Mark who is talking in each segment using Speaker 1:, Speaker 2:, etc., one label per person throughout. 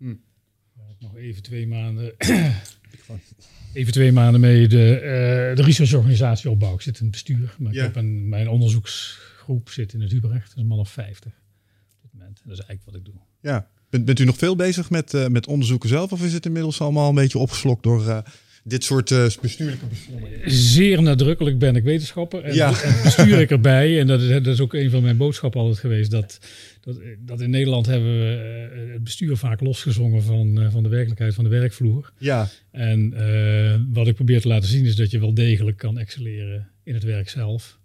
Speaker 1: Ik nog even twee maanden, even twee maanden mee de, uh, de researchorganisatie opbouw. Ik zit in het bestuur, maar
Speaker 2: Ja.
Speaker 1: ik heb een, mijn onderzoeksgroep zit in het Hubrecht. Dat is een man of 50 op dit moment. Dat is eigenlijk wat ik doe.
Speaker 2: Ja. Bent, bent u nog veel bezig met, eh, met onderzoeken zelf? Of is het inmiddels allemaal een beetje opgeslokt door eh, dit soort eh, bestuurlijke beslommeringen?
Speaker 1: Zeer nadrukkelijk ben ik wetenschapper en,
Speaker 2: Ja.
Speaker 1: en bestuur ik erbij. En dat is, dat is ook een van mijn boodschappen altijd geweest. Dat, dat, dat in Nederland hebben we eh, het bestuur vaak losgezongen van, eh, van de werkelijkheid van de werkvloer.
Speaker 2: Ja,
Speaker 1: En eh, wat ik probeer te laten zien is dat je wel degelijk kan excelleren in het werk zelf.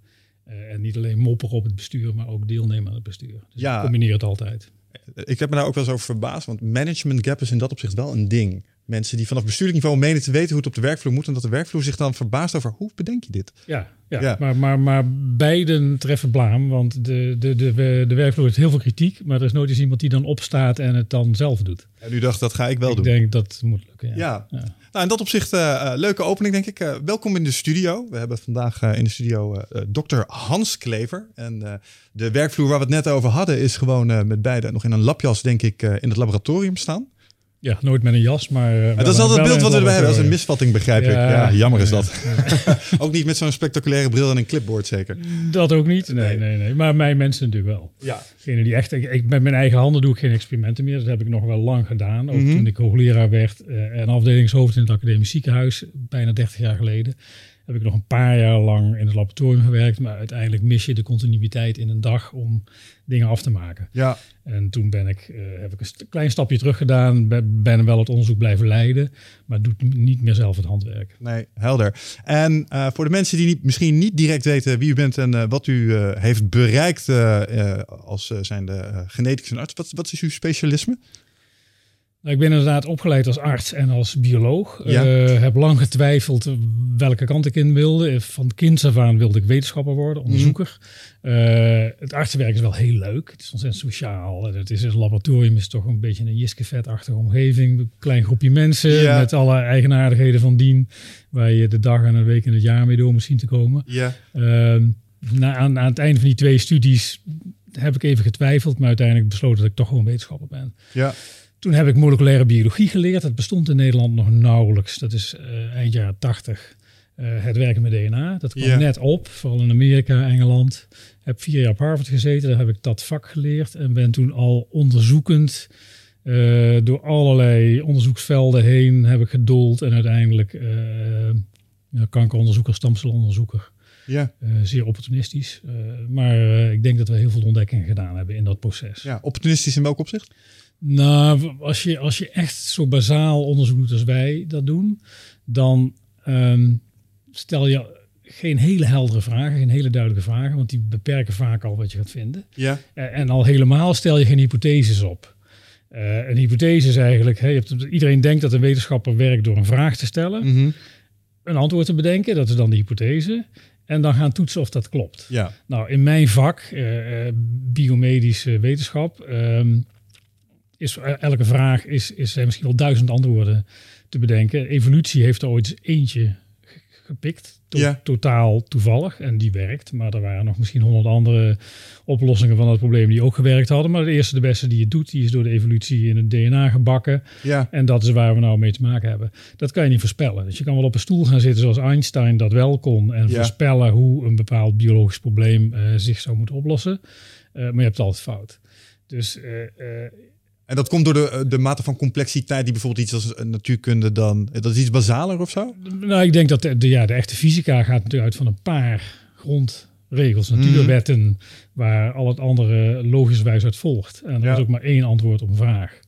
Speaker 1: Eh, en niet alleen mopperen op het bestuur, maar ook deelnemen aan het bestuur. Dus
Speaker 2: Ja.
Speaker 1: combineer het altijd.
Speaker 2: ik heb me daar ook wel eens over verbaasd. Want management gap is in dat opzicht wel een ding. Mensen die vanaf bestuurlijk niveau menen te weten hoe het op de werkvloer moet. En dat de werkvloer zich dan verbaast over hoe bedenk je dit?
Speaker 1: Ja, ja,
Speaker 2: Ja.
Speaker 1: Maar, maar, maar beiden treffen blaam. Want de, de, de, de werkvloer heeft heel veel kritiek. Maar er is nooit eens iemand die dan opstaat en het dan zelf doet.
Speaker 2: En u dacht, dat ga ik wel
Speaker 1: ik
Speaker 2: doen.
Speaker 1: denk dat moet lukken. Ja.
Speaker 2: Ja.
Speaker 1: Ja.
Speaker 2: Nou, in dat opzicht eh, eh, leuke opening, denk ik. Eh, welkom in de studio. We hebben vandaag in de studio dokter Hans Klever. En de werkvloer waar we het net over hadden, is gewoon met beide nog in een labjas, denk ik, in het laboratorium staan.
Speaker 1: Ja, nooit met een jas, maar... eh,
Speaker 2: dat is altijd het beeld wat we erbij hebben. Dat is een misvatting, begrijp ik.
Speaker 1: Ja,
Speaker 2: Ja, jammer is
Speaker 1: ja,
Speaker 2: dat. ook niet met zo'n spectaculaire bril en een clipboard, zeker.
Speaker 1: Dat ook niet. Nee,
Speaker 2: Nee.
Speaker 1: nee. Maar mijn mensen natuurlijk wel.
Speaker 2: Ja.
Speaker 1: Degene die echt, ik, ik- met mijn eigen handen doe ik geen experimenten meer. Dat heb ik nog wel lang gedaan. Ook
Speaker 2: Mhm.
Speaker 1: toen ik hoogleraar werd eh, en afdelingshoofd in het academisch ziekenhuis, bijna 30 jaar geleden. Heb ik nog een paar jaar lang in het laboratorium gewerkt. Maar uiteindelijk mis je de continuïteit in een dag om dingen af te maken.
Speaker 2: Ja,
Speaker 1: En toen ben ik, eh, heb ik een st- klein stapje terug gedaan. Ben, ben wel het onderzoek blijven leiden. Maar doe niet meer zelf het handwerk.
Speaker 2: nee, helder. En eh, voor de mensen die niet, misschien niet direct weten wie u bent en eh, wat u heeft bereikt als uh, zijnde geneticus en arts, wat, wat is uw specialisme?
Speaker 1: Nou, ik ben inderdaad opgeleid als arts en als bioloog.
Speaker 2: Ja.
Speaker 1: Eh, heb lang getwijfeld welke kant ik in wilde. Van kinds af aan wilde ik wetenschapper worden, onderzoeker. Eh, het artsenwerk is wel heel leuk. Het is ontzettend sociaal. En Het is een laboratorium is toch een beetje een jiskevet-achtige omgeving. Een klein groepje mensen
Speaker 2: Ja.
Speaker 1: met alle eigenaardigheden van dien. Waar je de dag en een week in het jaar mee door moet zien te komen.
Speaker 2: Ja.
Speaker 1: Ehm, na, aan, aan het einde van die twee studies heb ik even getwijfeld. Maar uiteindelijk besloten dat ik toch gewoon wetenschapper ben.
Speaker 2: Ja.
Speaker 1: Toen heb ik moleculaire biologie geleerd. Dat bestond in Nederland nog nauwelijks. Dat is eh, eind jaren 80. eh, het werken met DNA. Dat kwam
Speaker 2: Ja.
Speaker 1: net op, vooral in Amerika, Engeland. Heb vier jaar op Harvard gezeten. Daar heb ik dat vak geleerd. En ben toen al onderzoekend eh, door allerlei onderzoeksvelden heen heb ik gedoold. En uiteindelijk kankeronderzoeker, stamcelonderzoeker.
Speaker 2: Ja.
Speaker 1: Zeer opportunistisch. Maar ik denk dat we heel veel ontdekkingen gedaan hebben in dat proces.
Speaker 2: ja, opportunistisch in welk opzicht?
Speaker 1: Nou, als je, als je echt zo bazaal onderzoek doet als wij dat doen, dan ehm, stel je geen hele heldere vragen, geen hele duidelijke vragen, want die beperken vaak al wat je gaat vinden.
Speaker 2: Ja.
Speaker 1: Eh, en al helemaal stel je geen hypotheses op. Eh, een hypothese is eigenlijk, iedereen denkt dat een wetenschapper werkt door een vraag te stellen,
Speaker 2: Mhm.
Speaker 1: een antwoord te bedenken, dat is dan de hypothese, en dan gaan toetsen of dat klopt.
Speaker 2: Ja.
Speaker 1: Nou, in mijn vak, eh, biomedische wetenschap, ehm, is elke vraag is, is zijn misschien wel duizend antwoorden te bedenken. Evolutie heeft er ooit eentje ge- gepikt, to-
Speaker 2: Ja.
Speaker 1: totaal toevallig, en die werkt. Maar er waren nog misschien honderd andere oplossingen van het probleem die ook gewerkt hadden. Maar de eerste, de beste die het doet, die is door de evolutie in het DNA gebakken.
Speaker 2: Ja.
Speaker 1: En dat is waar we nou mee te maken hebben. Dat kan je niet voorspellen. Dus je kan wel op een stoel gaan zitten zoals Einstein dat wel kon. En
Speaker 2: Ja.
Speaker 1: voorspellen hoe een bepaald biologisch probleem eh, zich zou moeten oplossen. Eh, maar je hebt het altijd fout. Dus eh, eh,
Speaker 2: En dat komt door de, de mate van complexiteit die bijvoorbeeld iets als natuurkunde dan... Dat is iets basaler of zo?
Speaker 1: nou, ik denk dat de, de, ja, de echte fysica gaat natuurlijk uit van een paar grondregels, natuurwetten, waar al het andere logischwijs uit volgt. En er
Speaker 2: Ja.
Speaker 1: is ook maar één antwoord op een vraag.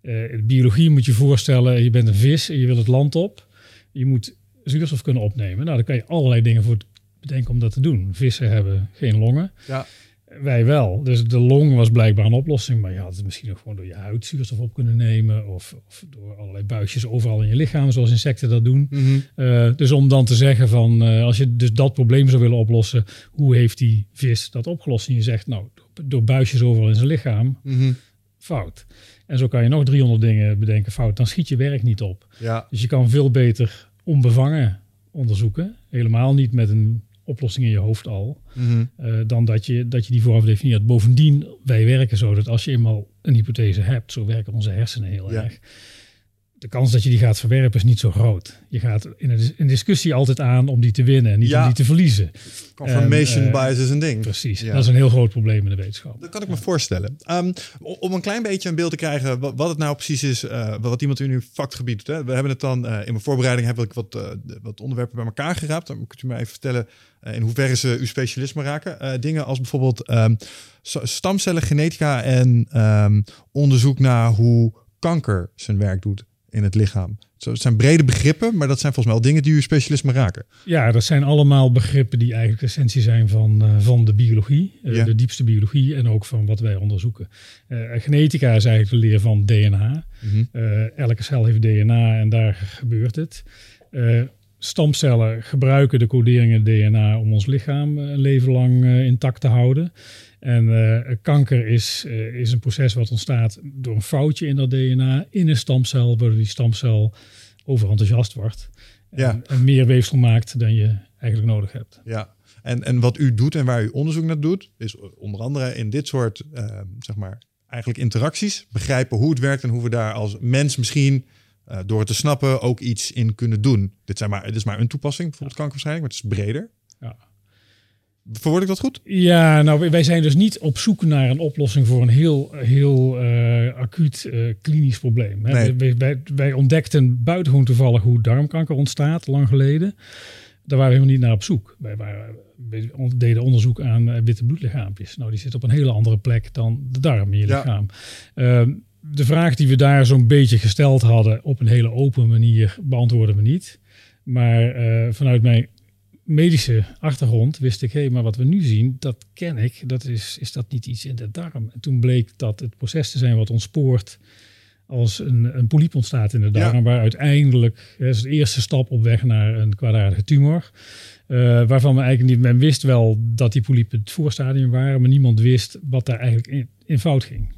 Speaker 1: Eh, in biologie moet je voorstellen, je bent een vis en je wil het land op. Je moet zuurstof kunnen opnemen. Nou, dan kan je allerlei dingen voor bedenken om dat te doen. Vissen hebben geen longen.
Speaker 2: Ja.
Speaker 1: Wij wel. Dus de long was blijkbaar een oplossing. Maar je had het misschien ook gewoon door je huid zuurstof op kunnen nemen. Of, of door allerlei buisjes overal in je lichaam, zoals insecten dat doen.
Speaker 2: Mhm.
Speaker 1: Uh, dus om dan te zeggen van, uh, als je dus dat probleem zou willen oplossen, hoe heeft die vis dat opgelost? En je zegt, nou, door buisjes overal in zijn lichaam,
Speaker 2: Mhm.
Speaker 1: fout. En zo kan je nog 300 dingen bedenken, fout. Dan schiet je werk niet op.
Speaker 2: Ja.
Speaker 1: Dus je kan veel beter onbevangen onderzoeken. Helemaal niet met een oplossing in je hoofd al.
Speaker 2: Mhm.
Speaker 1: Uh, dan dat je, dat je die vooraf definieert. Bovendien, wij werken zo dat als je eenmaal een hypothese hebt, zo werken onze hersenen heel
Speaker 2: Ja.
Speaker 1: erg. De kans dat je die gaat verwerpen is niet zo groot. Je gaat in een, dis- een discussie altijd aan om die te winnen en niet
Speaker 2: Ja.
Speaker 1: om die te verliezen.
Speaker 2: Confirmation
Speaker 1: En, eh,
Speaker 2: bias is een ding.
Speaker 1: Precies.
Speaker 2: Ja.
Speaker 1: Dat is een heel groot probleem in de wetenschap.
Speaker 2: Dat kan ik me voorstellen. Um, om een klein beetje een beeld te krijgen wat, het nou precies is, eh, wat iemand in uw vakgebied doet. Hè. We hebben het dan eh, in mijn voorbereiding heb ik wat, eh, wat onderwerpen bij elkaar geraapt. Dan kunt u mij even vertellen eh, in hoeverre ze uw specialisme raken. Eh, dingen als bijvoorbeeld ehm, stamcellen, genetica en ehm, onderzoek naar hoe kanker zijn werk doet in het lichaam. Het zijn brede begrippen, maar dat zijn volgens mij wel dingen die uw specialisme raken.
Speaker 1: Ja, dat zijn allemaal begrippen die eigenlijk de essentie zijn van, eh, van de biologie. eh,
Speaker 2: Ja.
Speaker 1: De diepste biologie en ook van wat wij onderzoeken. Eh, genetica is eigenlijk de leer van DNA. Eh, elke cel heeft DNA en daar gebeurt het. Stamcellen gebruiken de coderingen DNA om ons lichaam eh, een leven lang eh, intact te houden. En eh, kanker is, is een proces wat ontstaat door een foutje in dat DNA in een stamcel, waardoor die stamcel overenthousiast wordt.
Speaker 2: Ja.
Speaker 1: En, en meer weefsel maakt dan je eigenlijk nodig hebt.
Speaker 2: Ja, en, en wat u doet en waar u onderzoek naar doet, is onder andere in dit soort, zeg maar, eigenlijk interacties begrijpen hoe het werkt en hoe we daar als mens misschien eh, door het te snappen ook iets in kunnen doen. Dit, zijn maar, dit is maar een toepassing, bijvoorbeeld kankerbestrijding, maar het is breder.
Speaker 1: Ja.
Speaker 2: Verwoord ik dat goed?
Speaker 1: Ja, nou, wij- zijn dus niet op zoek naar een oplossing voor een heel, heel eh, acuut eh, klinisch probleem. Hè.
Speaker 2: Nee.
Speaker 1: Wij, wij, wij ontdekten buitengewoon toevallig hoe darmkanker ontstaat, lang geleden. Daar waren we helemaal niet naar op zoek. Wij, waren, wij deden onderzoek aan witte bloedlichaampjes. Nou, die zitten op een hele andere plek dan de darm in je
Speaker 2: Ja.
Speaker 1: lichaam. De vraag die we daar zo'n beetje gesteld hadden op een hele open manier beantwoorden we niet. Maar eh, vanuit mijn medische achtergrond wist ik, hé, hey, maar wat we nu zien, dat ken ik. Dat is, is dat niet iets in de darm? En toen bleek dat het proces te zijn wat ontspoort als een, een polyp ontstaat in de darm,
Speaker 2: Ja.
Speaker 1: waar uiteindelijk, dat is de eerste stap op weg naar een kwaadaardige tumor. Eh, waarvan we eigenlijk niet, men wist wel dat die polypen het voorstadium waren, maar niemand wist wat daar eigenlijk in, in fout ging.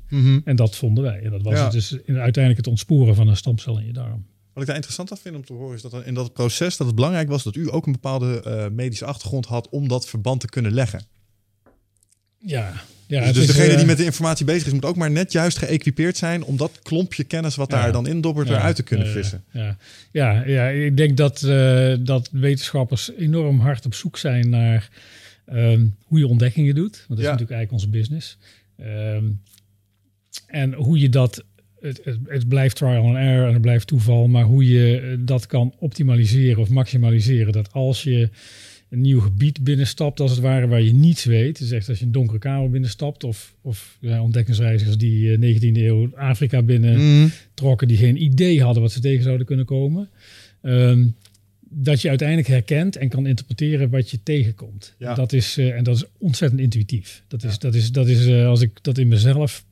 Speaker 1: En dat vonden wij. En dat was
Speaker 2: Ja.
Speaker 1: het dus in, uiteindelijk het ontsporen van een stamcel in je darm.
Speaker 2: Wat ik daar interessant aan vind om te horen is dat in dat proces dat het belangrijk was dat u ook een bepaalde eh, medische achtergrond had om dat verband te kunnen leggen.
Speaker 1: Ja, ja
Speaker 2: dus dus degene
Speaker 1: eh,
Speaker 2: die met de informatie bezig is, moet ook maar net juist geëquipeerd zijn om dat klompje kennis wat
Speaker 1: Ja.
Speaker 2: daar dan in dobbert
Speaker 1: Ja,
Speaker 2: eruit te kunnen vissen.
Speaker 1: Ja, ja, ja, ik denk dat, eh, dat wetenschappers enorm hard op zoek zijn naar ehm, hoe je ontdekkingen doet. Want dat is natuurlijk eigenlijk onze business. Ehm, en hoe je dat, het, het, het blijft trial and error en het blijft toeval, maar hoe je eh, dat kan optimaliseren of maximaliseren. Dat als je een nieuw gebied binnenstapt, als het ware, waar je niets weet. Dus echt als je een donkere kamer binnenstapt of, of ja, ontdekkingsreizigers die eh, 19e eeuw Afrika binnen
Speaker 2: Mhm.
Speaker 1: trokken die geen idee hadden wat ze tegen zouden kunnen komen. Ehm, dat je uiteindelijk herkent en kan interpreteren wat je tegenkomt.
Speaker 2: Ja.
Speaker 1: Dat is, eh, en dat is ontzettend intuïtief. Dat is, dat is, dat is eh, als ik dat in mezelf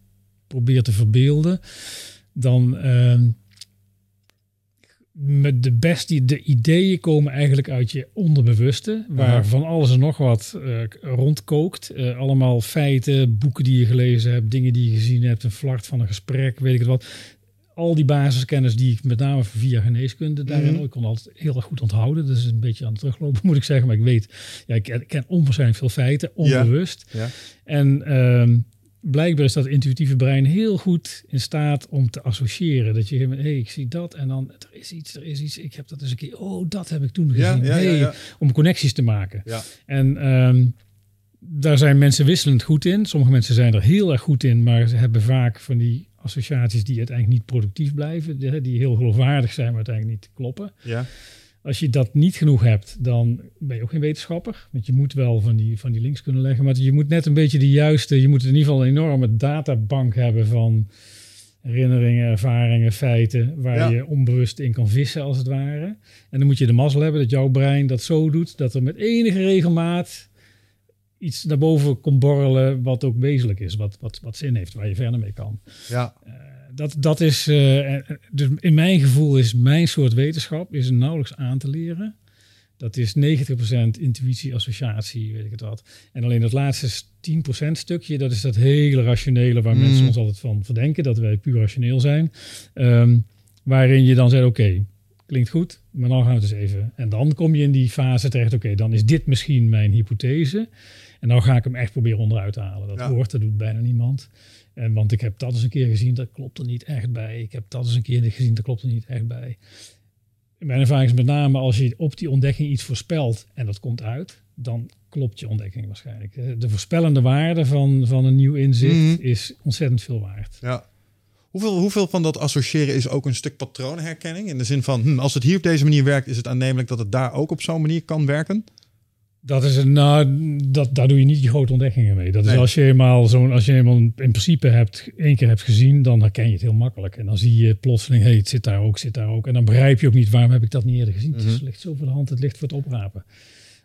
Speaker 1: probeer te verbeelden, dan ehm, met de beste de ideeën komen eigenlijk uit je onderbewuste, waar van alles en nog wat eh, rondkookt. Eh, allemaal feiten, boeken die je gelezen hebt, dingen die je gezien hebt, een flart van een gesprek, weet ik het wat. Al die basiskennis die ik met name via geneeskunde daarin,
Speaker 2: Mhm.
Speaker 1: ik kon altijd heel erg goed onthouden. Dus een beetje aan het teruglopen moet ik zeggen, maar ik weet, ja, ik ken, ik ken onwaarschijnlijk veel feiten, onbewust.
Speaker 2: Ja.
Speaker 1: En ehm, blijkbaar is dat intuïtieve brein heel goed in staat om te associëren. Dat je, hé, hey, ik zie dat en dan, er is iets, er is iets. Ik heb dat eens een keer, oh, dat heb ik toen gezien.
Speaker 2: ja, ja,
Speaker 1: Hey,
Speaker 2: ja.
Speaker 1: Om connecties te maken.
Speaker 2: Ja.
Speaker 1: En ehm, daar zijn mensen wisselend goed in. Sommige mensen zijn er heel erg goed in, maar ze hebben vaak van die associaties die uiteindelijk niet productief blijven. Die, die heel geloofwaardig zijn, maar uiteindelijk niet kloppen.
Speaker 2: Ja.
Speaker 1: Als je dat niet genoeg hebt, dan ben je ook geen wetenschapper. Want je moet wel van die, van die links kunnen leggen. Maar je moet net een beetje de juiste... Je moet in ieder geval een enorme databank hebben van herinneringen, ervaringen, feiten... waar
Speaker 2: Ja.
Speaker 1: je onbewust in kan vissen, als het ware. En dan moet je de mazzel hebben dat jouw brein dat zo doet... dat er met enige regelmaat iets naar boven komt borrelen wat ook wezenlijk is, wat, wat, wat zin heeft, waar je verder mee kan.
Speaker 2: Ja.
Speaker 1: Uh, dat, dat is, uh, dus in mijn gevoel is mijn soort wetenschap is nauwelijks aan te leren. Dat is 90% intuïtie, associatie, weet ik het wat. En alleen dat laatste 10% stukje, dat is dat hele rationele waar
Speaker 2: Mm.
Speaker 1: mensen ons altijd van verdenken, dat wij puur rationeel zijn. Um, waarin je dan zegt, oké, okay, klinkt goed, maar dan gaan we het eens even. En dan kom je in die fase terecht, oké, okay, dan is dit misschien mijn hypothese. En dan ga ik hem echt proberen onderuit te halen. Dat
Speaker 2: Ja.
Speaker 1: hoort, dat doet bijna niemand. En, want ik heb dat eens een keer gezien, dat klopt er niet echt bij. Ik heb dat eens een keer gezien, dat klopt er niet echt bij. Mijn ervaring is met name als je op die ontdekking iets voorspelt en dat komt uit, dan klopt je ontdekking waarschijnlijk. De voorspellende waarde van, van een nieuw inzicht
Speaker 2: Mhm.
Speaker 1: is ontzettend veel waard.
Speaker 2: Ja. Hoeveel, hoeveel van dat associëren is ook een stuk patroonherkenning? In de zin van, hm, als het hier op deze manier werkt, is het aannemelijk dat het daar ook op zo'n manier kan werken?
Speaker 1: Dat is een, nou, dat, daar doe je niet die grote ontdekkingen mee. Dat is als je eenmaal zo'n, als je eenmaal in principe hebt, één keer hebt gezien, dan herken je het heel makkelijk. En dan zie je plotseling, hé, hey, het zit daar ook, zit daar ook. En dan begrijp je ook niet, waarom heb ik dat niet eerder gezien? Het is-
Speaker 2: Mhm.
Speaker 1: ligt zo voor de hand, het ligt voor het oprapen.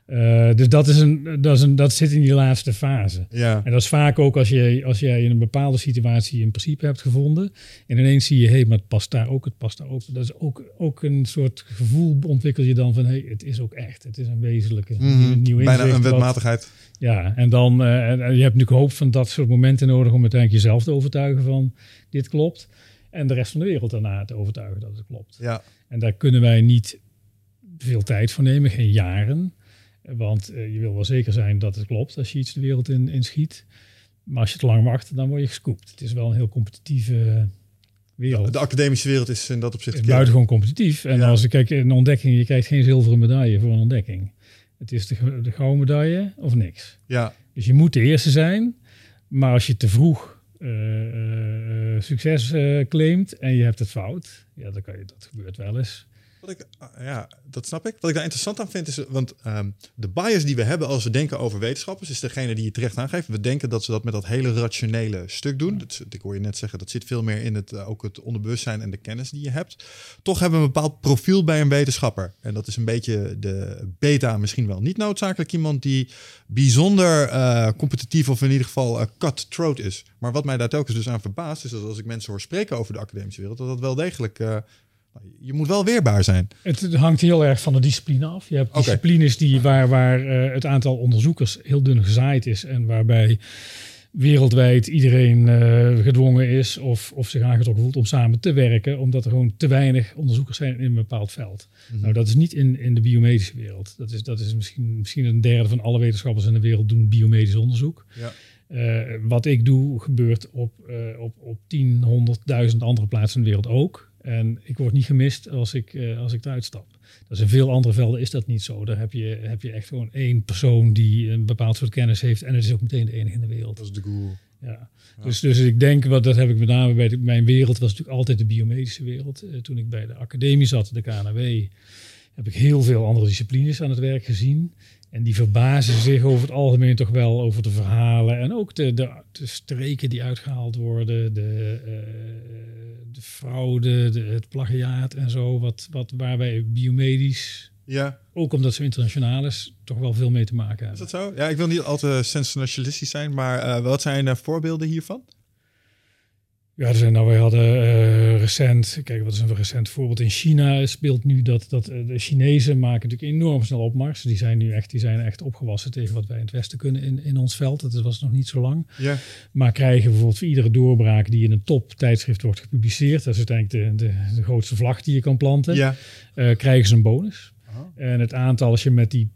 Speaker 1: Eh, dus dat, is een, dat, is een, dat zit in die laatste fase.
Speaker 2: Ja.
Speaker 1: En dat is vaak ook als, je, als jij in een bepaalde situatie een principe hebt gevonden. En ineens zie je, hé, hey, maar het past daar ook, het past daar ook. Dat is ook, ook een soort gevoel ontwikkel je dan van, hé, hey, het is ook echt. Het is een wezenlijke,
Speaker 2: Mhm.
Speaker 1: een nieuw
Speaker 2: Bijna
Speaker 1: inzicht
Speaker 2: een
Speaker 1: wat-
Speaker 2: wetmatigheid.
Speaker 1: ja, en dan, eh, en je hebt natuurlijk hoop van dat soort momenten nodig om uiteindelijk jezelf te overtuigen van dit klopt. En de rest van de wereld daarna te overtuigen dat het klopt.
Speaker 2: Ja.
Speaker 1: En daar kunnen wij niet veel tijd voor nemen, geen jaren. Want eh, je wil wel zeker zijn dat het klopt als je iets de wereld in, in schiet. Maar als je te lang wacht, dan word je gescoopt. Het is wel een heel competitieve wereld.
Speaker 2: De academische wereld is in dat opzicht...
Speaker 1: Het is buitengewoon competitief. En
Speaker 2: Ja.
Speaker 1: als ik kijk, een ontdekking, je krijgt geen zilveren medaille voor een ontdekking. Het is de, gouden medaille of niks.
Speaker 2: Ja.
Speaker 1: Dus je moet de eerste zijn. Maar als je te vroeg eh, eh, succes eh, claimt en je hebt het fout, ja, dan kan je, dat gebeurt wel eens.
Speaker 2: Ah, ja, dat snap ik. Wat ik daar interessant aan vind is, want ehm, de bias die we hebben als we denken over wetenschappers, is degene die je terecht aangeeft. We denken dat ze dat met dat hele rationele stuk doen. Dat, ik hoor je net zeggen, dat zit veel meer in het, eh, ook het onderbewustzijn en de kennis die je hebt. Toch hebben we een bepaald profiel bij een wetenschapper. En dat is een beetje de beta, misschien wel niet noodzakelijk iemand die bijzonder eh, competitief of in ieder geval eh, cut-throat is. Maar wat mij daar telkens dus aan verbaast, is dat als ik mensen hoor spreken over de academische wereld, dat dat wel degelijk... je moet wel weerbaar zijn.
Speaker 1: Het hangt heel erg van de discipline af. Je hebt disciplines die, waar, waar eh, het aantal onderzoekers heel dun gezaaid is en waarbij wereldwijd iedereen eh, gedwongen is of, of zich aangetrokken voelt om samen te werken, omdat er gewoon te weinig onderzoekers zijn in een bepaald veld. Nou, dat is niet in, in de biomedische wereld. Dat is, dat is misschien, misschien een derde van alle wetenschappers in de wereld doen biomedisch onderzoek.
Speaker 2: Ja.
Speaker 1: Eh, wat ik doe gebeurt op, eh, op, op 10, 100.000 andere plaatsen in de wereld ook. En ik word niet gemist als ik, eh, als ik eruit stap. Is in veel andere velden is dat niet zo. Daar heb je, heb je echt gewoon één persoon die een bepaald soort kennis heeft. En het is ook meteen de enige in de wereld.
Speaker 2: Dat is de guru.
Speaker 1: Ja. Dus, dus ik denk, wat dat heb ik met name bij de, mijn wereld, was natuurlijk altijd de biomedische wereld. Eh, toen ik bij de academie zat, de KNW, heb ik heel veel andere disciplines aan het werk gezien. En die verbazen zich over het algemeen toch wel over de verhalen. En ook de, de, de streken die uitgehaald worden, de, eh, de fraude, de, het plagiaat en zo. Wat, wat, waar wij biomedisch,
Speaker 2: Ja,
Speaker 1: ook omdat ze internationaal is, toch wel veel mee te maken
Speaker 2: is
Speaker 1: hebben.
Speaker 2: dat zo? Ja, ik wil niet al te sensationalistisch zijn, maar eh, wat zijn eh, voorbeelden hiervan?
Speaker 1: Ja, er zijn, nou, wij hadden eh, recent, kijk, wat is een recent voorbeeld? In China speelt nu dat, dat eh, de Chinezen maken natuurlijk enorm snel opmars. Die zijn nu echt, die zijn echt opgewassen tegen wat wij in het Westen kunnen in, in ons veld. Dat was nog niet zo lang.
Speaker 2: Ja.
Speaker 1: Maar krijgen bijvoorbeeld voor iedere doorbraak die in een top tijdschrift wordt gepubliceerd, dat is uiteindelijk de, de, de grootste vlag die je kan planten,
Speaker 2: Ja.
Speaker 1: eh, krijgen ze een bonus. En het aantal, als je met die,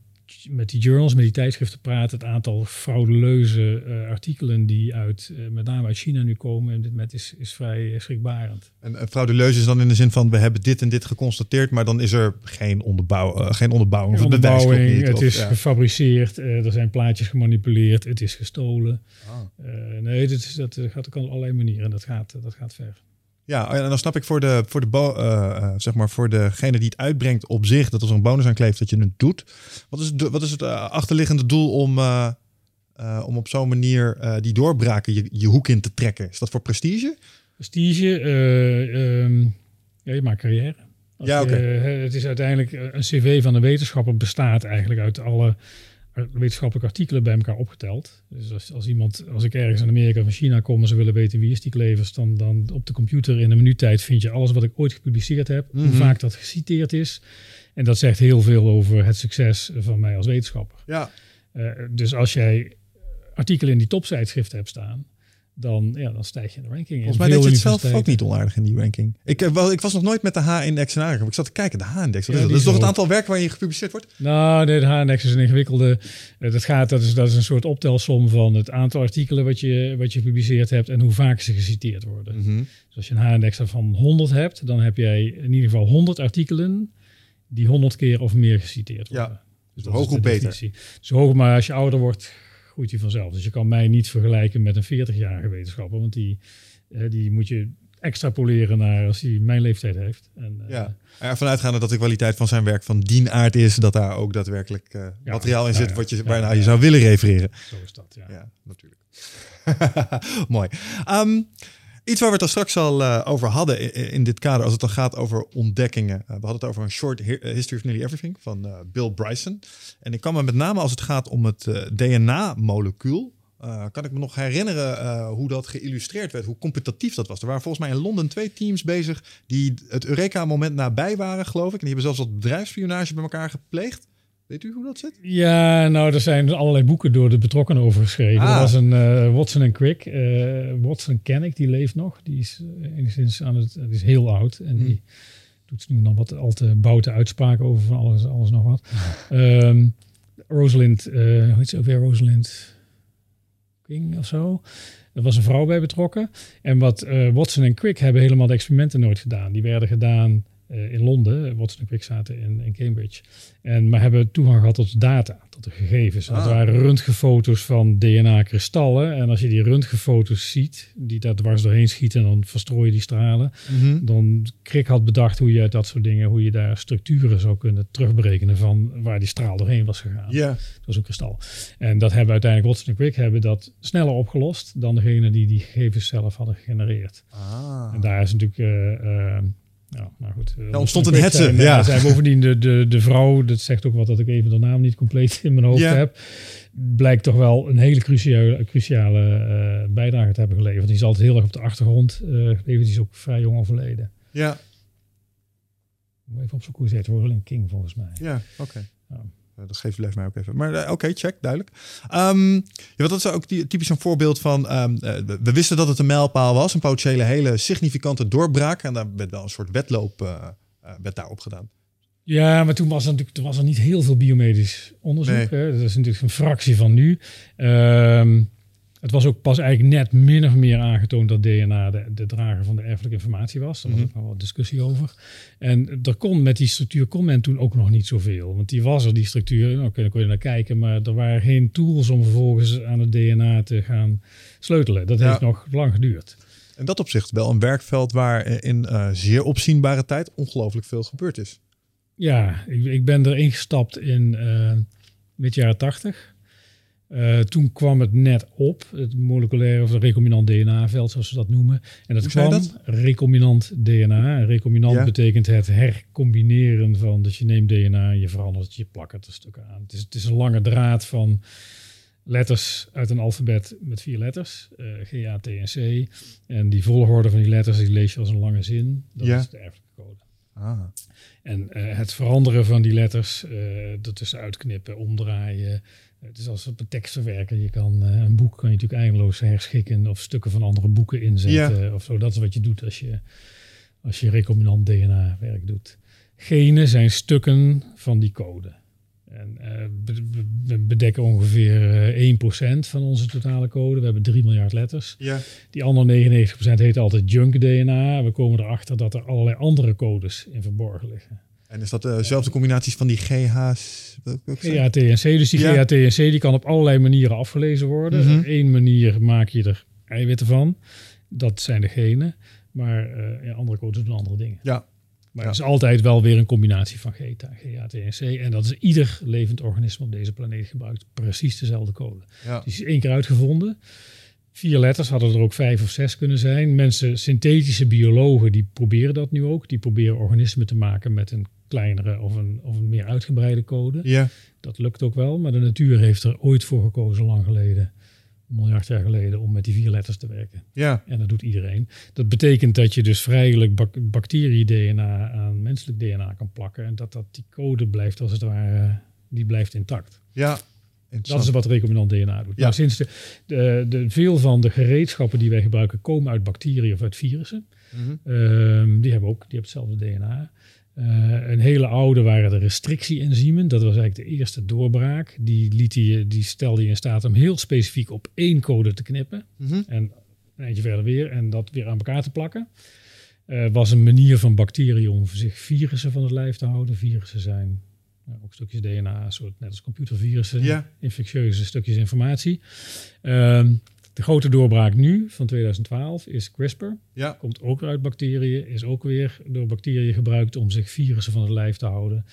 Speaker 1: met die journals, met die tijdschriften praat, het aantal fraudeleuze eh, artikelen die uit, eh, met name uit China nu komen, en dit met is, is vrij eh, schrikbarend.
Speaker 2: En frauduleus is dan in de zin van we hebben dit en dit geconstateerd, maar dan is er geen, onderbouw, uh, geen onderbouwing.
Speaker 1: Geen onderbouwing,
Speaker 2: niet,
Speaker 1: het
Speaker 2: of-
Speaker 1: is
Speaker 2: ja.
Speaker 1: gefabriceerd, eh, er zijn plaatjes gemanipuleerd, het is gestolen.
Speaker 2: Ah.
Speaker 1: Eh, nee, dat, eh, gaat ook op allerlei manieren en dat gaat, dat gaat ver.
Speaker 2: Ja, en dan snap ik voor, de, voor, de eh, eh, zeg maar voor degene die het uitbrengt op zich, dat er zo'n bonus aan kleeft dat je het doet. Wat is, het- wat is het eh, achterliggende doel om, om op zo'n manier die doorbraken je, je hoek in te trekken? Is dat voor prestige?
Speaker 1: Prestige, eh, ehm, ja, je maakt carrière. Als
Speaker 2: Ja, oké.
Speaker 1: het is uiteindelijk een cv van een wetenschapper bestaat eigenlijk uit alle, wetenschappelijke artikelen bij elkaar opgeteld. Dus als, als iemand, als ik ergens in Amerika of China kom en ze willen weten wie is die Klevers, dan, dan op de computer in een minuuttijd vind je alles wat ik ooit gepubliceerd heb, hoe
Speaker 2: Mhm.
Speaker 1: vaak dat geciteerd is. En dat zegt heel veel over het succes van mij als wetenschapper.
Speaker 2: Ja,
Speaker 1: Eh, dus als jij artikelen in die toptijdschriften hebt staan, dan, ja, dan stijg je in de ranking.
Speaker 2: volgens mij deed je het zelf ook niet onaardig in die ranking. Ik, eh, wel, ik was nog nooit met de H-index in aanraking. Ik zat te kijken, de H-index.
Speaker 1: Ja,
Speaker 2: dat? is toch het aantal werken waar je gepubliceerd wordt?
Speaker 1: Nou, nee, de H-index is een ingewikkelde. eh, dat, gaat, dat, is, dat is een soort optelsom van het aantal artikelen wat je, wat je gepubliceerd hebt en hoe vaak ze geciteerd worden.
Speaker 2: Mhm.
Speaker 1: Dus als je een H-index van 100 hebt, dan heb jij in ieder geval 100 artikelen die 100 keer of meer geciteerd
Speaker 2: Ja,
Speaker 1: worden.
Speaker 2: Dus hoog
Speaker 1: de
Speaker 2: hoe beter.
Speaker 1: Dus hoger, maar als je ouder wordt, groeit hij vanzelf. Dus je kan mij niet vergelijken met een 40-jarige wetenschapper, want die, eh, die moet je extrapoleren naar als hij mijn leeftijd heeft. En, eh,
Speaker 2: Ja. Ervan uitgaande dat de kwaliteit van zijn werk van dien aard is, dat daar ook daadwerkelijk eh, materiaal in zit
Speaker 1: ja.
Speaker 2: wat je, waarna je zou willen refereren.
Speaker 1: Zo is dat, ja.
Speaker 2: Ja, natuurlijk. Mooi. Ehm, iets waar we het al straks al eh, over hadden in, dit kader, als het dan gaat over ontdekkingen. Eh, we hadden het over een short eh, history of nearly everything van Bill Bryson. En ik kan me met name als het gaat om het DNA-molecuul. kan ik me nog herinneren hoe dat geïllustreerd werd, hoe competitief dat was. Er waren volgens mij in Londen twee teams bezig die het Eureka-moment nabij waren, geloof ik. En die hebben zelfs wat bedrijfsspionage bij elkaar gepleegd. Weet u hoe dat zit?
Speaker 1: Ja, nou, er zijn allerlei boeken door de betrokkenen over geschreven.
Speaker 2: Ah.
Speaker 1: Er was een eh, Watson en Crick. eh, Watson ken ik, die leeft nog. Die is eh, enigszins aan het, die is heel oud. En die doet nu nog wat al te boute uitspraken over van alles, alles nog wat. Ehm, Rosalind, hoe heet ze ook weer? Rosalind King of zo. Er was een vrouw bij betrokken. En wat Watson en Crick hebben helemaal de experimenten nooit gedaan. Die werden gedaan in Londen. Watson en Crick zaten in, in Cambridge. En, maar hebben toegang gehad tot data, tot de gegevens. En Dat
Speaker 2: Ah.
Speaker 1: waren röntgenfoto's van DNA-kristallen. En als je die röntgenfoto's ziet, die daar dwars doorheen schieten... en dan verstrooi je die stralen. Dan Crick had bedacht hoe je uit dat soort dingen... hoe je daar structuren zou kunnen terugberekenen... van waar die straal doorheen was gegaan.
Speaker 2: Ja.
Speaker 1: Dat was een kristal. En dat hebben uiteindelijk Watson en Crick hebben dat sneller opgelost... dan degene die die gegevens zelf hadden gegenereerd.
Speaker 2: Ah.
Speaker 1: En daar is natuurlijk. eh, eh, nou, maar goed.
Speaker 2: Daar ontstond een hetze,
Speaker 1: zijn,
Speaker 2: ja.
Speaker 1: eh, Zijn bovendien de, de, de vrouw, dat zegt ook wat dat ik even de naam niet compleet in mijn hoofd
Speaker 2: Ja.
Speaker 1: heb. Blijkt toch wel een hele cruciale, cruciale eh, bijdrage te hebben geleverd. Die is altijd heel erg op de achtergrond eh gebleven. Die is ook vrij jong overleden.
Speaker 2: Ja,
Speaker 1: Even op zo'n koers heet Roland King volgens mij.
Speaker 2: ja, oké.
Speaker 1: Ja.
Speaker 2: Eh, Dat geeft blijft mij ook even. Maar eh, oké, check, duidelijk. Ehm, ja, dat is ook die- typisch een voorbeeld van. ehm, eh, we- we wisten dat het een mijlpaal was, een potentiële hele significante doorbraak. En daar werd wel een soort wedloop eh, werd daarop gedaan.
Speaker 1: Ja, maar toen was er natuurlijk toen was er niet heel veel biomedisch onderzoek.
Speaker 2: Nee.
Speaker 1: Hè? Dat is natuurlijk een fractie van nu. Ehm, het was ook pas eigenlijk net min of meer aangetoond dat DNA de, de drager van de erfelijke informatie was. Daar was ook nog wel discussie over. En er kon met die structuur kon men toen ook nog niet zoveel. Want die was er, die structuur. Nou, kun je, kon je naar kijken, maar er waren geen tools om vervolgens aan het DNA te gaan sleutelen. Dat
Speaker 2: Ja.
Speaker 1: heeft nog lang geduurd.
Speaker 2: In dat opzicht wel een werkveld waar in eh, zeer opzienbare tijd ongelooflijk veel gebeurd is.
Speaker 1: Ja, ik, ik ben er ingestapt in eh mid jaren tachtig. Eh, toen kwam het net op, het moleculaire of recombinant DNA-veld, zoals ze dat noemen. En dat
Speaker 2: Hoe
Speaker 1: kwam
Speaker 2: dat?
Speaker 1: recombinant DNA. En recombinant
Speaker 2: Ja.
Speaker 1: betekent het hercombineren van, dus je neemt DNA je verandert het, je plakt het een stuk aan. Het is, het is een lange draad van letters uit een alfabet met vier letters, eh, G, A, T en C. En die volgorde van die letters, die lees je als een lange zin. Dat
Speaker 2: Ja.
Speaker 1: is de erfelijke code.
Speaker 2: Ah.
Speaker 1: En eh, het veranderen van die letters, eh ertussen uitknippen, omdraaien. Het is als op een tekstverwerker. Je kan eh, een boek kan je natuurlijk eindeloos herschikken of stukken van andere boeken inzetten of zo. Dat is wat je doet als je, als je recombinant DNA werk doet. Genen zijn stukken van die code. En eh, we bedekken ongeveer eh 1% van onze totale code. We hebben 3 miljard letters.
Speaker 2: Ja.
Speaker 1: Die andere 99% heet altijd junk DNA. We komen erachter dat er allerlei andere codes in verborgen liggen.
Speaker 2: En is dat dezelfde combinaties van die GH's?
Speaker 1: GATNC, dus die
Speaker 2: Ja.
Speaker 1: GATNC die kan op allerlei manieren afgelezen worden.
Speaker 2: Mhm.
Speaker 1: Op één manier maak je er eiwitten van. Dat zijn de genen. Maar eh, ja, andere codes doen andere dingen.
Speaker 2: Ja.
Speaker 1: Maar
Speaker 2: Ja.
Speaker 1: het is altijd wel weer een combinatie van GTA, GATNC. En dat is ieder levend organisme op deze planeet gebruikt precies dezelfde code.
Speaker 2: Ja.
Speaker 1: Die is één keer uitgevonden. Vier letters hadden er ook vijf of zes kunnen zijn. Mensen, synthetische biologen, die proberen dat nu ook. Die proberen organismen te maken met een kleinere of een, of een meer uitgebreide code.
Speaker 2: Ja.
Speaker 1: Dat lukt ook wel, maar de natuur heeft er ooit voor gekozen, lang geleden, een miljard jaar geleden, om met die vier letters te werken.
Speaker 2: Ja.
Speaker 1: En dat doet iedereen. Dat betekent dat je dus vrijelijk bak bacterie-DNA aan menselijk DNA kan plakken. En dat, dat die code blijft als het ware, die blijft intact.
Speaker 2: Ja.
Speaker 1: Dat is wat recombinant DNA doet.
Speaker 2: Ja.
Speaker 1: Nou, sinds de, de, de, veel van de gereedschappen die wij gebruiken komen uit bacteriën of uit virussen.
Speaker 2: Mhm.
Speaker 1: Ehm, die hebben ook die hebben hetzelfde DNA. Eh, een hele oude waren de restrictie-enzymen. Dat was eigenlijk de eerste doorbraak. Die, liet die, die stelde je in staat om heel specifiek op één code te knippen.
Speaker 2: Mhm.
Speaker 1: En een eindje verder weer en dat weer aan elkaar te plakken. Eh, was een manier van bacteriën om voor zich virussen van het lijf te houden. Virussen zijn ja, ook stukjes DNA, soort, net als computervirussen,
Speaker 2: Ja.
Speaker 1: infectieuze stukjes informatie. Ehm, de grote doorbraak nu van 2012 is CRISPR.
Speaker 2: Ja.
Speaker 1: Komt ook weer uit bacteriën, is ook weer door bacteriën gebruikt om zich virussen van het lijf te houden.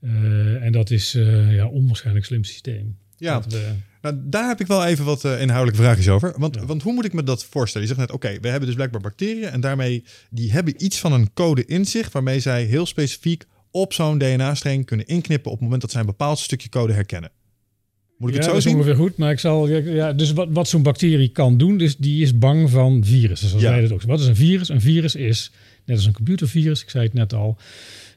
Speaker 1: Eh, en dat is eh, ja, onwaarschijnlijk slim systeem.
Speaker 2: Ja.
Speaker 1: We-
Speaker 2: Nou, daar heb ik wel even wat eh, inhoudelijke vraagjes over. Want,
Speaker 1: Ja.
Speaker 2: want hoe moet ik me dat voorstellen? Je zegt net, oké, we hebben dus blijkbaar bacteriën en daarmee die hebben iets van een code in zich waarmee zij heel specifiek op zo'n DNA-streng kunnen inknippen op het moment dat zij een bepaald stukje code herkennen. Moet ik
Speaker 1: ja,
Speaker 2: het zo
Speaker 1: dat is
Speaker 2: zien?
Speaker 1: ongeveer goed. Maar ik zal. ja, dus wat, wat zo'n bacterie kan doen, dus die is bang van virussen. Zoals
Speaker 2: Ja.
Speaker 1: wij dat ook. Wat is een virus? Een virus is, net als een computervirus, ik zei het net al, een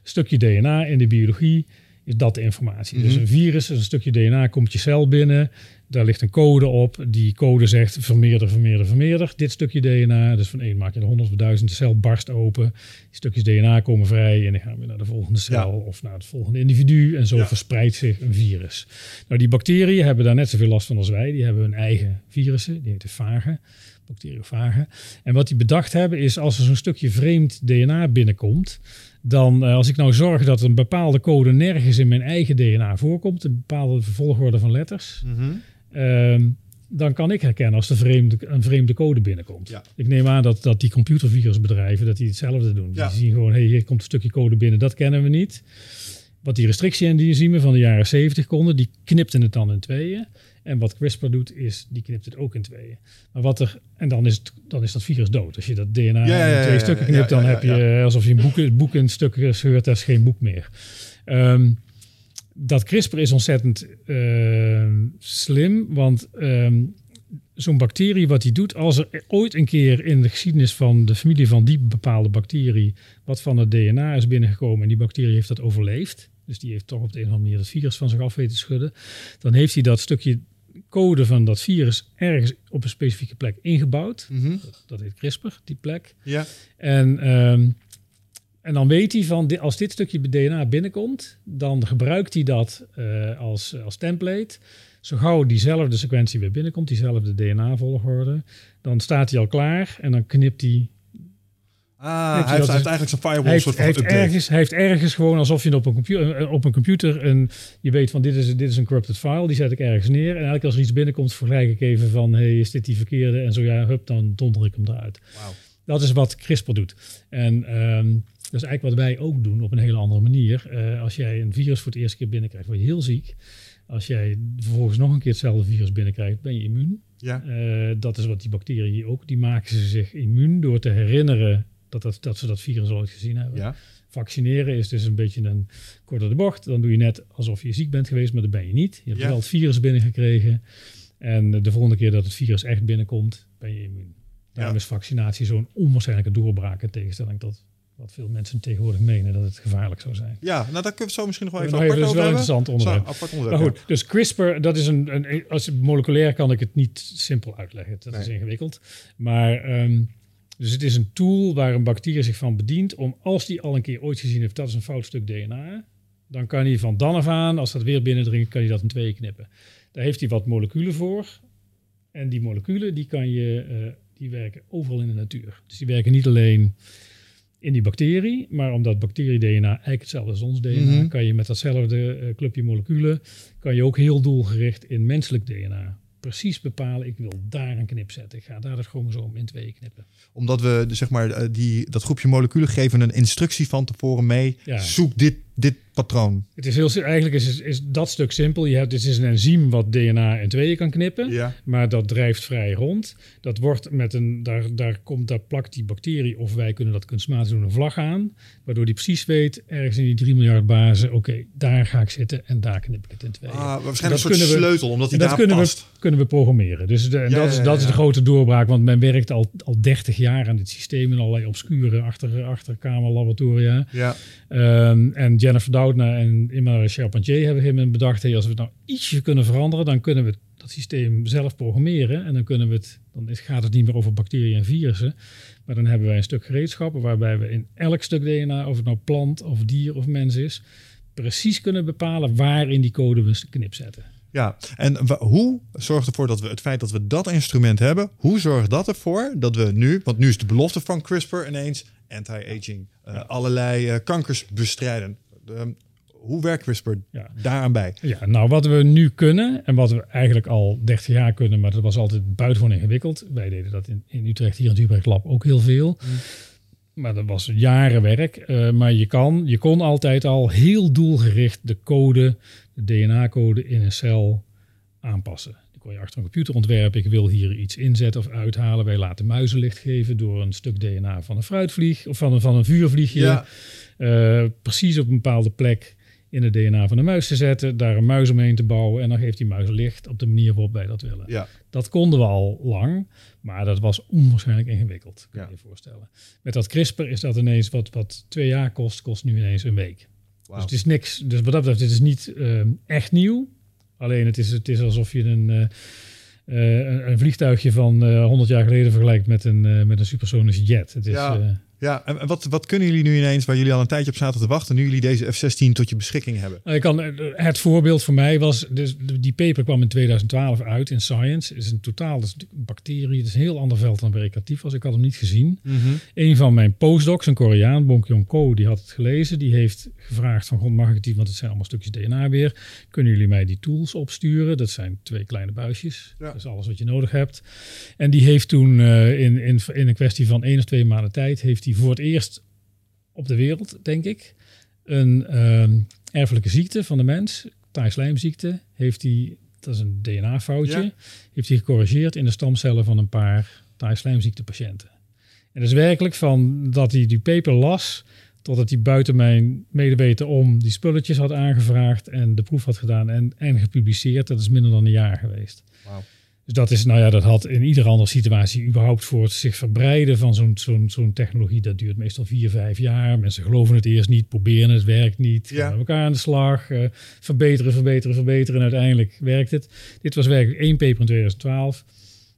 Speaker 1: stukje DNA in de biologie is dat de informatie. Dus
Speaker 2: Mhm.
Speaker 1: een virus is een stukje DNA, komt je cel binnen. Daar ligt een code op. Die code zegt vermeerder, vermeerder, vermeerder. Dit stukje DNA. Dus van één maak je er honderd of duizend. De cel barst open. Die stukjes DNA komen vrij. En die gaan weer naar de volgende cel
Speaker 2: Ja.
Speaker 1: of naar het volgende individu. En zo
Speaker 2: Ja.
Speaker 1: verspreidt zich een virus. Nou, die bacteriën hebben daar net zoveel last van als wij. Die hebben hun eigen virussen. Die heten vagen. Bacteriofagen. En wat die bedacht hebben is als er zo'n stukje vreemd DNA binnenkomt. Dan eh, als ik nou zorg dat een bepaalde code nergens in mijn eigen DNA voorkomt. Een bepaalde volgorde van letters.
Speaker 2: Mhm.
Speaker 1: Ehm, dan kan ik herkennen als er vreemde, een vreemde code binnenkomt.
Speaker 2: Ja.
Speaker 1: Ik neem aan dat, dat die computervirusbedrijven dat die hetzelfde doen.
Speaker 2: Ja.
Speaker 1: Die zien gewoon, hey, hier komt een stukje code binnen, dat kennen we niet. Wat die restrictie-enzymen van de jaren 70 konden, die knipten het dan in tweeën. En wat CRISPR doet, is die knipt het ook in tweeën. Maar wat er, en dan is, het, dan is dat virus dood. Als je dat DNA
Speaker 2: Ja,
Speaker 1: in twee stukken knipt, dan heb je eh, alsof je een boek, boek in stukken scheurt, dat is geen boek meer. Ehm, dat CRISPR is ontzettend ehm, slim, want ehm, zo'n bacterie, wat die doet, als er ooit een keer in de geschiedenis van de familie van die bepaalde bacterie wat van het DNA is binnengekomen en die bacterie heeft dat overleefd, dus die heeft toch op de een of andere manier het virus van zich af weten te schudden, dan heeft hij dat stukje code van dat virus ergens op een specifieke plek ingebouwd.
Speaker 2: Mhm.
Speaker 1: Dat, dat heet CRISPR, die plek.
Speaker 2: Ja.
Speaker 1: En, ehm, en dan weet hij van, als dit stukje DNA binnenkomt, dan gebruikt hij dat eh, als, als template. Zo gauw diezelfde sequentie weer binnenkomt, diezelfde DNA-volgorde, dan staat hij al klaar en dan knipt hij.
Speaker 2: Ah, hij heeft, hij heeft eigenlijk zijn firewall
Speaker 1: heeft,
Speaker 2: soort van
Speaker 1: heeft ergens, hij heeft ergens gewoon alsof je op een, computer, op een computer een, je weet van dit is, dit is een corrupted file, die zet ik ergens neer. En eigenlijk als er iets binnenkomt, vergelijk ik even van, hey, is dit die verkeerde? En zo ja, hup, dan donder ik hem eruit.
Speaker 2: Wauw.
Speaker 1: Dat is wat CRISPR doet. En ehm, dat is eigenlijk wat wij ook doen op een hele andere manier. Eh, als jij een virus voor het eerste keer binnenkrijgt, word je heel ziek. Als jij vervolgens nog een keer hetzelfde virus binnenkrijgt, ben je immuun.
Speaker 2: Ja.
Speaker 1: Eh, dat is wat die bacteriën ook. Die maken ze zich immuun door te herinneren dat, dat, dat ze dat virus al ooit gezien hebben.
Speaker 2: Ja.
Speaker 1: Vaccineren is dus een beetje een korte de bocht. Dan doe je net alsof je ziek bent geweest, maar dat ben je niet. Je hebt
Speaker 2: Ja.
Speaker 1: wel het virus binnengekregen. En de volgende keer dat het virus echt binnenkomt, ben je immuun. Daarom
Speaker 2: Ja.
Speaker 1: is vaccinatie zo'n onwaarschijnlijke doorbraak in tegenstelling tot wat veel mensen tegenwoordig menen dat het gevaarlijk zou zijn.
Speaker 2: ja, nou daar kunnen we zo misschien nog wel even
Speaker 1: Nog even,
Speaker 2: apart
Speaker 1: dat is
Speaker 2: over
Speaker 1: wel een
Speaker 2: hebben.
Speaker 1: interessant onderwerp.
Speaker 2: Zo, apart onderwerp,
Speaker 1: Maar goed, dus CRISPR, dat is een, een als moleculair kan ik het niet simpel uitleggen. Dat is ingewikkeld. Maar ehm, dus het is een tool waar een bacterie zich van bedient om als die al een keer ooit gezien heeft dat is een fout stuk DNA, dan kan hij van dan af aan, als dat weer binnendringt, kan hij dat in tweeën knippen. Daar heeft hij wat moleculen voor. En die moleculen die kan je, eh, die werken overal in de natuur. Dus die werken niet alleen in die bacterie, maar omdat bacterie-DNA eigenlijk hetzelfde is als ons DNA,
Speaker 2: Mhm.
Speaker 1: kan je met datzelfde eh, clubje moleculen, kan je ook heel doelgericht in menselijk DNA precies bepalen, ik wil daar een knip zetten. Ik ga daar het chromosoom in tweeën knippen.
Speaker 2: Omdat we, dus zeg maar, eh, die, dat groepje moleculen geven een instructie van tevoren mee.
Speaker 1: Ja.
Speaker 2: Zoek dit, dit patroon?
Speaker 1: Het is heel, eigenlijk is, is dat stuk simpel. Je hebt, dit is een enzym wat DNA in tweeën kan knippen.
Speaker 2: Ja.
Speaker 1: Maar dat drijft vrij rond. Dat wordt met een, daar, daar, komt, daar plakt die bacterie, of wij kunnen dat kunstmatig doen, een vlag aan. Waardoor die precies weet, ergens in die 3 miljard bazen, oké, daar ga ik zitten en daar knip ik het in tweeën.
Speaker 2: Ah, waarschijnlijk
Speaker 1: Dat
Speaker 2: een soort
Speaker 1: kunnen we-
Speaker 2: sleutel, omdat
Speaker 1: dat
Speaker 2: daar
Speaker 1: kunnen
Speaker 2: past.
Speaker 1: we, kunnen we programmeren. Dus de, en
Speaker 2: Ja,
Speaker 1: dat, is,
Speaker 2: ja,
Speaker 1: dat is de grote doorbraak. Want men werkt al, al 30 jaar aan dit systeem in allerlei obscure achter, achterkamerlaboratoria.
Speaker 2: Ja.
Speaker 1: Ehm, en Jennifer Doudna en Emmanuel Charpentier hebben hem bedacht... Hey, als we het nou ietsje kunnen veranderen... dan kunnen we dat systeem zelf programmeren. En dan, kunnen we het, dan gaat het niet meer over bacteriën en virussen. Maar dan hebben wij een stuk gereedschappen... waarbij we in elk stuk DNA, of het nou plant of dier of mens is... precies kunnen bepalen waar in die code we knip zetten.
Speaker 2: Ja, en hoe zorgt ervoor dat we het feit dat we dat instrument hebben, hoe zorgt dat ervoor dat we nu, want nu is de belofte van CRISPR ineens anti-aging, eh, allerlei eh, kankers bestrijden. Ehm, hoe werkt CRISPR
Speaker 1: Ja.
Speaker 2: daaraan bij?
Speaker 1: Ja, nou wat we nu kunnen en wat we eigenlijk al 30 jaar kunnen, maar dat was altijd buitengewoon ingewikkeld. Wij deden dat in, in Utrecht, hier in het Utrecht Lab ook heel veel. Maar dat was jaren werk. Eh, maar je, kan, je kon altijd al heel doelgericht de code, de DNA-code in een cel aanpassen. Kon je achter een computer ontwerpen. Ik wil hier iets inzetten of uithalen. Wij laten muizenlicht geven door een stuk DNA van een fruitvlieg of van een, van een vuurvliegje.
Speaker 2: Ja.
Speaker 1: eh, precies op een bepaalde plek in het DNA van de muis te zetten, daar een muis omheen te bouwen en dan geeft die muis licht op de manier waarop wij dat willen.
Speaker 2: Ja.
Speaker 1: Dat konden we al lang, maar dat was onwaarschijnlijk ingewikkeld, kan
Speaker 2: Ja.
Speaker 1: je je voorstellen. Met dat CRISPR is dat ineens wat, wat twee jaar kost, kost nu ineens een week. Dus het is niks, dus wat dat betreft, dit is niet eh, echt nieuw. Alleen het is, het is alsof je een, eh, eh, een, een vliegtuigje van eh 100 jaar geleden vergelijkt met een, eh, met een supersonische jet. Het is,
Speaker 2: Ja.
Speaker 1: Eh,
Speaker 2: Ja, en wat, wat kunnen jullie nu ineens, waar jullie al een tijdje op zaten te wachten, nu jullie deze F-16 tot je beschikking hebben?
Speaker 1: Nou, Ik kan, het voorbeeld voor mij was, dus die paper kwam in 2012 uit in Science. Het is een totaal, is een bacterie, het is een heel ander veld dan actief was. Ik had hem niet gezien. Een van mijn postdocs, een Koreaan, Bong Kyung Ko, die had het gelezen. Die heeft gevraagd van, god, mag ik het die, want het zijn allemaal stukjes DNA weer. Kunnen jullie mij die tools opsturen? Dat zijn twee kleine buisjes.
Speaker 2: Ja.
Speaker 1: Dat is alles wat je nodig hebt. En die heeft toen eh, in, in, in een kwestie van één of twee maanden tijd, heeft hij voor het eerst op de wereld, denk ik, een ehm, erfelijke ziekte van de mens, taaislijmziekte, heeft hij, dat is een DNA-foutje,
Speaker 2: Ja.
Speaker 1: heeft hij gecorrigeerd in de stamcellen van een paar taaislijmziektepatiënten. En dat is werkelijk van dat hij die paper las, totdat hij buiten mijn medeweten om die spulletjes had aangevraagd en de proef had gedaan en, en gepubliceerd. Dat is minder dan een jaar geweest. Dus dat is, nou ja, dat had in iedere andere situatie überhaupt voor het zich verbreiden van zo'n zo'n zo'n technologie. Dat duurt meestal vier, vijf jaar. Mensen geloven het eerst niet, proberen het, werkt niet.
Speaker 2: Ja.
Speaker 1: Gaan met elkaar aan de slag, eh, verbeteren, verbeteren, verbeteren. En uiteindelijk werkt het. Dit was werkelijk één paper in 2012.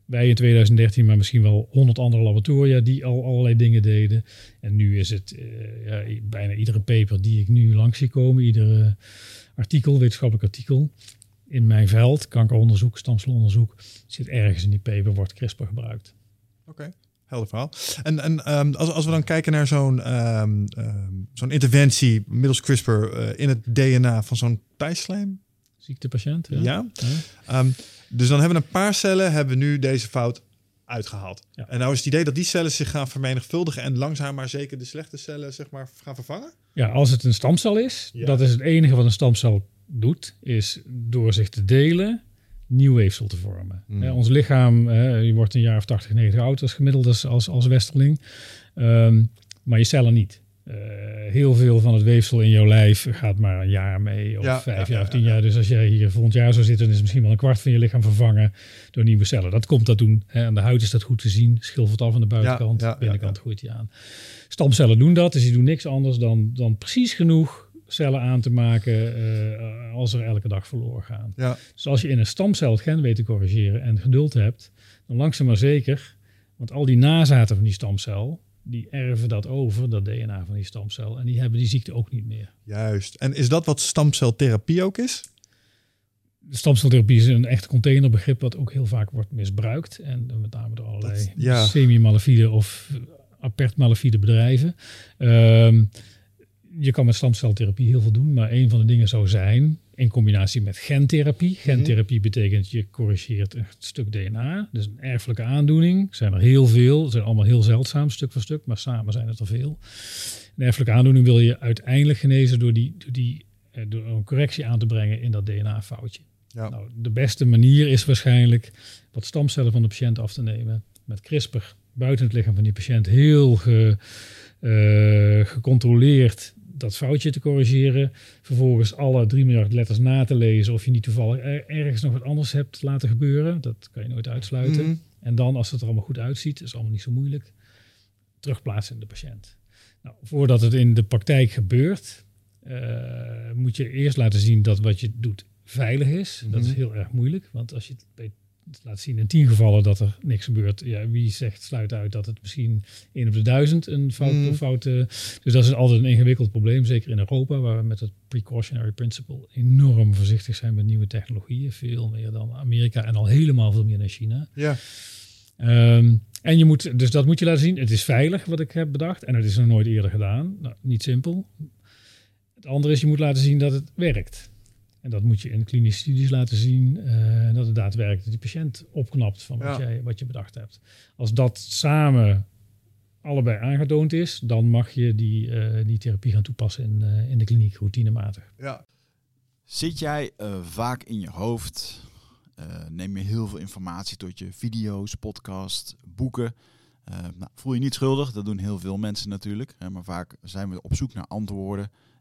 Speaker 1: Wij in 2013, maar misschien wel honderd andere laboratoria die al allerlei dingen deden. En nu is het eh, ja, bijna iedere paper die ik nu langs zie komen, iedere artikel, wetenschappelijk artikel in mijn veld, kankeronderzoek, stamcelonderzoek, zit ergens in die paper, wordt CRISPR gebruikt.
Speaker 2: Oké, helder verhaal. En, en ehm, als, als we dan kijken naar zo'n ehm, ehm, zo'n interventie middels CRISPR eh, in het DNA van zo'n tijdslijm.
Speaker 1: Ziektepatiënt.
Speaker 2: Ja.
Speaker 1: Ja.
Speaker 2: Dus dan hebben we een paar cellen, hebben nu deze fout uitgehaald.
Speaker 1: Ja.
Speaker 2: En nou is het idee dat die cellen zich gaan vermenigvuldigen en langzaam maar zeker de slechte cellen zeg maar gaan vervangen?
Speaker 1: Ja, als het een stamcel is, dat is het enige wat een stamcel doet, is door zich te delen nieuw weefsel te vormen.
Speaker 2: Hmm.
Speaker 1: Ons lichaam, eh, je wordt een jaar of 80, 90 oud als gemiddeld als, als, als westerling, Ehm, maar je cellen niet. Eh, heel veel van het weefsel in jouw lijf gaat maar een jaar mee, of
Speaker 2: Ja,
Speaker 1: vijf
Speaker 2: ja,
Speaker 1: jaar of tien
Speaker 2: ja.
Speaker 1: jaar. Dus als jij hier volgend jaar zou zitten, dan is misschien wel een kwart van je lichaam vervangen door nieuwe cellen. Dat komt dat doen. Hè. Aan de huid is dat goed te zien. Schilfert af aan de buitenkant, binnenkant groeit die aan. Stamcellen doen dat, dus die doen niks anders dan, dan precies genoeg cellen aan te maken eh, als er elke dag verloren gaan.
Speaker 2: Ja.
Speaker 1: Dus als je in een stamcel het gen weet te corrigeren en geduld hebt, dan langzaam maar zeker, want al die nazaten van die stamcel, die erven dat over, dat DNA van die stamcel, en die hebben die ziekte ook niet meer.
Speaker 2: Juist. En is dat wat stamceltherapie ook is?
Speaker 1: De stamceltherapie is een echt containerbegrip wat ook heel vaak wordt misbruikt. En met name door allerlei
Speaker 2: ja.
Speaker 1: semi-malafide of apert malafide bedrijven. Ehm, je kan met stamceltherapie heel veel doen, maar een van de dingen zou zijn in combinatie met gentherapie. Gentherapie betekent je corrigeert een stuk DNA. Dus een erfelijke aandoening. Er zijn er heel veel. Zijn allemaal heel zeldzaam, stuk voor stuk. Maar samen zijn het er veel. Een erfelijke aandoening wil je uiteindelijk genezen door, die, door, die, eh, door een correctie aan te brengen in dat DNA-foutje.
Speaker 2: Ja.
Speaker 1: Nou, de beste manier is waarschijnlijk wat stamcellen van de patiënt af te nemen. Met CRISPR buiten het lichaam van die patiënt heel ge, uh, gecontroleerd dat foutje te corrigeren. Vervolgens alle 3 miljard letters na te lezen of je niet toevallig ergens nog wat anders hebt laten gebeuren. Dat kan je nooit uitsluiten.
Speaker 2: Mhm.
Speaker 1: En dan, als het er allemaal goed uitziet, is allemaal niet zo moeilijk, terugplaatsen in de patiënt. Nou, voordat het in de praktijk gebeurt, uh, moet je eerst laten zien dat wat je doet veilig is. Dat is
Speaker 2: Mhm.
Speaker 1: heel erg moeilijk, want als je het bij laat zien in tien gevallen dat er niks gebeurt. Ja, wie zegt, sluit uit dat het misschien één op de duizend een fout,
Speaker 2: Mm.
Speaker 1: fout uh, Dus dat is altijd een ingewikkeld probleem, zeker in Europa, waar we met het precautionary principle enorm voorzichtig zijn met nieuwe technologieën. Veel meer dan Amerika en al helemaal veel meer dan China.
Speaker 2: Ja.
Speaker 1: Um, en je moet, dus dat moet je laten zien. Het is veilig wat ik heb bedacht en het is nog nooit eerder gedaan. Nou, niet simpel. Het andere is, je moet laten zien dat het werkt. En dat moet je in klinische studies laten zien. Uh, dat het daadwerkelijk die patiënt opknapt van wat,
Speaker 2: Ja.
Speaker 1: jij, wat je bedacht hebt. Als dat samen allebei aangetoond is, dan mag je die, uh, die therapie gaan toepassen in, uh, in de kliniek routinematig.
Speaker 2: Ja.
Speaker 3: Zit jij uh, vaak in je hoofd? Uh, neem je heel veel informatie tot je video's, podcast, boeken? Uh, nou, voel je niet schuldig, dat doen heel veel mensen natuurlijk. Hè, maar vaak zijn we op zoek naar antwoorden.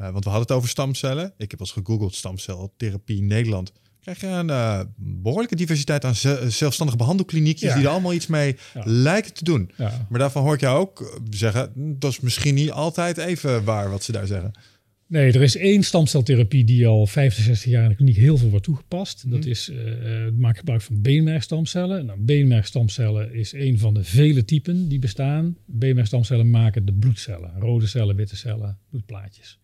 Speaker 2: Uh, want we hadden het over stamcellen. Ik heb als gegoogeld stamceltherapie in Nederland. Krijg je een uh, behoorlijke diversiteit aan zelfstandige behandelkliniekjes ja. die er allemaal iets mee ja. lijken te doen.
Speaker 1: Ja.
Speaker 2: Maar daarvan hoor ik jou ook zeggen, hm, dat is misschien niet altijd even waar wat ze daar zeggen.
Speaker 1: Nee, er is één stamceltherapie die al 50, 60 jaar in de kliniek heel veel wordt toegepast. Dat is uh, maak gebruik van beenmergstamcellen. Nou, beenmergstamcellen is een van de vele typen die bestaan. Beenmergstamcellen maken de bloedcellen, rode cellen, witte cellen, bloedplaatjes.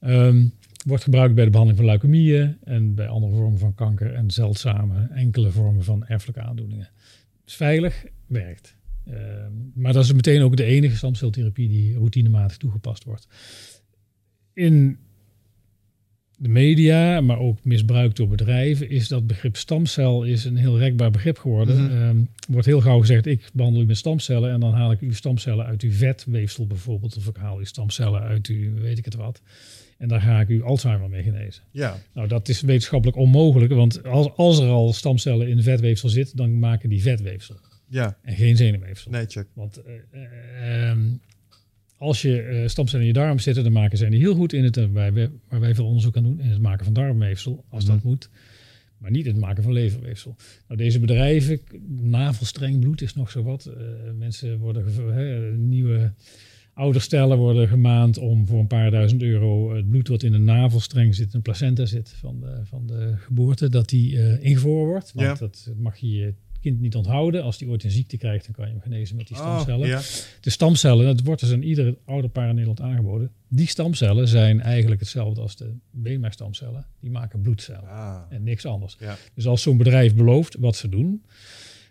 Speaker 1: Um, wordt gebruikt bij de behandeling van leukemieën en bij andere vormen van kanker en zeldzame enkele vormen van erfelijke aandoeningen. is veilig, werkt. Uh, maar dat is meteen ook de enige stamceltherapie die routinematig toegepast wordt. In de media, maar ook misbruikt door bedrijven, is dat begrip stamcel is een heel rekbaar begrip geworden. Mm -hmm. um, wordt heel gauw gezegd, ik behandel u met stamcellen en dan haal ik uw stamcellen uit uw vetweefsel bijvoorbeeld, of ik haal uw stamcellen uit uw weet ik het wat. En daar ga ik u Alzheimer mee genezen.
Speaker 2: Ja.
Speaker 1: Nou, dat is wetenschappelijk onmogelijk, want als, als er al stamcellen in vetweefsel zitten, dan maken die vetweefsel.
Speaker 2: Ja.
Speaker 1: En geen zenuwweefsel.
Speaker 2: Nee, check.
Speaker 1: Want uh, um, als je uh, stamcellen in je darm zitten, dan maken zij die heel goed in het, waar wij, waar wij veel onderzoek aan doen, in het maken van darmweefsel, als mm. dat moet. Maar niet het maken van leverweefsel. Nou, deze bedrijven, navelstrengbloed is nog zo wat. mensen worden nieuwe ouderstellen worden gemaand om voor een paar duizend euro het bloed wat in een navelstreng zit, een placenta zit van de, van de geboorte, dat die uh, ingevroren wordt. Want
Speaker 2: ja.
Speaker 1: dat mag je kind niet onthouden. Als die ooit een ziekte krijgt, dan kan je hem genezen met die stamcellen.
Speaker 2: Oh, ja.
Speaker 1: De stamcellen, dat wordt dus aan ieder ouderpaar in Nederland aangeboden. Die stamcellen zijn eigenlijk hetzelfde als de beenmergstamcellen. Die maken bloedcellen
Speaker 2: Ah.
Speaker 1: en niks anders.
Speaker 2: Ja.
Speaker 1: Dus als zo'n bedrijf belooft wat ze doen,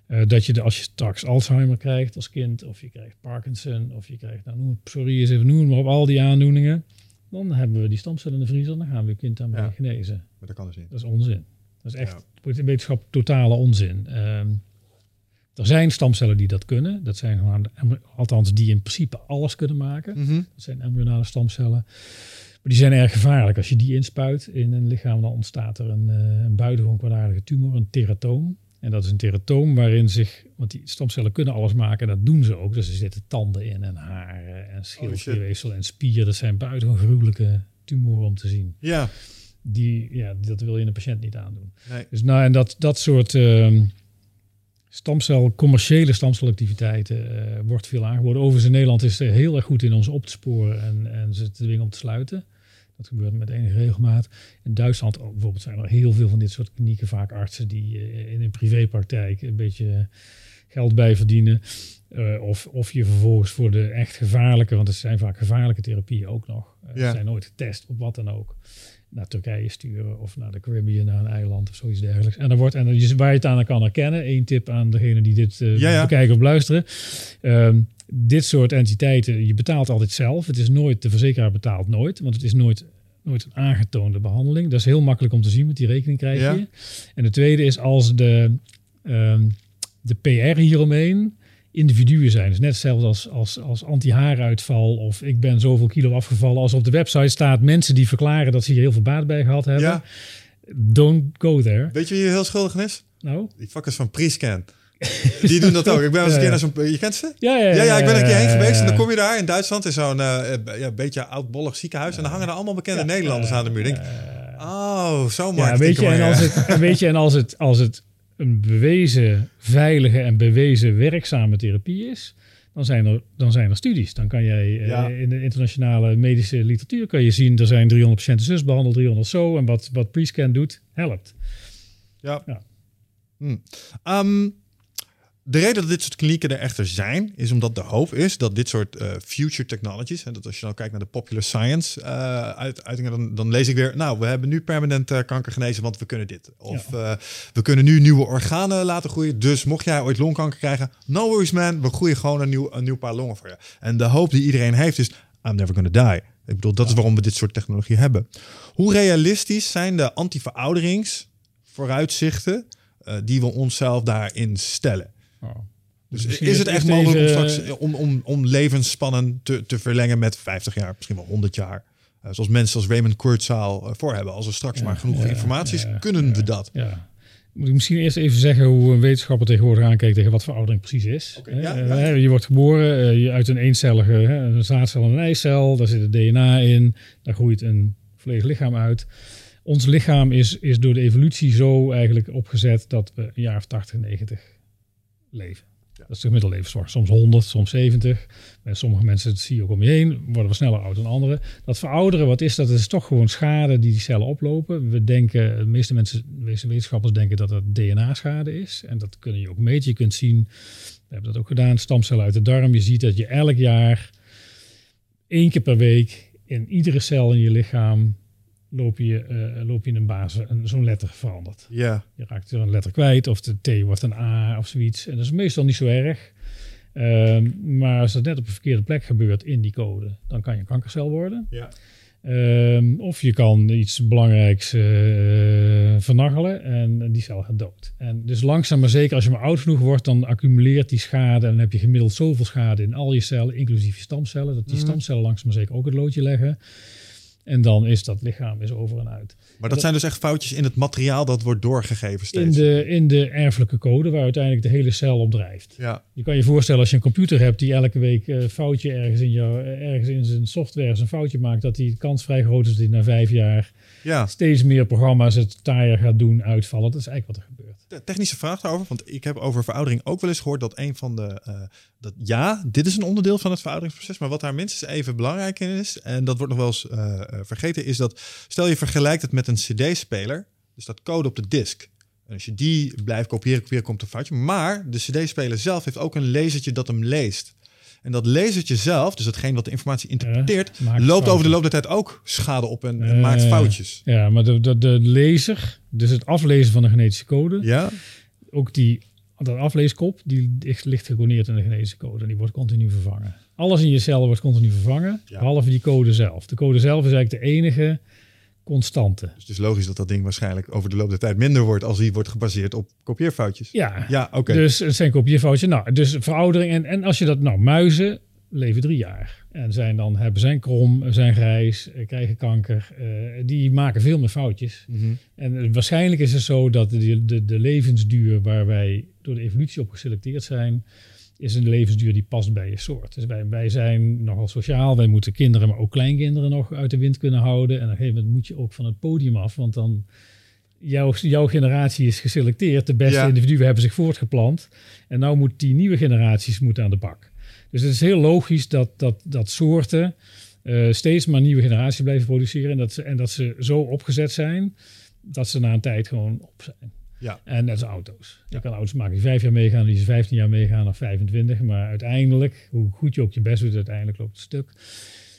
Speaker 1: Uh, dat je de, als je straks Alzheimer krijgt als kind, of je krijgt Parkinson, of je krijgt, nou noem het psoriasis, even noemen maar op al die aandoeningen. Dan hebben we die stamcellen in de vriezer, dan gaan we je kind daarmee ja. genezen.
Speaker 2: Maar dat kan dus niet.
Speaker 1: Dat is onzin. Dat is echt ja. wetenschap totale onzin. Uh, er zijn stamcellen die dat kunnen. Dat zijn gewoon, althans die in principe alles kunnen maken.
Speaker 2: Mhm.
Speaker 1: Dat zijn embryonale stamcellen. Maar die zijn erg gevaarlijk. Als je die inspuit in een lichaam, dan ontstaat er een, uh, een buitengewoon kwaadaardige tumor, een teratoom. En dat is een teratoom waarin zich, want die stamcellen kunnen alles maken, dat doen ze ook. Dus er zitten tanden in en haren en schildklierweefsel en spier. Dat zijn buitengewoon gruwelijke tumoren om te zien.
Speaker 2: Ja.
Speaker 1: Die, ja, dat wil je een patiënt niet aandoen.
Speaker 2: Nee.
Speaker 1: Dus nou, en dat, dat soort uh, stamcel, commerciële stamcelactiviteiten uh, wordt veel aangeboden. Overigens in Nederland is er heel erg goed in ons op te sporen en, en ze te dwingen om te sluiten. Dat gebeurt met enige regelmaat. In Duitsland oh, bijvoorbeeld zijn er heel veel van dit soort klinieken, vaak artsen die uh, in een privépraktijk een beetje geld bij verdienen. Uh, of, of je vervolgens voor de echt gevaarlijke, want het zijn vaak gevaarlijke therapieën ook nog. Uh,
Speaker 2: Ja.
Speaker 1: Zijn nooit getest op wat dan ook. Naar Turkije sturen of naar de Caribbean, naar een eiland of zoiets dergelijks. En, dan wordt, en waar je het aan kan herkennen, één tip aan degene die dit
Speaker 2: Ja, ja.
Speaker 1: bekijken of luisteren. Ehm, dit soort entiteiten, je betaalt altijd zelf. Het is nooit, de verzekeraar betaalt nooit, want het is nooit, nooit een aangetoonde behandeling. Dat is heel makkelijk om te zien, want die rekening krijg
Speaker 2: Ja.
Speaker 1: je. En de tweede is als de, ehm, de PR hieromheen individuen zijn. Dus net hetzelfde als, als, als anti-haaruitval of ik ben zoveel kilo afgevallen. Als op de website staat mensen die verklaren dat ze hier heel veel baat bij gehad hebben.
Speaker 2: Ja.
Speaker 1: Don't go there.
Speaker 2: Weet je wie heel schuldig is?
Speaker 1: Nou?
Speaker 2: Die fuckers van Prescan. Die doen dat ook. Ik ben eens een keer naar zo'n... Je kent ze?
Speaker 1: Ja, ja,
Speaker 2: Ja, ja, ik ben er een keer heen geweest en dan kom je daar in Duitsland in zo'n eh, eh, ja, beetje oudbollig ziekenhuis en dan hangen er allemaal bekende Nederlanders aan de muur. Denk, oh, zo
Speaker 1: Ja, weet je, en als
Speaker 2: ja.
Speaker 1: het, en weet je, en als het, als het een bewezen veilige en bewezen werkzame therapie is, dan zijn er, dan zijn er studies. Dan kan jij eh,
Speaker 2: Ja.
Speaker 1: in de internationale medische literatuur kan je zien, er zijn 300 patiënten zus behandeld, 300 zo. En wat, wat Prescan doet, helpt.
Speaker 2: Ja.
Speaker 1: Ja.
Speaker 2: Hm. Ehm, de reden dat dit soort klinieken er echter zijn, is omdat de hoop is dat dit soort eh, future technologies, en dat als je nou kijkt naar de popular science eh, uit, uitingen, dan, dan lees ik weer, nou, we hebben nu permanent eh, kanker genezen, want we kunnen dit. Of we kunnen nu nieuwe organen laten groeien, dus mocht jij ooit longkanker krijgen, no worries man, we groeien gewoon een nieuw, een nieuw paar longen voor je. En de hoop die iedereen heeft is, I'm never gonna die. Ik bedoel, dat is waarom we dit soort technologie hebben. Hoe realistisch zijn de anti-verouderings-vooruitzichten die we onszelf daarin stellen?
Speaker 1: Oh.
Speaker 2: Dus is het echt mogelijk om, straks, om, om, om levensspannen te, te verlengen met 50 jaar, misschien wel 100 jaar? Eh, zoals mensen als Raymond Kurzweil eh, voor hebben. Als er straks maar genoeg
Speaker 1: ja,
Speaker 2: informatie is,
Speaker 1: ja,
Speaker 2: kunnen we dat.
Speaker 1: Ja. Moet ik misschien eerst even zeggen hoe een wetenschapper tegenwoordig aankijkt tegen wat veroudering precies is.
Speaker 2: Ja,
Speaker 1: eh, Je wordt geboren je uit een eencellige een zaadcel en een eicel. Daar zit het DNA in. Daar groeit een volledig lichaam uit. Ons lichaam is, is door de evolutie zo eigenlijk opgezet dat we een jaar of 80, 90 leven. Dat is de gemiddelde. Soms 100, soms 70. Bij sommige mensen, dat zie je ook om je heen, worden we sneller oud dan anderen. Dat verouderen, wat is dat? Het is toch gewoon schade die die cellen oplopen. We denken, de meeste mensen, de meeste wetenschappers denken dat het DNA-schade is. En dat kun je ook meten. Je kunt zien, we hebben dat ook gedaan, stamcellen uit de darm. Je ziet dat je elk jaar één keer per week in iedere cel in je lichaam loop je, loop je een basis, een, zo'n letter verandert.
Speaker 2: Ja,
Speaker 1: Je raakt er een letter kwijt of de T wordt een A of zoiets. En dat is meestal niet zo erg. Ehm, maar als dat net op een verkeerde plek gebeurt in die code, dan kan je een kankercel worden.
Speaker 2: ja.
Speaker 1: Ehm, of je kan iets belangrijks eh, vernachelen en die cel gaat dood. En dus langzaam maar zeker, als je maar oud genoeg wordt, dan accumuleert die schade. En dan heb je gemiddeld zoveel schade in al je cellen, inclusief je stamcellen, dat die
Speaker 2: Mhm.
Speaker 1: stamcellen langzaam maar zeker ook het loodje leggen. En dan is dat lichaam is over en uit.
Speaker 2: Maar dat zijn dus echt foutjes in het materiaal dat wordt doorgegeven
Speaker 1: In
Speaker 2: steeds.
Speaker 1: de, in de erfelijke code waar uiteindelijk de hele cel op drijft.
Speaker 2: Ja,
Speaker 1: Je kan je voorstellen als je een computer hebt die elke week een foutje ergens in, jou, ergens in zijn software een foutje maakt, dat die kans vrij groot is dat hij na vijf jaar
Speaker 2: ja.
Speaker 1: steeds meer programma's het taaier gaat doen uitvallen. Dat is eigenlijk wat er gebeurt.
Speaker 2: Technische vraag daarover, want ik heb over veroudering ook wel eens gehoord dat een van de, eh, dat ja, dit is een onderdeel van het verouderingsproces, maar wat daar minstens even belangrijk in is, en dat wordt nog wel eens eh, eh, vergeten, is dat stel je vergelijkt het met een CD-speler, dus dat code op de disk. En als je die blijft kopiëren, kopiëren, komt een foutje. Maar de CD-speler zelf heeft ook een lasertje dat hem leest. En dat lasertje zelf, dus hetgeen wat de informatie interpreteert, loopt over de loop der tijd ook schade op en, en maakt foutjes.
Speaker 1: Ja, maar de, de, de lezer, dus het aflezen van de genetische code,
Speaker 2: Ja?
Speaker 1: ook die dat afleeskop, die ligt gecodeerd in de genetische code en die wordt continu vervangen. Alles in je cellen wordt continu vervangen,
Speaker 2: Ja.
Speaker 1: behalve die code zelf. De code zelf is eigenlijk de enige constante.
Speaker 2: Dus het is logisch dat dat ding waarschijnlijk over de loop der tijd minder wordt als die wordt gebaseerd op kopieerfoutjes.
Speaker 1: Ja,
Speaker 2: Ja, oké.
Speaker 1: dus het zijn kopieerfoutjes. Nou, dus veroudering. En, en als je dat, nou, muizen leven drie jaar. En zijn dan, hebben zijn krom, zijn grijs, eh, krijgen kanker. eh, die maken veel meer foutjes.
Speaker 2: Mhm.
Speaker 1: En eh, waarschijnlijk is het zo dat de, de, de levensduur waar wij door de evolutie op geselecteerd zijn, is een levensduur die past bij je soort. Dus wij, wij zijn nogal sociaal. Wij moeten kinderen, maar ook kleinkinderen nog uit de wind kunnen houden. En op een gegeven moment moet je ook van het podium af, want dan jouw, jouw generatie is geselecteerd. De beste
Speaker 2: Ja.
Speaker 1: individuen hebben zich voortgeplant. En nou moet die nieuwe generaties moeten aan de bak. Dus het is heel logisch dat, dat, dat soorten eh, steeds maar nieuwe generaties blijven produceren. En dat, ze, en dat ze zo opgezet zijn dat ze na een tijd gewoon op zijn.
Speaker 2: Ja.
Speaker 1: En net als auto's. Je kan auto's maken die vijf jaar meegaan, die ze 15 jaar meegaan of 25. Maar uiteindelijk, hoe goed je ook je best doet, uiteindelijk loopt het stuk.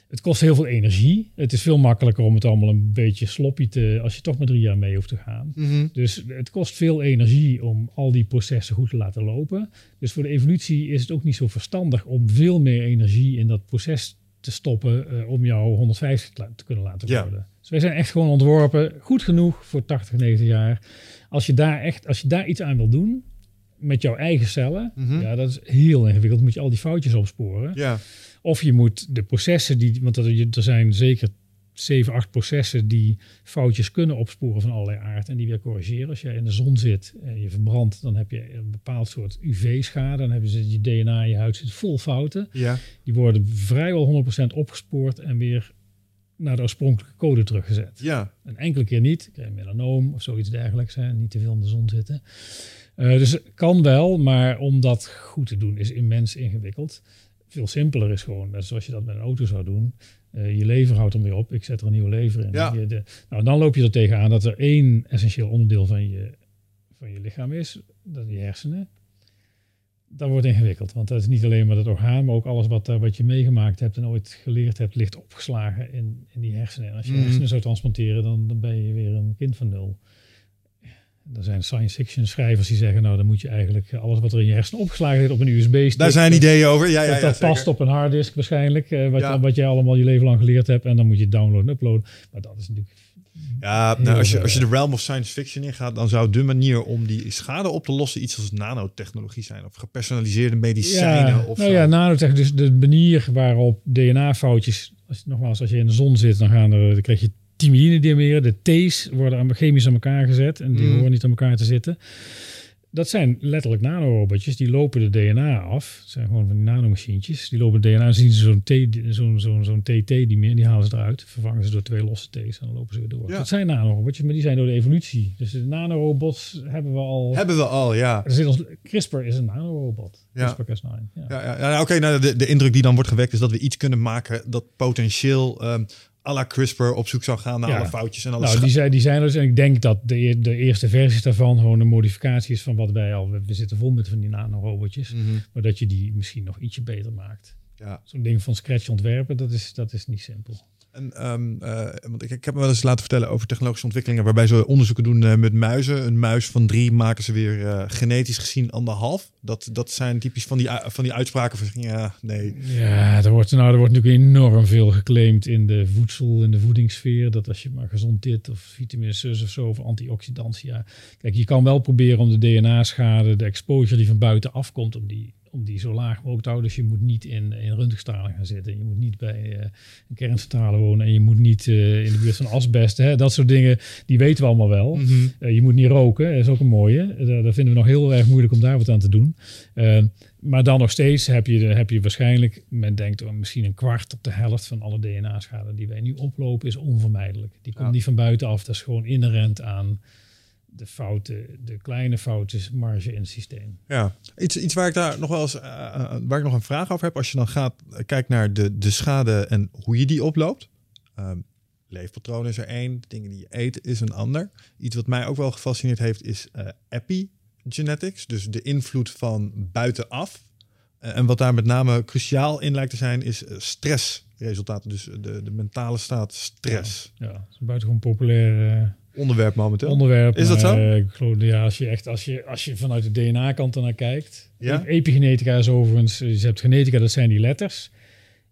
Speaker 1: Het kost heel veel energie. Het is veel makkelijker om het allemaal een beetje sloppy te... als je toch maar drie jaar mee hoeft te gaan.
Speaker 2: Mhm.
Speaker 1: Dus het kost veel energie om al die processen goed te laten lopen. Dus voor de evolutie is het ook niet zo verstandig om veel meer energie in dat proces te stoppen eh, om jou 150 te kunnen laten
Speaker 2: Ja.
Speaker 1: worden. Dus wij zijn echt gewoon ontworpen, goed genoeg voor 80, 90 jaar. Als je daar echt, als je daar iets aan wil doen met jouw eigen cellen,
Speaker 2: Mhm.
Speaker 1: ja, dat is heel ingewikkeld. Moet je al die foutjes opsporen.
Speaker 2: Ja.
Speaker 1: Of je moet de processen die, want er, er zijn zeker 7, 8 processen die foutjes kunnen opsporen van allerlei aard en die weer corrigeren. Als jij in de zon zit en je verbrandt, dan heb je een bepaald soort UV-schade. Dan hebben ze je DNA, je huid zit vol fouten.
Speaker 2: Ja.
Speaker 1: Die worden vrijwel 100% opgespoord en weer naar de oorspronkelijke code teruggezet.
Speaker 2: Ja.
Speaker 1: Een enkele keer niet. Krijg je melanoom of zoiets dergelijks. Hè. Niet te veel in de zon zitten. Eh, dus kan wel, maar om dat goed te doen is immens ingewikkeld. Veel simpeler is gewoon, net zoals je dat met een auto zou doen. Eh, je lever houdt er weer op. Ik zet er een nieuwe lever in.
Speaker 2: Ja.
Speaker 1: Je de, nou, dan loop je er tegenaan dat er één essentieel onderdeel van je, van je lichaam is. Dat is je hersenen. Dat wordt ingewikkeld, want dat is niet alleen maar het orgaan, maar ook alles wat, daar wat je meegemaakt hebt en ooit geleerd hebt, ligt opgeslagen in, in die hersenen. En als je
Speaker 2: Mhm.
Speaker 1: hersenen zou transplanteren, dan, dan ben je weer een kind van nul. Er zijn science fiction schrijvers die zeggen, nou dan moet je eigenlijk alles wat er in je hersenen opgeslagen zit op een USB-stick.
Speaker 2: Daar zijn ideeën over. Ja, ja,
Speaker 1: dat
Speaker 2: ja,
Speaker 1: dat past op een harddisk waarschijnlijk, eh, wat,
Speaker 2: Ja.
Speaker 1: wat jij allemaal je leven lang geleerd hebt. En dan moet je downloaden en uploaden. Maar dat is natuurlijk...
Speaker 2: Ja, nou, als, je, als je de realm of science fiction ingaat, dan zou de manier om die schade op te lossen iets als nanotechnologie zijn. Of gepersonaliseerde medicijnen.
Speaker 1: Ja,
Speaker 2: of
Speaker 1: nou
Speaker 2: zo.
Speaker 1: ja, nanotech, dus de manier waarop DNA-foutjes... Als, nogmaals, als je in de zon zit, dan, gaan er, dan krijg je thymidine-dimeren. De T's worden chemisch aan elkaar gezet en die
Speaker 2: Mm.
Speaker 1: horen niet aan elkaar te zitten. Dat zijn letterlijk nanorobotjes, die lopen de DNA af. Het zijn gewoon van die nanomachientjes. Die lopen de DNA, dan zien ze zo'n T, zo'n zo'n zo'n TT, die, meer, die halen ze eruit. Vervangen ze door twee losse T's en dan lopen ze weer door.
Speaker 2: Ja.
Speaker 1: Dat zijn nanorobotjes, maar die zijn door de evolutie. Dus de nanorobots hebben we al...
Speaker 2: Hebben we al, ja.
Speaker 1: Er zit ons, CRISPR is een nanorobot.
Speaker 2: Ja.
Speaker 1: CRISPR-Cas9. Ja.
Speaker 2: ja, ja, ja Oké, nou, de, de indruk die dan wordt gewekt is dat we iets kunnen maken dat potentieel ehm à la CRISPR op zoek zou gaan naar
Speaker 1: Ja.
Speaker 2: alle foutjes en alle
Speaker 1: Nou, die zijn, die zijn er dus. En ik denk dat de, de eerste versies daarvan gewoon een modificatie is van wat wij al. We, we zitten vol met van die nanorobotjes.
Speaker 2: Mhm.
Speaker 1: Maar dat je die misschien nog ietsje beter maakt.
Speaker 2: Ja.
Speaker 1: Zo'n ding van scratch ontwerpen, dat is, dat is niet simpel.
Speaker 2: En, ehm, eh, want ik, ik heb me wel eens laten vertellen over technologische ontwikkelingen waarbij ze onderzoeken doen eh, met muizen. Een muis van drie maken ze weer eh, genetisch gezien anderhalf. Dat, dat zijn typisch van die, van die uitspraken van ja, nee.
Speaker 1: Ja, er wordt, nou, er wordt natuurlijk enorm veel geclaimd in de voedsel, in de voedingssfeer. Dat als je maar gezond dit of vitamine zus of zo of antioxidantia. Kijk, je kan wel proberen om de DNA-schade, de exposure die van buiten afkomt, om die, om die zo laag mogelijk te houden. Dus je moet niet in, in röntgenstraling gaan zitten. Je moet niet bij eh, een kerncentrale wonen en je moet niet eh, in de buurt van asbest. Hè? Dat soort dingen, die weten we allemaal wel.
Speaker 2: Mhm.
Speaker 1: Eh, je moet niet roken, dat is ook een mooie. Daar, vinden we nog heel erg moeilijk om daar wat aan te doen. Maar dan nog steeds heb je, de- heb je waarschijnlijk, men denkt oh, misschien een kwart op de helft van alle DNA-schade die wij nu oplopen, is onvermijdelijk. Die komt
Speaker 2: Ja.
Speaker 1: niet van buitenaf, dat is gewoon inherent aan de fouten, de kleine foutensmarge in het systeem.
Speaker 2: Ja, iets, iets waar ik daar nog wel eens, eh, eh, waar ik nog een vraag over heb. Als je dan gaat, eh, kijkt naar de, de schade en hoe je die oploopt. Ehm, leefpatroon is er één, de dingen die je eet is een ander. Iets wat mij ook wel gefascineerd heeft is eh, epigenetics. Dus de invloed van buitenaf. En wat daar met name cruciaal in lijkt te zijn, is stressresultaten. Dus de, de mentale staat stress.
Speaker 1: Ja, dat is een buitengewoon populair
Speaker 2: onderwerp momenteel.
Speaker 1: onderwerp.
Speaker 2: Is dat
Speaker 1: maar,
Speaker 2: zo?
Speaker 1: eh, ik geloof, ja, als je echt, als je, als je vanuit de DNA-kant ernaar kijkt.
Speaker 2: Ja?
Speaker 1: Epigenetica is overigens, je hebt genetica, dat zijn die letters.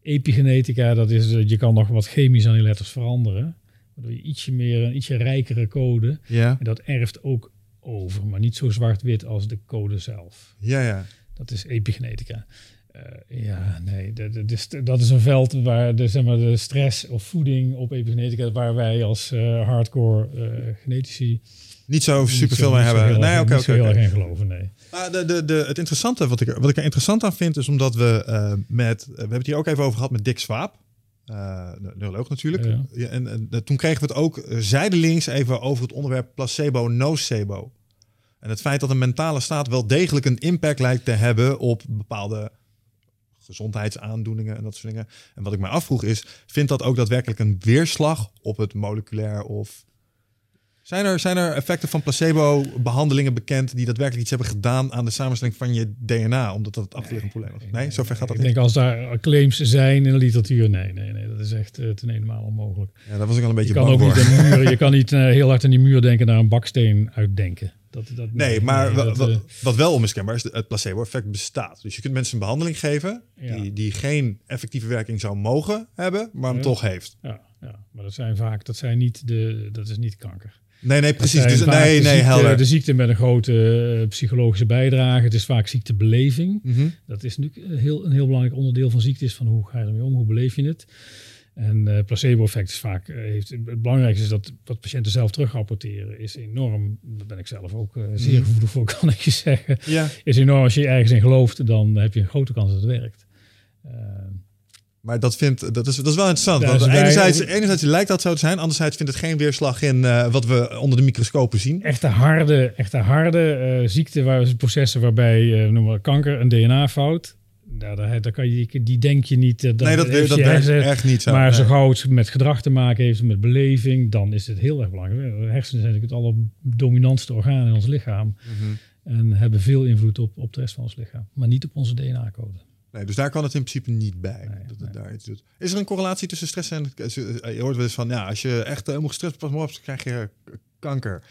Speaker 1: Epigenetica, dat is, eh, je kan nog wat chemisch aan die letters veranderen. Waardoor je ietsje meer, een ietsje rijkere code.
Speaker 2: Ja,
Speaker 1: En dat erft ook over, maar niet zo zwart-wit als de code zelf.
Speaker 2: ja, ja.
Speaker 1: Dat is epigenetica. Eh, ja, nee, dat, is, dat is een veld waar de, zeg maar, de stress of voeding op epigenetica, waar wij als eh, hardcore eh, genetici
Speaker 2: Niet zo superveel mee hebben.
Speaker 1: heel
Speaker 2: Nee, oké, oké.
Speaker 1: heel erg in geloven, nee.
Speaker 2: Maar de, de, de, het interessante, wat ik, er- wat ik er interessant aan vind, is omdat we met, we hebben het hier ook even over gehad met Dick Swaap. de neuroloog natuurlijk.
Speaker 1: Ja.
Speaker 2: Ja, en, en toen kregen we het ook zijdelings even over het onderwerp placebo-nocebo. En het feit dat een mentale staat wel degelijk een impact lijkt te hebben op bepaalde gezondheidsaandoeningen en dat soort dingen. En wat ik mij afvroeg is, vindt dat ook daadwerkelijk een weerslag op het moleculair of... Zijn er, zijn er effecten van placebo-behandelingen bekend die daadwerkelijk iets hebben gedaan aan de samenstelling van je DNA, omdat dat het achterliggend probleem was? Nee, zover gaat dat
Speaker 1: Ik
Speaker 2: niet.
Speaker 1: denk als daar claims zijn in de literatuur, nee, nee, nee, dat is echt uh, ten helemaal onmogelijk.
Speaker 2: Ja, daar was ik al een beetje
Speaker 1: je kan ook
Speaker 2: voor.
Speaker 1: niet een muur, je kan niet uh, heel hard aan die muur denken, naar een baksteen uitdenken. Dat, dat,
Speaker 2: Nee, maar wat,
Speaker 1: uh,
Speaker 2: wat wel onmiskenbaar is, het placebo-effect bestaat. Dus je kunt mensen een behandeling geven
Speaker 1: Ja.
Speaker 2: die, die geen effectieve werking zou mogen hebben, maar hem
Speaker 1: Ja.
Speaker 2: toch heeft.
Speaker 1: ja, ja, maar dat zijn vaak, dat zijn niet de, dat is niet kanker.
Speaker 2: Nee, nee, precies. Dus, nee, nee,
Speaker 1: ziekte,
Speaker 2: helder.
Speaker 1: De ziekte met een grote uh, psychologische bijdrage. Het is vaak ziektebeleving.
Speaker 2: Mhm.
Speaker 1: Dat is natuurlijk een heel, een heel belangrijk onderdeel van ziekte is van hoe ga je ermee om, hoe beleef je het. En uh, placebo-effect is vaak, uh, heeft, het belangrijkste is dat wat patiënten zelf terugrapporteren is enorm, daar ben ik zelf ook uh, zeer gevoelig voor, kan ik je zeggen,
Speaker 2: Ja,
Speaker 1: is enorm. Als je ergens in gelooft, dan heb je een grote kans dat het werkt. Uh,
Speaker 2: maar dat, vindt, dat, is, dat is wel interessant.
Speaker 1: Ja,
Speaker 2: want
Speaker 1: dus wij-
Speaker 2: enerzijds, enerzijds lijkt dat zo te zijn, anderzijds vindt het geen weerslag in eh, wat we onder de microscopen zien.
Speaker 1: echte harde, echte harde eh, ziekte, waar, processen waarbij, eh, noem maar kanker, een DNA-fout, daar, daar, daar kan je, die denk je niet. eh,
Speaker 2: nee, dat,
Speaker 1: heeft
Speaker 2: dat werkt
Speaker 1: hersen-
Speaker 2: echt niet zo.
Speaker 1: Maar
Speaker 2: Nee.
Speaker 1: zo gauw het met gedrag te maken heeft, met beleving, dan is het heel erg belangrijk. De hersenen zijn natuurlijk het allerdominantste orgaan in ons lichaam.
Speaker 2: Mhm.
Speaker 1: En hebben veel invloed op, op de rest van ons lichaam. Maar niet op onze DNA-code.
Speaker 2: Nee, dus daar kan het in principe niet bij.
Speaker 1: Nee,
Speaker 2: dat het
Speaker 1: nee.
Speaker 2: daar iets doet. Is er een correlatie tussen stress en... Je hoort wel eens van, ja, als je echt helemaal gestrest pas maar op, dan krijg je kanker.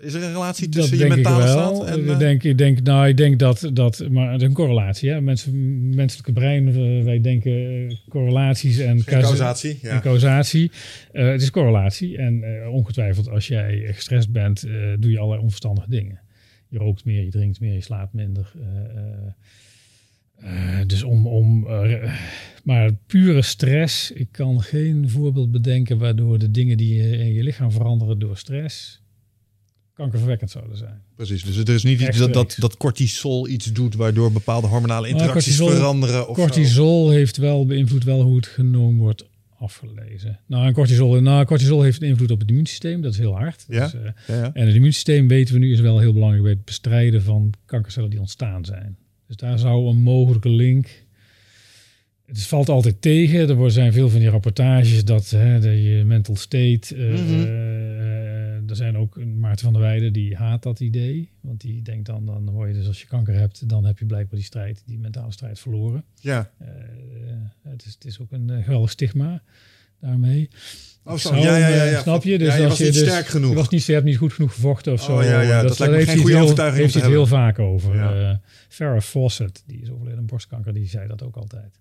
Speaker 2: Is er een relatie
Speaker 1: Dat
Speaker 2: tussen je
Speaker 1: denk ik
Speaker 2: mentale
Speaker 1: wel.
Speaker 2: staat en...
Speaker 1: ik,
Speaker 2: eh,
Speaker 1: denk, ik denk, nou, ik denk dat, dat, maar het is een correlatie. Hè? Mensen, menselijke brein, eh, wij denken eh, correlaties en,
Speaker 2: causatie,
Speaker 1: en
Speaker 2: ja.
Speaker 1: causatie. Eh, het is correlatie. En eh, ongetwijfeld, als jij gestrest bent, eh, doe je allerlei onverstandige dingen. Je rookt meer, je drinkt meer, je slaapt minder. eh, eh, eh, dus om, om eh, maar pure stress, ik kan geen voorbeeld bedenken waardoor de dingen die je in je lichaam veranderen door stress kankerverwekkend zouden zijn.
Speaker 2: Precies, dus er is niet iets dat, dat, dat cortisol iets doet waardoor bepaalde hormonale interacties
Speaker 1: cortisol-
Speaker 2: veranderen. Of zo.
Speaker 1: cortisol heeft wel beïnvloed wel hoe het genoom wordt afgelezen. Nou, en cortisol, nou, cortisol heeft een invloed op het immuunsysteem, dat is heel hard.
Speaker 2: Ja?
Speaker 1: Dus, eh,
Speaker 2: Ja, ja.
Speaker 1: en het immuunsysteem weten we nu is wel heel belangrijk bij het bestrijden van kankercellen die ontstaan zijn. Dus daar zou een mogelijke link. Het valt altijd tegen. Er worden- zijn veel van die rapportages dat hè, de, je mental state. eh,
Speaker 2: Mhm.
Speaker 1: eh, er zijn ook een Maarten van der Weijden die haat dat idee. Want die denkt dan, dan hoor je dus als je kanker hebt, dan heb je blijkbaar die strijd, die mentale strijd verloren.
Speaker 2: ja.
Speaker 1: Eh, het, is, het is ook een eh, geweldig stigma daarmee.
Speaker 2: Oh, zo. ja, ja, ja,
Speaker 1: eh,
Speaker 2: ja.
Speaker 1: Snap je? Dus
Speaker 2: ja, je
Speaker 1: als
Speaker 2: was niet
Speaker 1: dus-
Speaker 2: sterk genoeg.
Speaker 1: Je, was niet, je hebt niet goed genoeg gevochten of
Speaker 2: Oh,
Speaker 1: zo.
Speaker 2: ja, ja, dat lijkt me geen goede
Speaker 1: heel-
Speaker 2: overtuiging
Speaker 1: heeft hij het heel vaak over.
Speaker 2: Ja.
Speaker 1: Eh, Farrah Fawcett, die is overleden aan borstkanker, die zei dat ook altijd.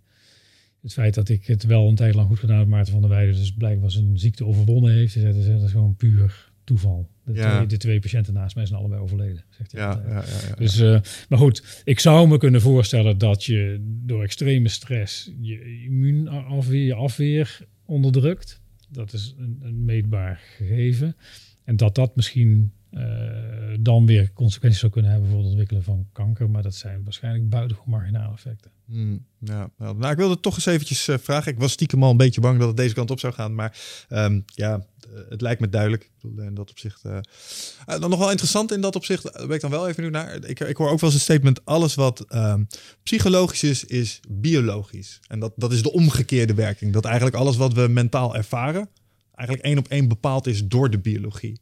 Speaker 1: Het feit dat ik het wel een tijd lang goed gedaan heb, Maarten van der Weijden, dus blijkbaar zijn ziekte overwonnen heeft, zei, dat is gewoon puur toeval. De,
Speaker 2: Ja.
Speaker 1: twee, de twee patiënten naast mij zijn allebei overleden, zegt hij
Speaker 2: Ja, ja, ja, ja.
Speaker 1: Dus, eh, maar goed, ik zou me kunnen voorstellen dat je door extreme stress je immuunafweer, je afweer onderdrukt. Dat is een, een meetbaar gegeven. En dat dat misschien dan weer consequenties zou kunnen hebben voor het ontwikkelen van kanker. Maar dat zijn waarschijnlijk buitengewoon marginale effecten.
Speaker 2: Hmm, ja, nou, ik wilde toch eens eventjes eh, vragen. Ik was stiekem al een beetje bang dat het deze kant op zou gaan. Maar ehm, ja, eh, het lijkt me duidelijk. In dat opzicht. eh, eh, dan nog wel interessant in dat opzicht. eh, ben ik dan wel even nu naar. Ik, ik hoor ook wel eens een statement. Alles wat ehm, psychologisch is, is biologisch. En dat, dat is de omgekeerde werking. Dat eigenlijk alles wat we mentaal ervaren. eigenlijk één op één bepaald is door de biologie.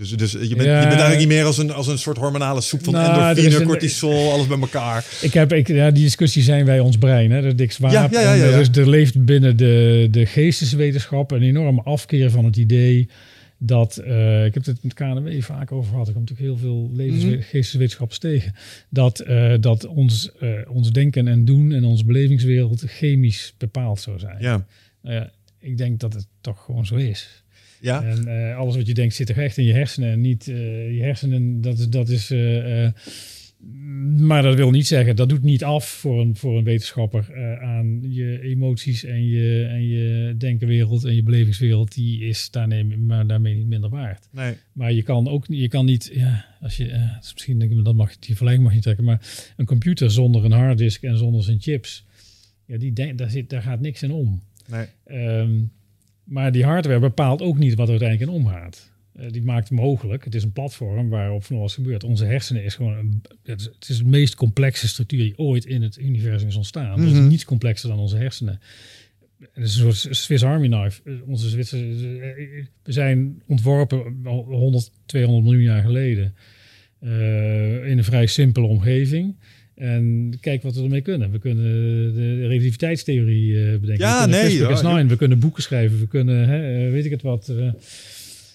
Speaker 2: Dus, dus je, bent, je bent eigenlijk niet meer als een, als een soort hormonale soep van
Speaker 1: Nou,
Speaker 2: endorfine,
Speaker 1: een-
Speaker 2: cortisol, alles bij elkaar.
Speaker 1: Ik heb, ik, ja, die discussie zijn wij ons brein, hè, de Dick Swaap.
Speaker 2: Ja, ja, ja.
Speaker 1: Er, er leeft binnen de, de geesteswetenschap een enorme afkeer van het idee dat, eh, ik heb het met KNW vaak over gehad, ik heb natuurlijk heel veel levensgeesteswetenschappers tegen, dat, uh, dat ons, uh, ons denken en doen en onze belevingswereld chemisch bepaald zou zijn.
Speaker 2: Ja.
Speaker 1: Nou ja, ik denk dat het toch gewoon zo is.
Speaker 2: Ja.
Speaker 1: En alles wat je denkt zit er echt in je hersenen. En niet je hersenen, dat is, dat is maar dat wil niet zeggen, dat doet niet af voor een, voor een wetenschapper aan je emoties en je, en je denkenwereld en je belevingswereld. Die is daarmee, maar daarmee niet minder waard.
Speaker 2: Nee.
Speaker 1: Maar je kan ook je kan niet, ja, als je, misschien denk ik, dat mag, die vergelijking mag je trekken, maar een computer zonder een harddisk en zonder zijn chips, ja, die denk, daar, zit, daar gaat niks in om.
Speaker 2: Nee.
Speaker 1: Um, maar die hardware bepaalt ook niet wat er uiteindelijk in omgaat. Uh, die maakt mogelijk. Het is een platform waarop van alles gebeurt. Onze hersenen is gewoon een, het, is, het is de meest complexe structuur die ooit in het universum is ontstaan. Mm -hmm. Dus niets complexer dan onze hersenen. Het is een soort Swiss Army knife. Onze Zwitser, we zijn ontworpen 100, 200 miljoen jaar geleden uh, in een vrij simpele omgeving. En kijk wat we ermee kunnen. We kunnen de relativiteitstheorie uh, bedenken.
Speaker 2: Ja,
Speaker 1: we
Speaker 2: nee.
Speaker 1: Ja, we kunnen boeken schrijven. We kunnen, hè, weet ik het wat. Uh,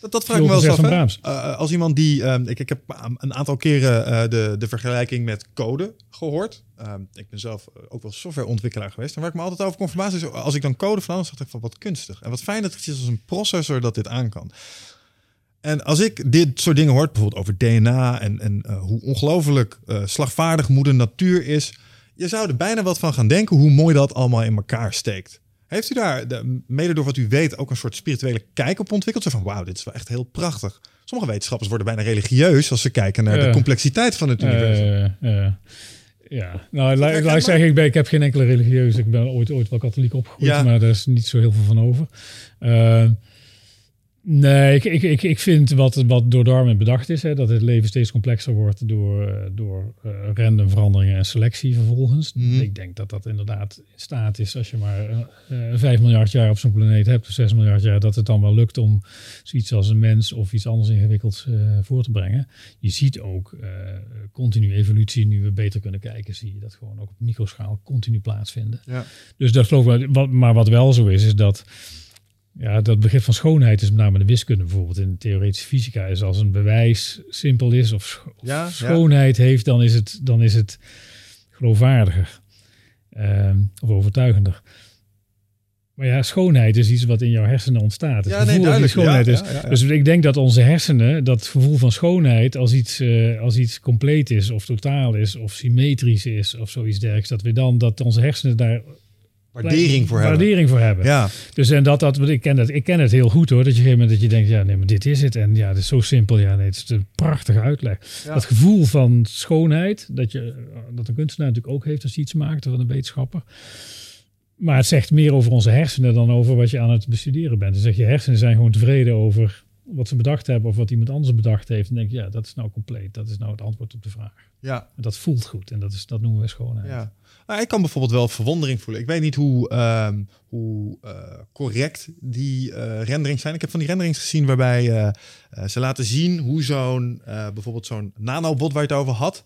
Speaker 2: dat, dat vraag ik me wel eens af. Uh, als iemand die. Uh, ik, ik heb een aantal keren uh, de, de vergelijking met code gehoord. ik ben zelf ook wel softwareontwikkelaar geweest. En waar ik me altijd over kon verbazen is. Als ik dan code verander, dacht ik van wat kunstig. En wat fijn dat het is als een processor dat dit aan kan. En als ik dit soort dingen hoor, bijvoorbeeld over DNA en, en hoe ongelooflijk slagvaardig moeder natuur is. Je zou er bijna wat van gaan denken hoe mooi dat allemaal in elkaar steekt. Heeft u daar, de, mede door wat u weet, ook een soort spirituele kijk op ontwikkeld? Zo van, wauw, dit is wel echt heel prachtig. Sommige wetenschappers worden bijna religieus als ze kijken naar
Speaker 1: uh,
Speaker 2: de complexiteit van het universum.
Speaker 1: Uh, ja, nou, laat ik zeggen, ik, ben, ik heb geen enkele religieus. Ik ben ooit, ooit wel katholiek opgegroeid, ja. maar daar is niet zo heel veel van over. Nee, ik, ik, ik, ik vind wat, wat door Darwin bedacht is, hè, dat het leven steeds complexer wordt door, door uh, random veranderingen en selectie vervolgens.
Speaker 2: Mhm.
Speaker 1: Ik denk dat dat inderdaad in staat is als je maar uh, 5 miljard jaar op zo'n planeet hebt, of 6 miljard jaar, dat het dan wel lukt om zoiets als een mens of iets anders ingewikkelds uh, voor te brengen. Je ziet ook continu evolutie, nu we beter kunnen kijken, zie je dat gewoon ook op microschaal continu plaatsvinden.
Speaker 2: Ja.
Speaker 1: Dus dat geloof ik, wat, maar wat wel zo is, is dat ja, dat begrip van schoonheid is met name de wiskunde bijvoorbeeld in de theoretische fysica. Is als een bewijs simpel is of,
Speaker 2: ja,
Speaker 1: schoonheid ja. heeft, dan is het, dan is het geloofwaardiger uh, of overtuigender. Maar ja, schoonheid is iets wat in jouw hersenen ontstaat. Het
Speaker 2: ja,
Speaker 1: gevoel
Speaker 2: nee,
Speaker 1: die schoonheid
Speaker 2: ja,
Speaker 1: is.
Speaker 2: ja.
Speaker 1: Dus ik denk dat onze hersenen dat gevoel van schoonheid als iets, uh, als iets compleet is of totaal is of symmetrisch is of zoiets dergelijks, dat we dan dat onze hersenen daar
Speaker 2: waardering voor hebben.
Speaker 1: Waardering voor hebben.
Speaker 2: Ja.
Speaker 1: Dus en dat, dat, ik ken het, ik ken het heel goed hoor. Dat je op een gegeven moment dat je denkt, ja, nee, maar dit is het. En ja, het is zo simpel. Ja, nee, het is een prachtige uitleg.
Speaker 2: Ja.
Speaker 1: Dat gevoel van schoonheid, dat, je, dat een kunstenaar natuurlijk ook heeft als hij iets maakt, of een wetenschapper. Maar het zegt meer over onze hersenen dan over wat je aan het bestuderen bent. Dus zeg je hersenen zijn gewoon tevreden over wat ze bedacht hebben of wat iemand anders bedacht heeft. En denk je, ja, dat is nou compleet. Dat is nou het antwoord op de vraag.
Speaker 2: Ja.
Speaker 1: En dat voelt goed en dat, is, dat noemen we schoonheid.
Speaker 2: Ja. Nou, ik kan bijvoorbeeld wel verwondering voelen. Ik weet niet hoe, uh, hoe uh, correct die uh, renderings zijn. Ik heb van die renderings gezien waarbij uh, ze laten zien hoe zo'n bijvoorbeeld zo'n nanobot waar je het over had,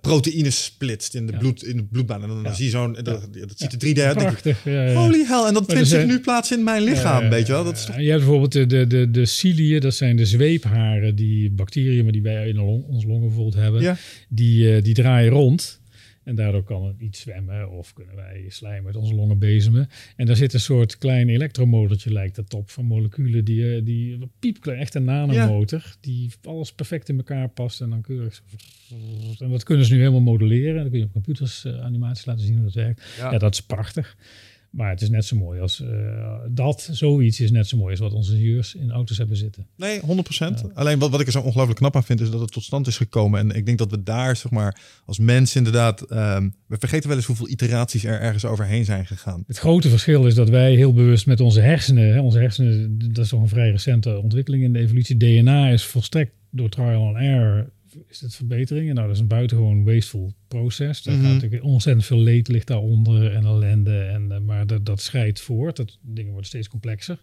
Speaker 2: proteïnes splitst in de, ja. bloed, in de bloedbaan. En dan, dan zie je zo'n, dat, dat ziet er 3D uit.
Speaker 1: Prachtig.
Speaker 2: Holy hell, en dat vindt zich nu plaats in mijn lichaam, weet je wel. Dat is toch...
Speaker 1: Je hebt bijvoorbeeld de, de, de, de ciliën, dat zijn de zweepharen, die bacteriën, maar die wij in onze longen bijvoorbeeld hebben, die, die draaien rond. En daardoor kan het iets zwemmen of kunnen wij slijm met onze longen bezemen. En daar zit een soort klein elektromotortje, lijkt dat op, van moleculen die, die piepklein, echt een nanomotor, ja. die alles perfect in elkaar past en dan keurig. En dat kunnen ze nu helemaal modelleren. Dan kun je op computers uh, animaties laten zien hoe dat werkt. Ja. ja, dat is prachtig. Maar het is net zo mooi als uh, dat, zoiets is net zo mooi als wat onze ingenieurs in auto's hebben zitten.
Speaker 2: Nee, 100%. Ja. Alleen wat, wat ik er zo ongelooflijk knap aan vind, is dat het tot stand is gekomen. En ik denk dat we daar, zeg maar, als mens inderdaad, um, we vergeten wel eens hoeveel iteraties er ergens overheen zijn gegaan.
Speaker 1: Het grote verschil is dat wij heel bewust met onze hersenen, hè, onze hersenen, dat is toch een vrij recente ontwikkeling in de evolutie. DNA is volstrekt door trial and error is het verbeteringen. Nou, dat is een buitengewoon wasteful proces. Daar mm -hmm. gaat natuurlijk ontzettend veel leed ligt daaronder en ellende. En, uh, maar dat, dat scheidt voort. Dat, dingen worden steeds complexer.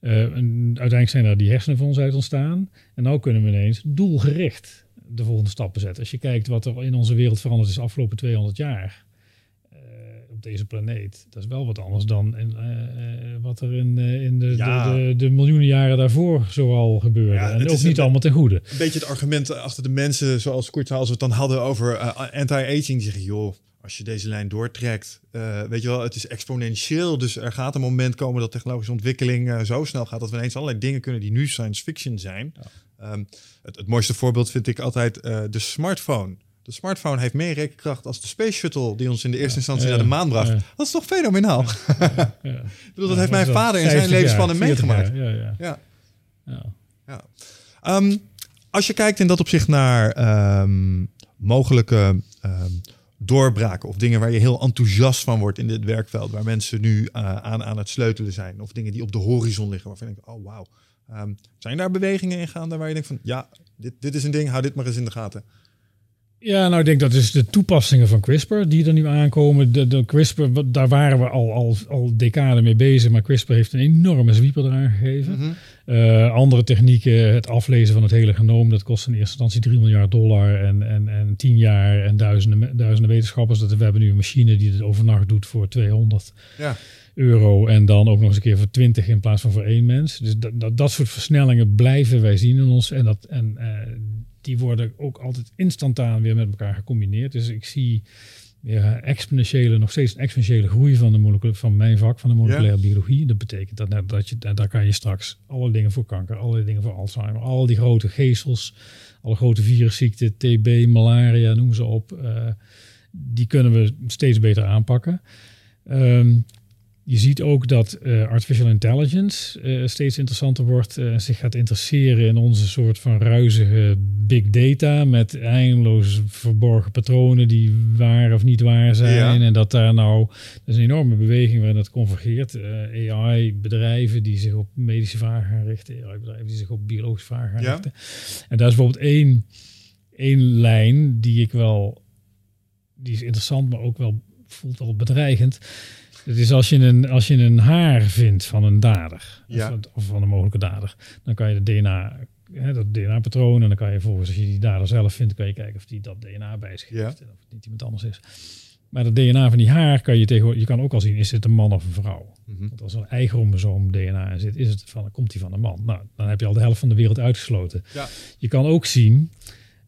Speaker 1: Uh, en uiteindelijk zijn daar die hersenen van ons uit ontstaan. En nu kunnen we ineens doelgericht de volgende stappen zetten. Als je kijkt wat er in onze wereld veranderd is de afgelopen 200 jaar. Op deze planeet. Dat is wel wat anders dan in, eh, eh, wat er in, eh, in de,
Speaker 2: Ja.
Speaker 1: de, de, de miljoenen jaren daarvoor zoal gebeurde.
Speaker 2: Ja,
Speaker 1: en ook
Speaker 2: is
Speaker 1: niet allemaal ten goede.
Speaker 2: Een beetje het argument achter de mensen, zoals kort als we het dan hadden over anti-aging. Die zeggen, joh, als je deze lijn doortrekt, weet je wel, het is exponentieel. Dus er gaat een moment komen dat technologische ontwikkeling zo snel gaat dat we ineens allerlei dingen kunnen die nu science fiction zijn. Ehm, het, het mooiste voorbeeld vind ik altijd de smartphone. De smartphone heeft meer rekenkracht als de Space Shuttle die ons in de eerste instantie naar de maan bracht. Dat is toch fenomenaal?
Speaker 1: Ja.
Speaker 2: Ik bedoel, dat heeft mijn vader in zijn
Speaker 1: 50 jaar,
Speaker 2: levensspanne
Speaker 1: 40
Speaker 2: meegemaakt.
Speaker 1: Ja, ja.
Speaker 2: Ja.
Speaker 1: ja.
Speaker 2: Ja. Ehm, als je kijkt in dat opzicht naar ehm, mogelijke ehm, doorbraken of dingen waar je heel enthousiast van wordt in dit werkveld, waar mensen nu eh, aan, aan het sleutelen zijn, of dingen die op de horizon liggen, waarvan je denkt, oh wauw. Ehm, zijn daar bewegingen in gaande waar je denkt van, ja, dit, dit is een ding, hou dit maar eens in de gaten.
Speaker 1: Ja, nou ik denk dat is de toepassingen van CRISPR die er nu aankomen. De, de CRISPR, daar waren we al, al, al decaden mee bezig, maar CRISPR heeft een enorme zwieper eraan gegeven.
Speaker 2: Mhm.
Speaker 1: Eh, andere technieken, het aflezen van het hele genoom, dat kost in eerste instantie 3 miljard dollar en, en, en 10 jaar en duizenden, duizenden wetenschappers. Dat, we hebben nu een machine die het overnacht doet voor 200
Speaker 2: Ja.
Speaker 1: Euro en dan ook nog eens een keer voor 20 in plaats van voor één mens. Dus dat, dat, dat soort versnellingen blijven wij zien in ons en, dat, en eh, die worden ook altijd instantaan weer met elkaar gecombineerd. Dus ik zie weer exponentiële, nog steeds een exponentiële groei van, de molecule, van mijn vak, van de moleculaire biologie. Dat betekent dat, net dat je, daar kan je straks alle dingen voor kanker, alle dingen voor Alzheimer, al die grote geestels, alle grote virusziekten, TB, malaria, noem ze op, eh, die kunnen we steeds beter aanpakken. Ehm, je ziet ook dat eh, artificial intelligence eh, steeds interessanter wordt en zich gaat interesseren in onze soort van ruizige big data met eindeloos verborgen patronen die waar of niet waar zijn.
Speaker 2: Ja.
Speaker 1: En dat daar nou, dat is een enorme beweging waarin dat convergeert. Eh, AI-bedrijven die zich op medische vragen gaan richten, AI-bedrijven die zich op biologische vragen gaan
Speaker 2: Ja.
Speaker 1: richten. En daar is bijvoorbeeld één, één lijn die ik wel, die is interessant, maar ook wel voelt wel bedreigend. Het is als je een, als je een haar vindt van een dader,
Speaker 2: Ja.
Speaker 1: of, van een mogelijke dader, dan kan je de DNA, hè, dat DNA-patroon, en dan kan je volgens, als je die dader zelf vindt, kan je kijken of die dat DNA bij zich
Speaker 2: Ja.
Speaker 1: heeft en of het niet iemand anders is. Maar het DNA van die haar kan je tegenwoordig, je kan ook al zien, is het een man of een vrouw?
Speaker 2: Mhm.
Speaker 1: Want als er een eigen chromosoom DNA in zit, is het van, komt die van een man. Nou, dan heb je al de helft van de wereld uitgesloten.
Speaker 2: Ja.
Speaker 1: Je kan ook zien,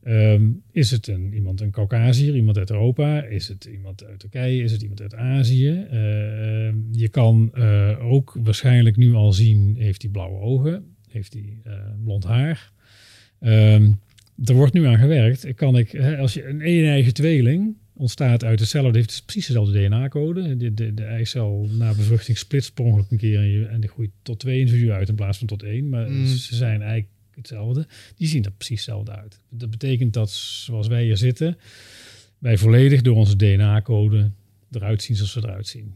Speaker 1: ehm, is het een, iemand een Caucasiër, iemand uit Europa? Is het iemand uit Turkije? Is het iemand uit Azië? Ehm, je kan eh, ook waarschijnlijk nu al zien, heeft hij blauwe ogen? Heeft hij eh, blond haar? Ehm, er wordt nu aan gewerkt. Kan ik, hè, als je een een-eigen tweeling ontstaat uit hetzelfde, heeft precies dezelfde DNA-code. De, de, de eicel na bevruchting splitst per ongeluk een keer en, je, en die groeit tot twee individuen uit in plaats van tot één. Maar
Speaker 2: Mm.
Speaker 1: ze zijn eigenlijk hetzelfde. Die zien er precies hetzelfde uit. Dat betekent dat zoals wij hier zitten, wij volledig door onze DNA-code eruit zien zoals we eruit zien.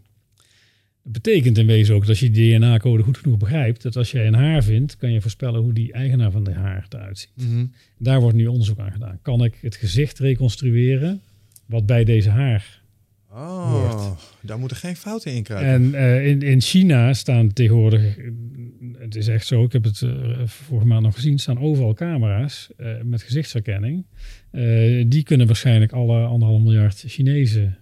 Speaker 1: Dat betekent in wezen ook dat als je die DNA-code goed genoeg begrijpt, dat als jij een haar vindt, kan je voorspellen hoe die eigenaar van de haar eruit ziet.
Speaker 2: Mhm.
Speaker 1: Daar wordt nu onderzoek aan gedaan. Kan ik het gezicht reconstrueren wat bij deze haar
Speaker 2: Oh, daar moeten geen fouten in kruipen.
Speaker 1: En eh, in, in China staan tegenwoordig, het is echt zo, ik heb het eh, vorige maand nog gezien, staan overal camera's eh, met gezichtsherkenning. Eh, die kunnen waarschijnlijk alle anderhalf miljard Chinezen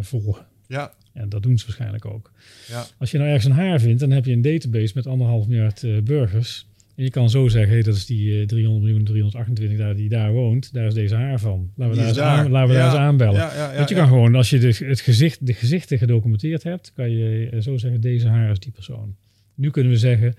Speaker 1: volgen.
Speaker 2: Ja,
Speaker 1: En dat doen ze waarschijnlijk ook.
Speaker 2: ja.
Speaker 1: Als je nou ergens een haar vindt, dan heb je een database met anderhalf miljard burgers. En je kan zo zeggen, hey, dat is die eh, 300 miljoen, 328 daar die daar woont. Daar is deze haar van. Laten we, daar eens, aan, laten we
Speaker 2: Ja.
Speaker 1: daar eens aanbellen.
Speaker 2: Ja, ja, ja,
Speaker 1: Want je kan gewoon, als je de, het gezicht, de gezichten gedocumenteerd hebt, kan je zo zeggen, deze haar is die persoon. Nu kunnen we zeggen,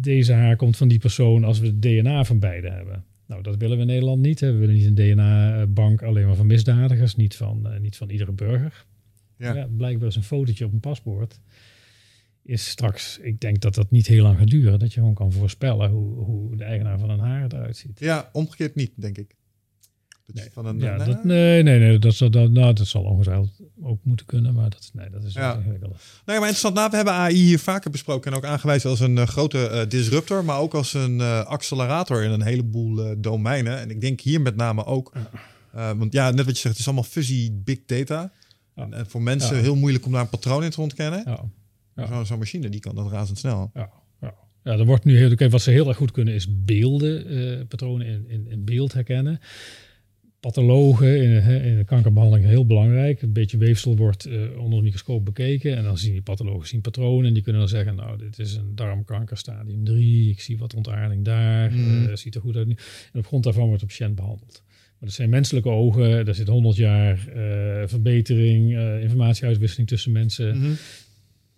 Speaker 1: deze haar komt van die persoon als we het DNA van beide hebben. Nou, dat willen we in Nederland niet. Hè. We willen niet een DNA-bank alleen maar van misdadigers, niet van, eh, niet van iedere burger.
Speaker 2: Ja.
Speaker 1: Ja. blijkbaar is een fotootje op een paspoort. Is straks, ik denk dat dat niet heel lang gaat duren. Dat je gewoon kan voorspellen hoe, hoe de eigenaar van een haar eruit ziet.
Speaker 2: Ja, omgekeerd niet, denk ik. Dat
Speaker 1: Nee.
Speaker 2: van een,
Speaker 1: Ja,
Speaker 2: nee,
Speaker 1: dat, nee, nee, nee, dat zal, dat, nou, dat zal ongetwijfeld ook moeten kunnen, maar dat, nee, dat is
Speaker 2: Ja.
Speaker 1: ja. ingewikkeld.
Speaker 2: Nee, maar interessant. Nou, we hebben AI hier vaker besproken en ook aangewezen als een eh, grote eh, disruptor, maar ook als een eh, accelerator in een heleboel eh, domeinen. En ik denk hier met name ook, eh, want ja, net wat je zegt, het is allemaal fuzzy big data.
Speaker 1: Ja.
Speaker 2: En, en voor mensen
Speaker 1: Ja.
Speaker 2: heel moeilijk om daar een patroon in te ontkennen.
Speaker 1: Ja, Ja.
Speaker 2: Zo'n machine, die kan dat razendsnel.
Speaker 1: ja, ja. ja, er wordt nu heel, wat ze heel erg goed kunnen is beelden, eh, patronen in, in, in beeld herkennen. Pathologen in, in de kankerbehandeling heel belangrijk. Een beetje weefsel wordt onder de microscoop bekeken. En dan zien die pathologen zien patronen. En die kunnen dan zeggen, nou, dit is een darmkanker stadium 3. Ik zie wat ontaarding daar. Mm. ziet er goed uit. En op grond daarvan wordt de patiënt behandeld. Maar dat zijn menselijke ogen. Daar zit 100 jaar verbetering, informatieuitwisseling tussen mensen. Mhm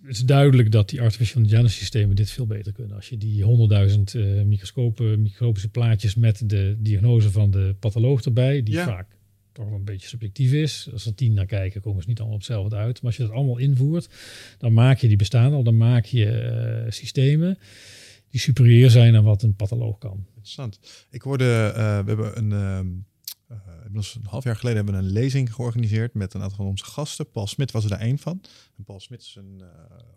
Speaker 1: het is duidelijk dat die artificial intelligence systemen dit veel beter kunnen. Als je die honderdduizend uh, microscopen, microscopische plaatjes met de diagnose van de patholoog erbij, die vaak toch wel een beetje subjectief is. Als er tien naar kijken, komen ze niet allemaal op hetzelfde uit. Maar als je dat allemaal invoert, dan maak je die bestaan al, dan maak je uh, systemen die superieur zijn aan wat een patholoog kan.
Speaker 2: Interessant. Ik hoorde, uh, we hebben een ehm, inmiddels een half jaar geleden hebben we een lezing georganiseerd met een aantal van onze gasten. Paul Smit was er daar één van. En Paul Smit is een, uh,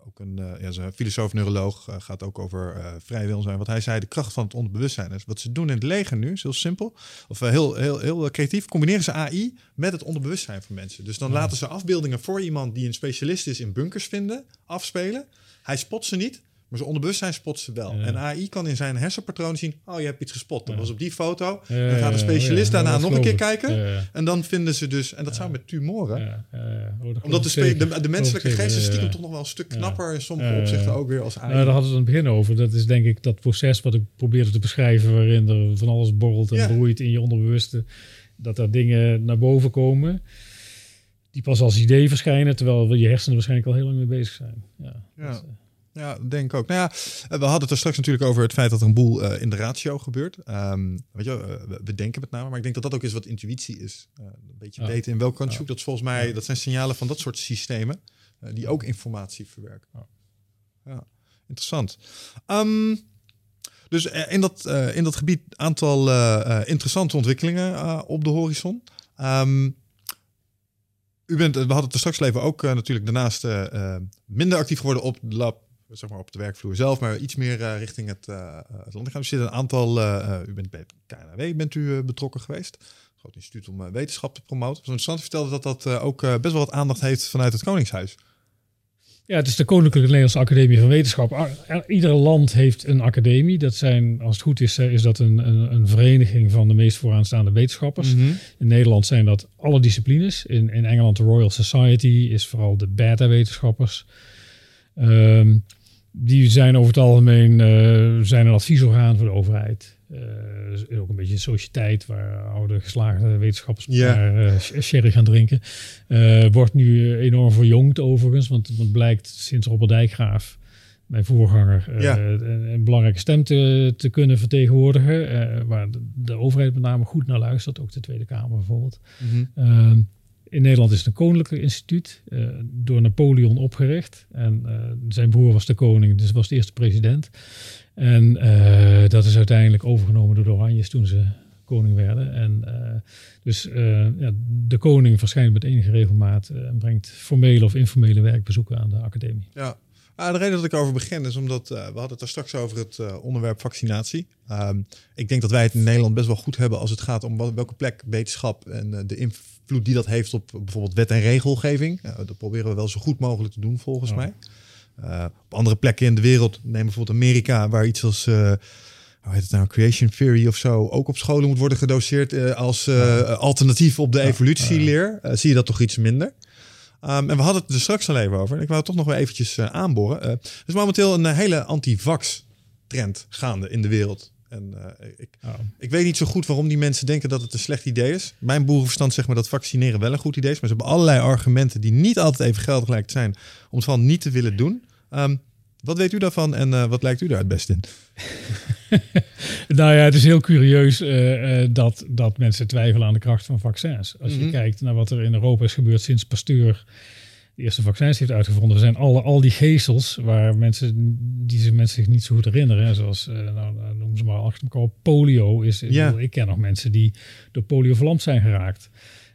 Speaker 2: ook een, uh, ja, een filosoof, neuroloog, uh, gaat ook over vrij wil zijn. Wat hij zei, de kracht van het onderbewustzijn is. Wat ze doen in het leger nu, is heel simpel, of heel, heel, heel creatief, combineren ze AI met het onderbewustzijn van mensen. Dus dan laten ze afbeeldingen voor iemand die een specialist is in bunkers vinden, afspelen. Hij spot ze niet, maar zijn onderbewustzijn spot ze wel. En AI kan in zijn hersenpatroon zien, oh je hebt iets gespot. Dat was op die foto. dan gaat de specialist daarna nog een keer kijken. En dan vinden ze dus, en dat zou met tumoren. Oh, Omdat de, de, de, menselijke geest is stiekem toch nog wel een stuk knapper in sommige opzichten ook weer als AI.
Speaker 1: Nou, daar hadden we het aan het begin over. Dat is denk ik dat proces wat ik probeerde te beschrijven, waarin er van alles borrelt en broeit in je onderbewuste. Dat er dingen naar boven komen die pas als idee verschijnen, terwijl je hersenen waarschijnlijk al heel lang mee bezig zijn. Ja,
Speaker 2: ja. Dus, ja, denk ook. Nou ja, we hadden het er straks natuurlijk over het feit dat er een boel uh, in de ratio gebeurt. Um, weet je, uh, we denken met name, maar ik denk dat dat ook is wat intuïtie is. Uh, een beetje weten in welk kant je Dat is volgens mij, dat zijn signalen van dat soort systemen die ook informatie verwerken. Ja, interessant. Um, dus in dat, in dat gebied aantal interessante ontwikkelingen op de horizon. Um, u bent, we hadden het er straks even ook natuurlijk daarnaast minder actief geworden op lab zeg maar op de werkvloer zelf, maar iets meer uh, richting het, uh, het land gaan. Er zitten een aantal, u bent bij KNW bent u betrokken geweest. Groot instituut om wetenschap te promoten. Zo interessant vertelde dat dat ook best wel wat aandacht heeft vanuit het Koningshuis.
Speaker 1: Ja, het is de Koninklijke Nederlandse Academie van Wetenschap. Ieder land heeft een academie. Dat zijn, als het goed is, is dat een, een, een vereniging van de meest vooraanstaande wetenschappers. Mhm. In Nederland zijn dat alle disciplines. In, in Engeland de Royal Society is vooral de beta-wetenschappers. Um, die zijn over het algemeen uh, zijn een adviesorgaan voor de overheid. Uh, ook een beetje een sociëteit waar oude geslaagde wetenschappers ja. uh, sherry gaan drinken. wordt nu enorm verjongd overigens, want het blijkt sinds Robert Dijkgraaf, mijn voorganger, een, een, belangrijke stem te, te kunnen vertegenwoordigen. waar de, de, overheid met name goed naar luistert, ook de Tweede Kamer bijvoorbeeld. Mm in Nederland is het een koninklijk instituut, uh, door Napoleon opgericht. En uh, zijn broer was de koning, dus was de eerste president. En uh, dat is uiteindelijk overgenomen door de Oranjes toen ze koning werden. En dus ja, de koning verschijnt met enige regelmaat en brengt formele of informele werkbezoeken aan de academie.
Speaker 2: Ja, Ah, de reden dat ik over begin is omdat we hadden het er straks over het onderwerp vaccinatie. Um, ik denk dat wij het in Nederland best wel goed hebben als het gaat om welke plek wetenschap en de invloed die dat heeft op bijvoorbeeld wet en regelgeving. dat proberen we wel zo goed mogelijk te doen volgens mij. op andere plekken in de wereld, neem bijvoorbeeld Amerika, waar iets als hoe heet het nou, creation theory of zo, ook op scholen moet worden gedoseerd als alternatief op de evolutieleer. zie je dat toch iets minder? Um, en we hadden het er straks al even over. Ik wou het toch nog wel eventjes uh, aanboren. Uh, er is momenteel een uh, hele anti-vax trend gaande in de wereld. En ik, oh. ik weet niet zo goed waarom die mensen denken dat het een slecht idee is. Mijn boerenverstand zegt maar dat vaccineren wel een goed idee is. Maar ze hebben allerlei argumenten die niet altijd even geldig lijkt zijn om het van niet te willen doen. Um, wat weet u daarvan en wat lijkt u daar het best in?
Speaker 1: nou ja, het is heel curieus uh, uh, dat, dat mensen twijfelen aan de kracht van vaccins. Als je mhm. kijkt naar wat er in Europa is gebeurd sinds Pasteur de eerste vaccins heeft uitgevonden. Er zijn alle, al die gezels waar mensen, die zich mensen zich niet zo goed herinneren. Zoals, uh, nou, noem ze maar achter elkaar polio. Is, ja. ik ken nog mensen die door polio verlamd zijn geraakt.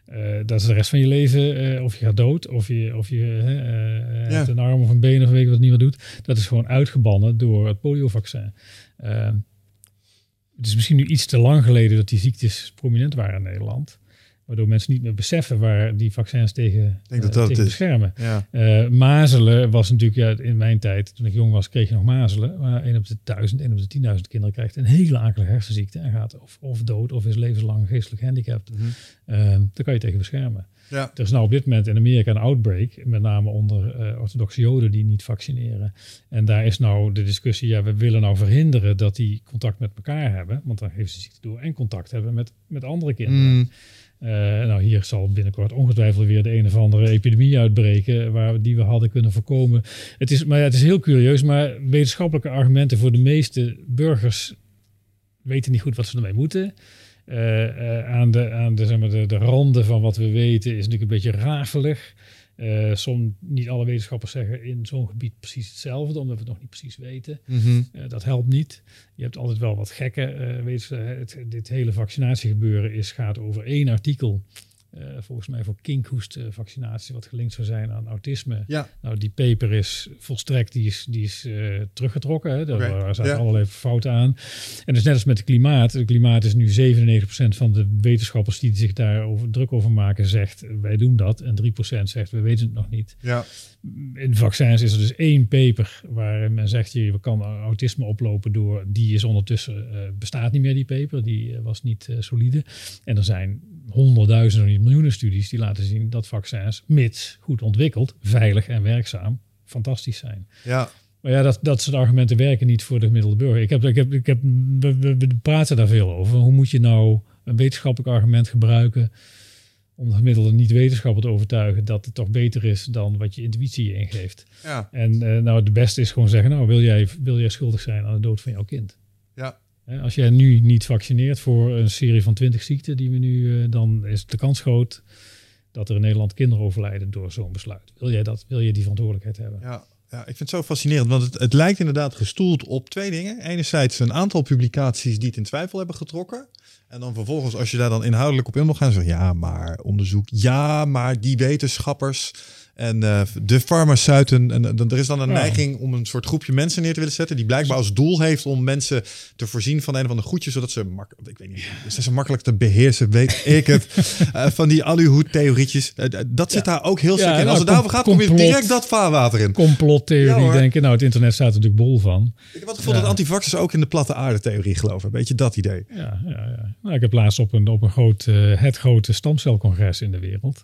Speaker 1: Uh, dat is de rest van je leven, uh, of je gaat dood, of je, of je uh, ja. hebt een arm of een been of weet wat niet meer doet. Dat is gewoon uitgebannen door het poliovaccin. het is misschien nu iets te lang geleden dat die ziektes prominent waren in Nederland. Waardoor mensen niet meer beseffen waar die vaccins tegen,
Speaker 2: Ik denk dat
Speaker 1: eh,
Speaker 2: dat
Speaker 1: tegen beschermen.
Speaker 2: Ja.
Speaker 1: Eh, mazelen was natuurlijk ja, in mijn tijd, toen ik jong was, kreeg je nog mazelen. Maar 1 op de 1000, 1 op de 10.000 kinderen krijgt een hele akelige hersenziekte en gaat of, of dood of is levenslang geestelijk gehandicapt.
Speaker 2: Mhm.
Speaker 1: Eh, daar kan je tegen beschermen.
Speaker 2: Ja.
Speaker 1: Er is nou op dit moment in Amerika een outbreak, met name onder eh, orthodoxe joden die niet vaccineren. En daar is nou de discussie, ja, we willen nou verhinderen dat die contact met elkaar hebben, want dan geven ze ziekte door en contact hebben met, met andere kinderen.
Speaker 2: Mm.
Speaker 1: Eh, nou, hier zal binnenkort ongetwijfeld weer de een of andere epidemie uitbreken waar, die we hadden kunnen voorkomen. Het is, maar ja, het is heel curieus, maar wetenschappelijke argumenten voor de meeste burgers weten niet goed wat ze ermee moeten. Eh, eh, aan de, aan de, zeg maar, de, de randen van wat we weten is natuurlijk een beetje rafelig. Eh soms niet alle wetenschappers zeggen in zo'n gebied precies hetzelfde, omdat we het nog niet precies weten.
Speaker 2: Mhm.
Speaker 1: Eh, dat helpt niet. Je hebt altijd wel wat gekke. eh weet je, het, dit hele vaccinatiegebeuren is, gaat over één artikel. Eh, volgens mij voor kinkhoestvaccinatie, wat gelinkt zou zijn aan autisme.
Speaker 2: Ja.
Speaker 1: Nou, die paper is volstrekt, die is, die is eh, teruggetrokken. Hè. Daar daar zaten
Speaker 2: ja.
Speaker 1: allerlei fouten aan. En dus net als met het klimaat. Het klimaat is nu 97% van de wetenschappers die zich daar over, druk over maken, zegt wij doen dat. En 3% zegt we weten het nog niet
Speaker 2: Ja.
Speaker 1: in vaccins is er dus één paper waarin men zegt je kan autisme oplopen door die is ondertussen eh, bestaat niet meer die paper die eh, was niet eh, solide en er zijn honderdduizenden niet miljoenen studies die laten zien dat vaccins mits goed ontwikkeld veilig en werkzaam fantastisch zijn
Speaker 2: Ja.
Speaker 1: maar ja dat, dat soort argumenten werken niet voor de gemiddelde burger ik heb ik heb ik heb we, we, we praten daar veel over hoe moet je nou een wetenschappelijk argument gebruiken om de gemiddelde niet-wetenschapper te overtuigen dat het toch beter is dan wat je intuïtie je ingeeft.
Speaker 2: Ja.
Speaker 1: En eh, nou, het beste is gewoon zeggen, nou, wil jij, wil jij schuldig zijn aan de dood van jouw kind?
Speaker 2: Ja.
Speaker 1: Als jij nu niet vaccineert voor een serie van 20 ziekten die we nu, eh, dan is de kans groot dat er in Nederland kinderen overlijden door zo'n besluit. Wil jij dat? Wil je die verantwoordelijkheid hebben?
Speaker 2: Ja, ja, ik vind het zo fascinerend, want het, het lijkt inderdaad gestoeld op twee dingen. Enerzijds een aantal publicaties die het in twijfel hebben getrokken. En dan vervolgens, als je daar dan inhoudelijk op in wil gaan, zeg ja, maar onderzoek, ja, maar die wetenschappers en eh, de farmaceuten. En dan er is dan een
Speaker 1: Ja.
Speaker 2: neiging om een soort groepje mensen neer te willen zetten, die blijkbaar als doel heeft om mensen te voorzien van een of ander goedje, zodat ze makkelijk, ik weet niet, zo makkelijk te beheersen, weet ik het, Eh, van die aluhoed-theorietjes. Eh, dat zit
Speaker 1: Ja.
Speaker 2: daar ook heel
Speaker 1: Ja,
Speaker 2: sterk in.
Speaker 1: nou,
Speaker 2: Als het daarover gaat, kom je direct dat vaarwater in.
Speaker 1: Complottheorie denken. Nou, het internet staat er natuurlijk bol van.
Speaker 2: Ik heb het gevoel dat antivaxers ook in de platte aarde theorie geloven. Weet je dat idee?
Speaker 1: Ja, ja, ja. Nou, ik heb laatst op een, op een groot, het grote stamcelcongres in de wereld.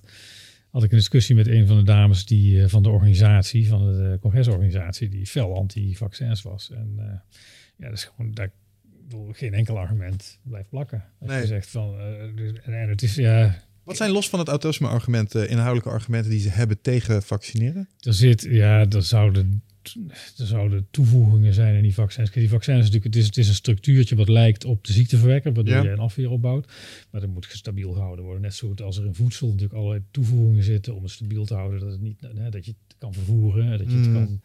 Speaker 1: Had ik een discussie met een van de dames die, eh, van de organisatie, van de congresorganisatie, die fel anti-vaccins was. En eh, ja, dat is gewoon, daar, ik bedoel, geen enkel argument blijft plakken. Als
Speaker 2: Nee.
Speaker 1: je zegt van, eh, dus- en, en het is, ja,
Speaker 2: Wat zijn los van het autisme-argument inhoudelijke argumenten die ze hebben tegen vaccineren?
Speaker 1: er zit, ja, er zouden, er zouden toevoegingen zijn in die vaccins. Die vaccins is natuurlijk, het is, het is een structuurtje wat lijkt op de ziekteverwekker, waardoor
Speaker 2: Ja.
Speaker 1: je een afweer opbouwt. Maar dat moet stabiel gehouden worden. Net zo goed als er in voedsel natuurlijk allerlei toevoegingen zitten om het stabiel te houden, dat, het niet, hè, dat je het kan vervoeren, dat je het
Speaker 2: Mm.
Speaker 1: kan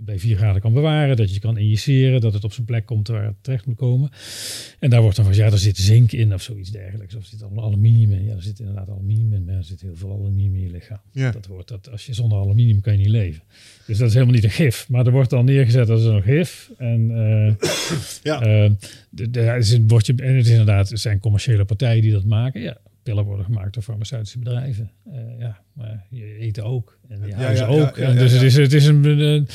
Speaker 1: bij 4 graden kan bewaren, dat je kan injiceren, dat het op zijn plek komt waar het terecht moet komen. En daar wordt dan van, ja, er zit zink in of zoiets dergelijks. Of er zit allemaal aluminium in. Ja, er zit inderdaad aluminium in, maar er zit heel veel aluminium in je lichaam.
Speaker 2: Ja.
Speaker 1: Dat wordt dat, als je zonder aluminium kan je niet leven. Dus dat is helemaal niet een gif. Maar er wordt dan neergezet als een gif. En, eh,
Speaker 2: Ja.
Speaker 1: eh, de, de, is een bordje, en het is inderdaad, het zijn commerciële partijen die dat maken. Ja, pillen worden gemaakt door farmaceutische bedrijven. Eh, ja, maar je eten ook. En je
Speaker 2: Ja, ja, ja,
Speaker 1: ook.
Speaker 2: ja,
Speaker 1: en dus. Het, is, het, is een, een-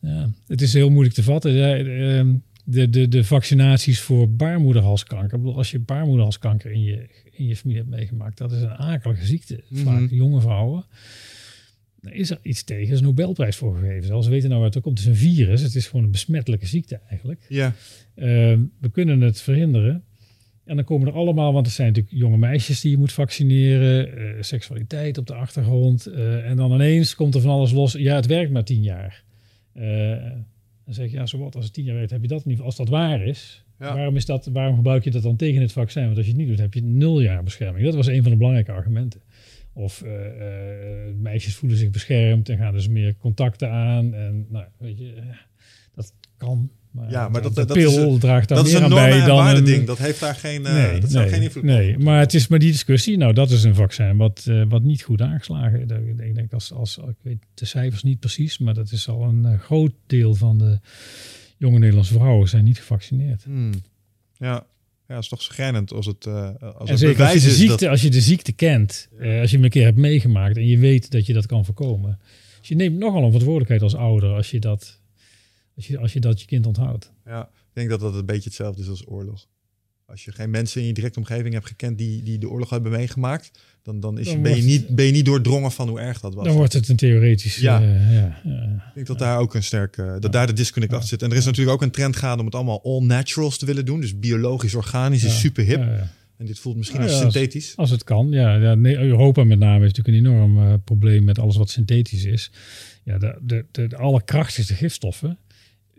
Speaker 1: ja, het is heel moeilijk te vatten. Ehm, de, de, de vaccinaties voor baarmoederhalskanker. Ik bedoel, als je baarmoederhalskanker in je, in je familie hebt meegemaakt, dat is een akelige ziekte.
Speaker 2: Mhm.
Speaker 1: Vaak jonge vrouwen. Daar is er iets tegen. Er is een Nobelprijs voor gegeven. Zelfs we weten nou waar het ook komt. Het is een virus. Het is gewoon een besmettelijke ziekte eigenlijk.
Speaker 2: Ja.
Speaker 1: Ehm, we kunnen het verhinderen. En dan komen er allemaal, want er zijn natuurlijk jonge meisjes die je moet vaccineren, eh, seksualiteit op de achtergrond. eh, en dan ineens komt er van alles los. Ja, het werkt maar tien jaar. Eh, dan zeg je, ja, zo wat, als het tien jaar werkt, heb je dat niet. Als dat waar is,
Speaker 2: Ja.
Speaker 1: waarom, is dat, waarom gebruik je dat dan tegen het vaccin? Want als je het niet doet, heb je nul jaar bescherming. Dat was een van de belangrijke argumenten. Of eh, eh, meisjes voelen zich beschermd en gaan dus meer contacten aan. En nou, weet je, dat kan. Maar,
Speaker 2: Ja, maar dat-
Speaker 1: de
Speaker 2: dat
Speaker 1: pil draagt daar
Speaker 2: Dat is
Speaker 1: meer
Speaker 2: een
Speaker 1: aan bij dan een,
Speaker 2: ding. Dat heeft daar geen, eh,
Speaker 1: nee,
Speaker 2: dat
Speaker 1: nee,
Speaker 2: geen invloed op
Speaker 1: nee, maar het is maar die discussie. Nou, dat is een vaccin wat, eh, wat niet goed aangeslagen. is. Ik denk, als, als ik weet de cijfers niet precies, maar dat is al een eh, groot deel van de jonge Nederlandse vrouwen zijn niet gevaccineerd.
Speaker 2: Hmm. Ja. Ja, het is toch schrijnend als het, uh, als
Speaker 1: als je, de ziekte, als je de ziekte kent, uh, als je hem een keer hebt meegemaakt en je weet dat je dat kan voorkomen. Dus je neemt nogal een verantwoordelijkheid als ouder als je dat, als je, als je, dat je kind onthoudt.
Speaker 2: Ja, ik denk dat dat een beetje hetzelfde is als oorlog. Als je geen mensen in je directe omgeving hebt gekend die, die de oorlog hebben meegemaakt, dan, dan, is je, ben, je niet, ben je niet doordrongen van hoe erg dat was.
Speaker 1: Dan wordt het een theoretisch.
Speaker 2: Ja. Uh, ja, Ik denk dat daar ook een sterke, dat daar de disconnect achter zit. En er is natuurlijk ook een trend gaande om het allemaal all naturals te willen doen. Dus biologisch, organisch is super hip. En dit voelt misschien als synthetisch.
Speaker 1: Als, als, het kan, ja. ja nee, Europa met name heeft natuurlijk een enorm uh, probleem met alles wat synthetisch is. Ja, de, de, de, de allerkrachtigste gifstoffen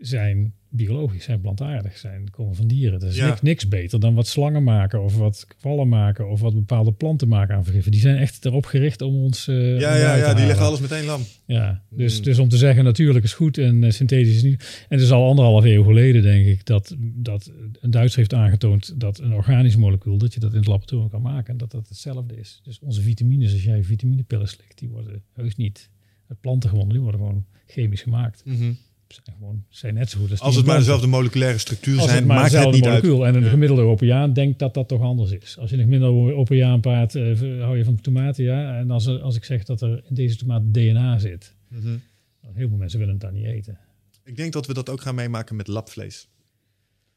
Speaker 1: zijn biologisch, zijn plantaardig, zijn komen van dieren. Er is niks, niks, beter dan wat slangen maken of wat kwallen maken of wat bepaalde planten maken aan vergiffen. Die zijn echt erop gericht om ons. Uh,
Speaker 2: ja, ja, ja die leggen alles meteen lam.
Speaker 1: Ja, dus, mm. dus om te zeggen natuurlijk is goed en uh, synthetisch is niet. En het is al anderhalf eeuw geleden, denk ik, dat, dat een Duits heeft aangetoond dat een organisch molecuul, dat je dat in het laboratorium kan maken en dat dat hetzelfde is. Dus onze vitamines, als jij vitaminepillen slikt, die worden heus niet uit planten gewonnen, die worden gewoon chemisch gemaakt.
Speaker 2: Mm
Speaker 1: zijn gewoon zijn net zo goed
Speaker 2: als, als het maar dezelfde moleculaire structuur zijn, maakt het niet molecuul.
Speaker 1: uit. En een gemiddelde Europeaan denkt dat dat toch anders is. Als je een gemiddelde Europeaan praat, uh, hou je van tomaten, ja. En als, als ik zeg dat er in deze tomaat DNA zit,
Speaker 2: mm -hmm.
Speaker 1: dan heel veel mensen willen het dan niet eten.
Speaker 2: Ik denk dat we dat ook gaan meemaken met labvlees.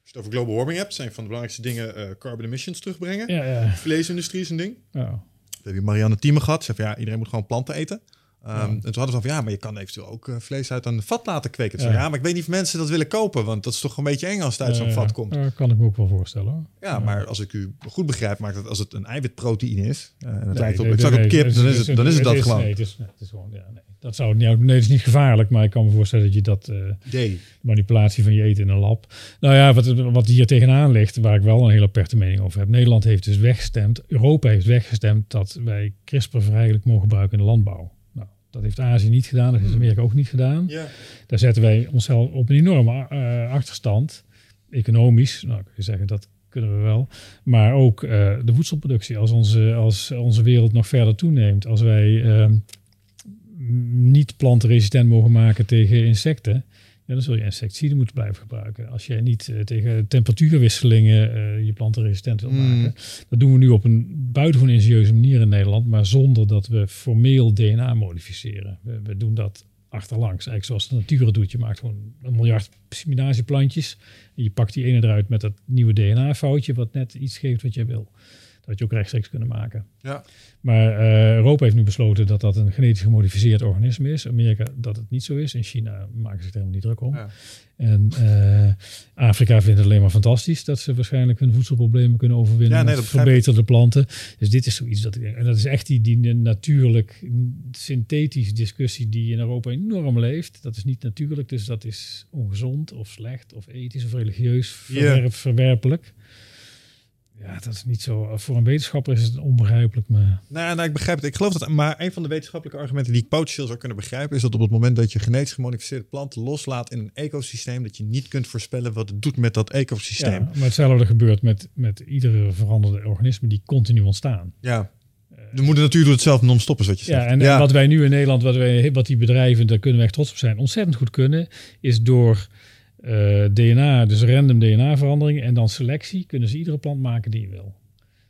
Speaker 2: Als je het over global warming hebt, zijn van de belangrijkste dingen uh, carbon emissions terugbrengen.
Speaker 1: Ja, ja.
Speaker 2: Vleesindustrie is een ding.
Speaker 1: Ja.
Speaker 2: We hebben Marianne Thieme gehad. Ze van ja, iedereen moet gewoon planten eten. Um, En toen hadden we van ja, maar je kan eventueel ook uh, vlees uit een vat laten kweken. Ja. ja. maar ik weet niet of mensen dat willen kopen, want dat is toch een beetje eng als het uit zo'n vat komt.
Speaker 1: Ja, kan ik me ook wel voorstellen.
Speaker 2: Ja, maar als ik u goed begrijp, maakt het als het een eiwitproteïne is. Uh, en het lijkt op, ik zag op kip, dan is het, dan is het dat gewoon.
Speaker 1: Nee, het is, het is gewoon, ja, nee. Dat zou niet, nee, het is niet gevaarlijk, maar ik kan me voorstellen dat je dat uh, manipulatie van je eten in een lab. Nou ja, wat, wat hier tegenaan ligt, waar ik wel een hele aperte mening over heb. Nederland heeft dus weggestemd, Europa heeft weggestemd dat wij CRISPR vrijelijk mogen gebruiken in de landbouw. Dat heeft Azië niet gedaan, dat heeft Amerika ook niet gedaan.
Speaker 2: Ja.
Speaker 1: Daar zetten wij onszelf op een enorme uh, achterstand. Economisch, nou kun je zeggen dat kunnen we wel. Maar ook uh, de voedselproductie. Als onze, als onze wereld nog verder toeneemt, als wij uh, niet plantenresistent mogen maken tegen insecten, ja, dan zul je insecticiden moeten blijven gebruiken. Als jij niet uh, tegen temperatuurwisselingen uh, je planten resistent wil
Speaker 2: Mm.
Speaker 1: maken. Dat doen we nu op een buitengewoon ingenieuze manier in Nederland, maar zonder dat we formeel DNA modificeren. We, we doen dat achterlangs, eigenlijk zoals de natuur het doet. Je maakt gewoon een miljard seminatieplantjes en je pakt die ene eruit met dat nieuwe DNA-foutje wat net iets geeft wat je wil. Dat je ook rechtstreeks kunnen maken.
Speaker 2: Ja.
Speaker 1: Maar uh, Europa heeft nu besloten dat dat een genetisch gemodificeerd organisme is. Amerika dat het niet zo is. In China maken ze zich helemaal niet druk om.
Speaker 2: Ja.
Speaker 1: En uh, Afrika vindt het alleen maar fantastisch dat ze waarschijnlijk hun voedselproblemen kunnen overwinnen.
Speaker 2: Ja, nee,
Speaker 1: met verbeterde planten. Dus dit is zoiets dat ik denk. En dat is echt die, die natuurlijk synthetische discussie die in Europa enorm leeft. Dat is niet natuurlijk, dus dat is ongezond of slecht of ethisch of religieus verwerp, verwerpelijk. Ja, dat is niet zo. Voor een wetenschapper is het onbegrijpelijk, maar...
Speaker 2: Nou, nou, ik begrijp het. Ik geloof dat. Maar een van de wetenschappelijke argumenten die ik potentieel zou kunnen begrijpen, is dat op het moment dat je genetisch gemodificeerde planten loslaat in een ecosysteem, dat je niet kunt voorspellen wat het doet met dat ecosysteem.
Speaker 1: Ja, maar hetzelfde gebeurt met, met iedere veranderde organisme die continu ontstaan.
Speaker 2: Ja. De moeder natuur doet het zelf non-stop, is wat je zegt.
Speaker 1: Ja, en, en wat wij nu in Nederland, wat, wij, wat die bedrijven, daar kunnen we echt trots op zijn, ontzettend goed kunnen, is door uh, DNA, dus random DNA-verandering en dan selectie, kunnen ze iedere plant maken die je wil.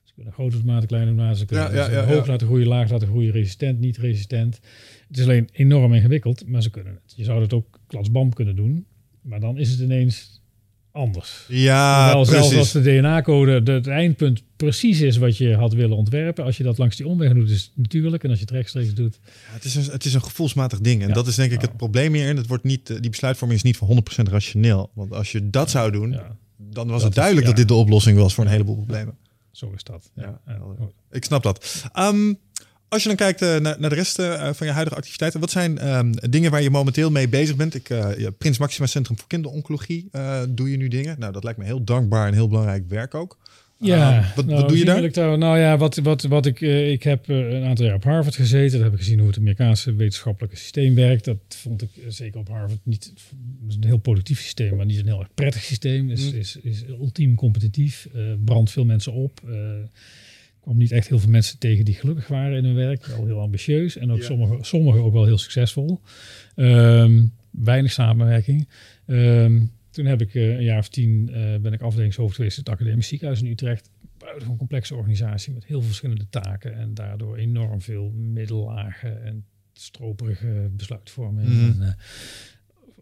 Speaker 1: Ze kunnen grote tomaten, kleine tomaten, ze kunnen
Speaker 2: Ja, ja,
Speaker 1: ze
Speaker 2: ja,
Speaker 1: hoog laten groeien, laag laten groeien, resistent, niet resistent. Het is alleen enorm ingewikkeld, maar ze kunnen het. Je zou het ook klasbam kunnen doen, maar dan is het ineens anders.
Speaker 2: Ja,
Speaker 1: Terwijl zelfs
Speaker 2: precies.
Speaker 1: als de DNA-code de- het eindpunt precies is wat je had willen ontwerpen, als je dat langs die omweg doet, is het natuurlijk. En als je het rechtstreeks doet,
Speaker 2: Ja, het, is een, het is een gevoelsmatig ding. En
Speaker 1: Ja.
Speaker 2: dat is denk ik het probleem hierin. Het wordt niet, eh, die besluitvorming is niet voor 100% rationeel. Want als je dat zou doen,
Speaker 1: ja,
Speaker 2: dan was
Speaker 1: Dat
Speaker 2: het
Speaker 1: is-
Speaker 2: duidelijk dat dit de oplossing was voor een heleboel problemen.
Speaker 1: zo is dat.
Speaker 2: Ja. Ik snap dat. Ehm, als je dan kijkt eh, naar, naar de rest eh, van je huidige activiteiten, wat zijn ehm, dingen waar je momenteel mee bezig bent? Ik, ja, Prins Maxima Centrum voor Kinderoncologie doe je nu dingen. Nou, dat lijkt me heel dankbaar en heel belangrijk werk ook.
Speaker 1: Ja,
Speaker 2: Ehm, wat,
Speaker 1: nou,
Speaker 2: wat doe je daar?
Speaker 1: Nou ja, wat, wat, wat ik, ik heb een aantal jaar op Harvard gezeten. Daar heb ik gezien hoe het Amerikaanse wetenschappelijke systeem werkt. Dat vond ik zeker op Harvard niet is een heel productief systeem, maar niet een heel erg prettig systeem. Is,
Speaker 2: Mm.
Speaker 1: is, is ultiem competitief, brandt veel mensen op. eh kwam niet echt heel veel mensen tegen die gelukkig waren in hun werk. Wel heel ambitieus en ook
Speaker 2: Ja.
Speaker 1: sommigen sommige ook wel heel succesvol. Ehm, weinig samenwerking. Ehm, toen heb ik een jaar of tien ben ik afdelingshoofd geweest in het Academisch Ziekenhuis in Utrecht. Buitengewoon complexe organisatie met heel veel verschillende taken en daardoor enorm veel middellagen en stroperige besluitvorming. Mm. En,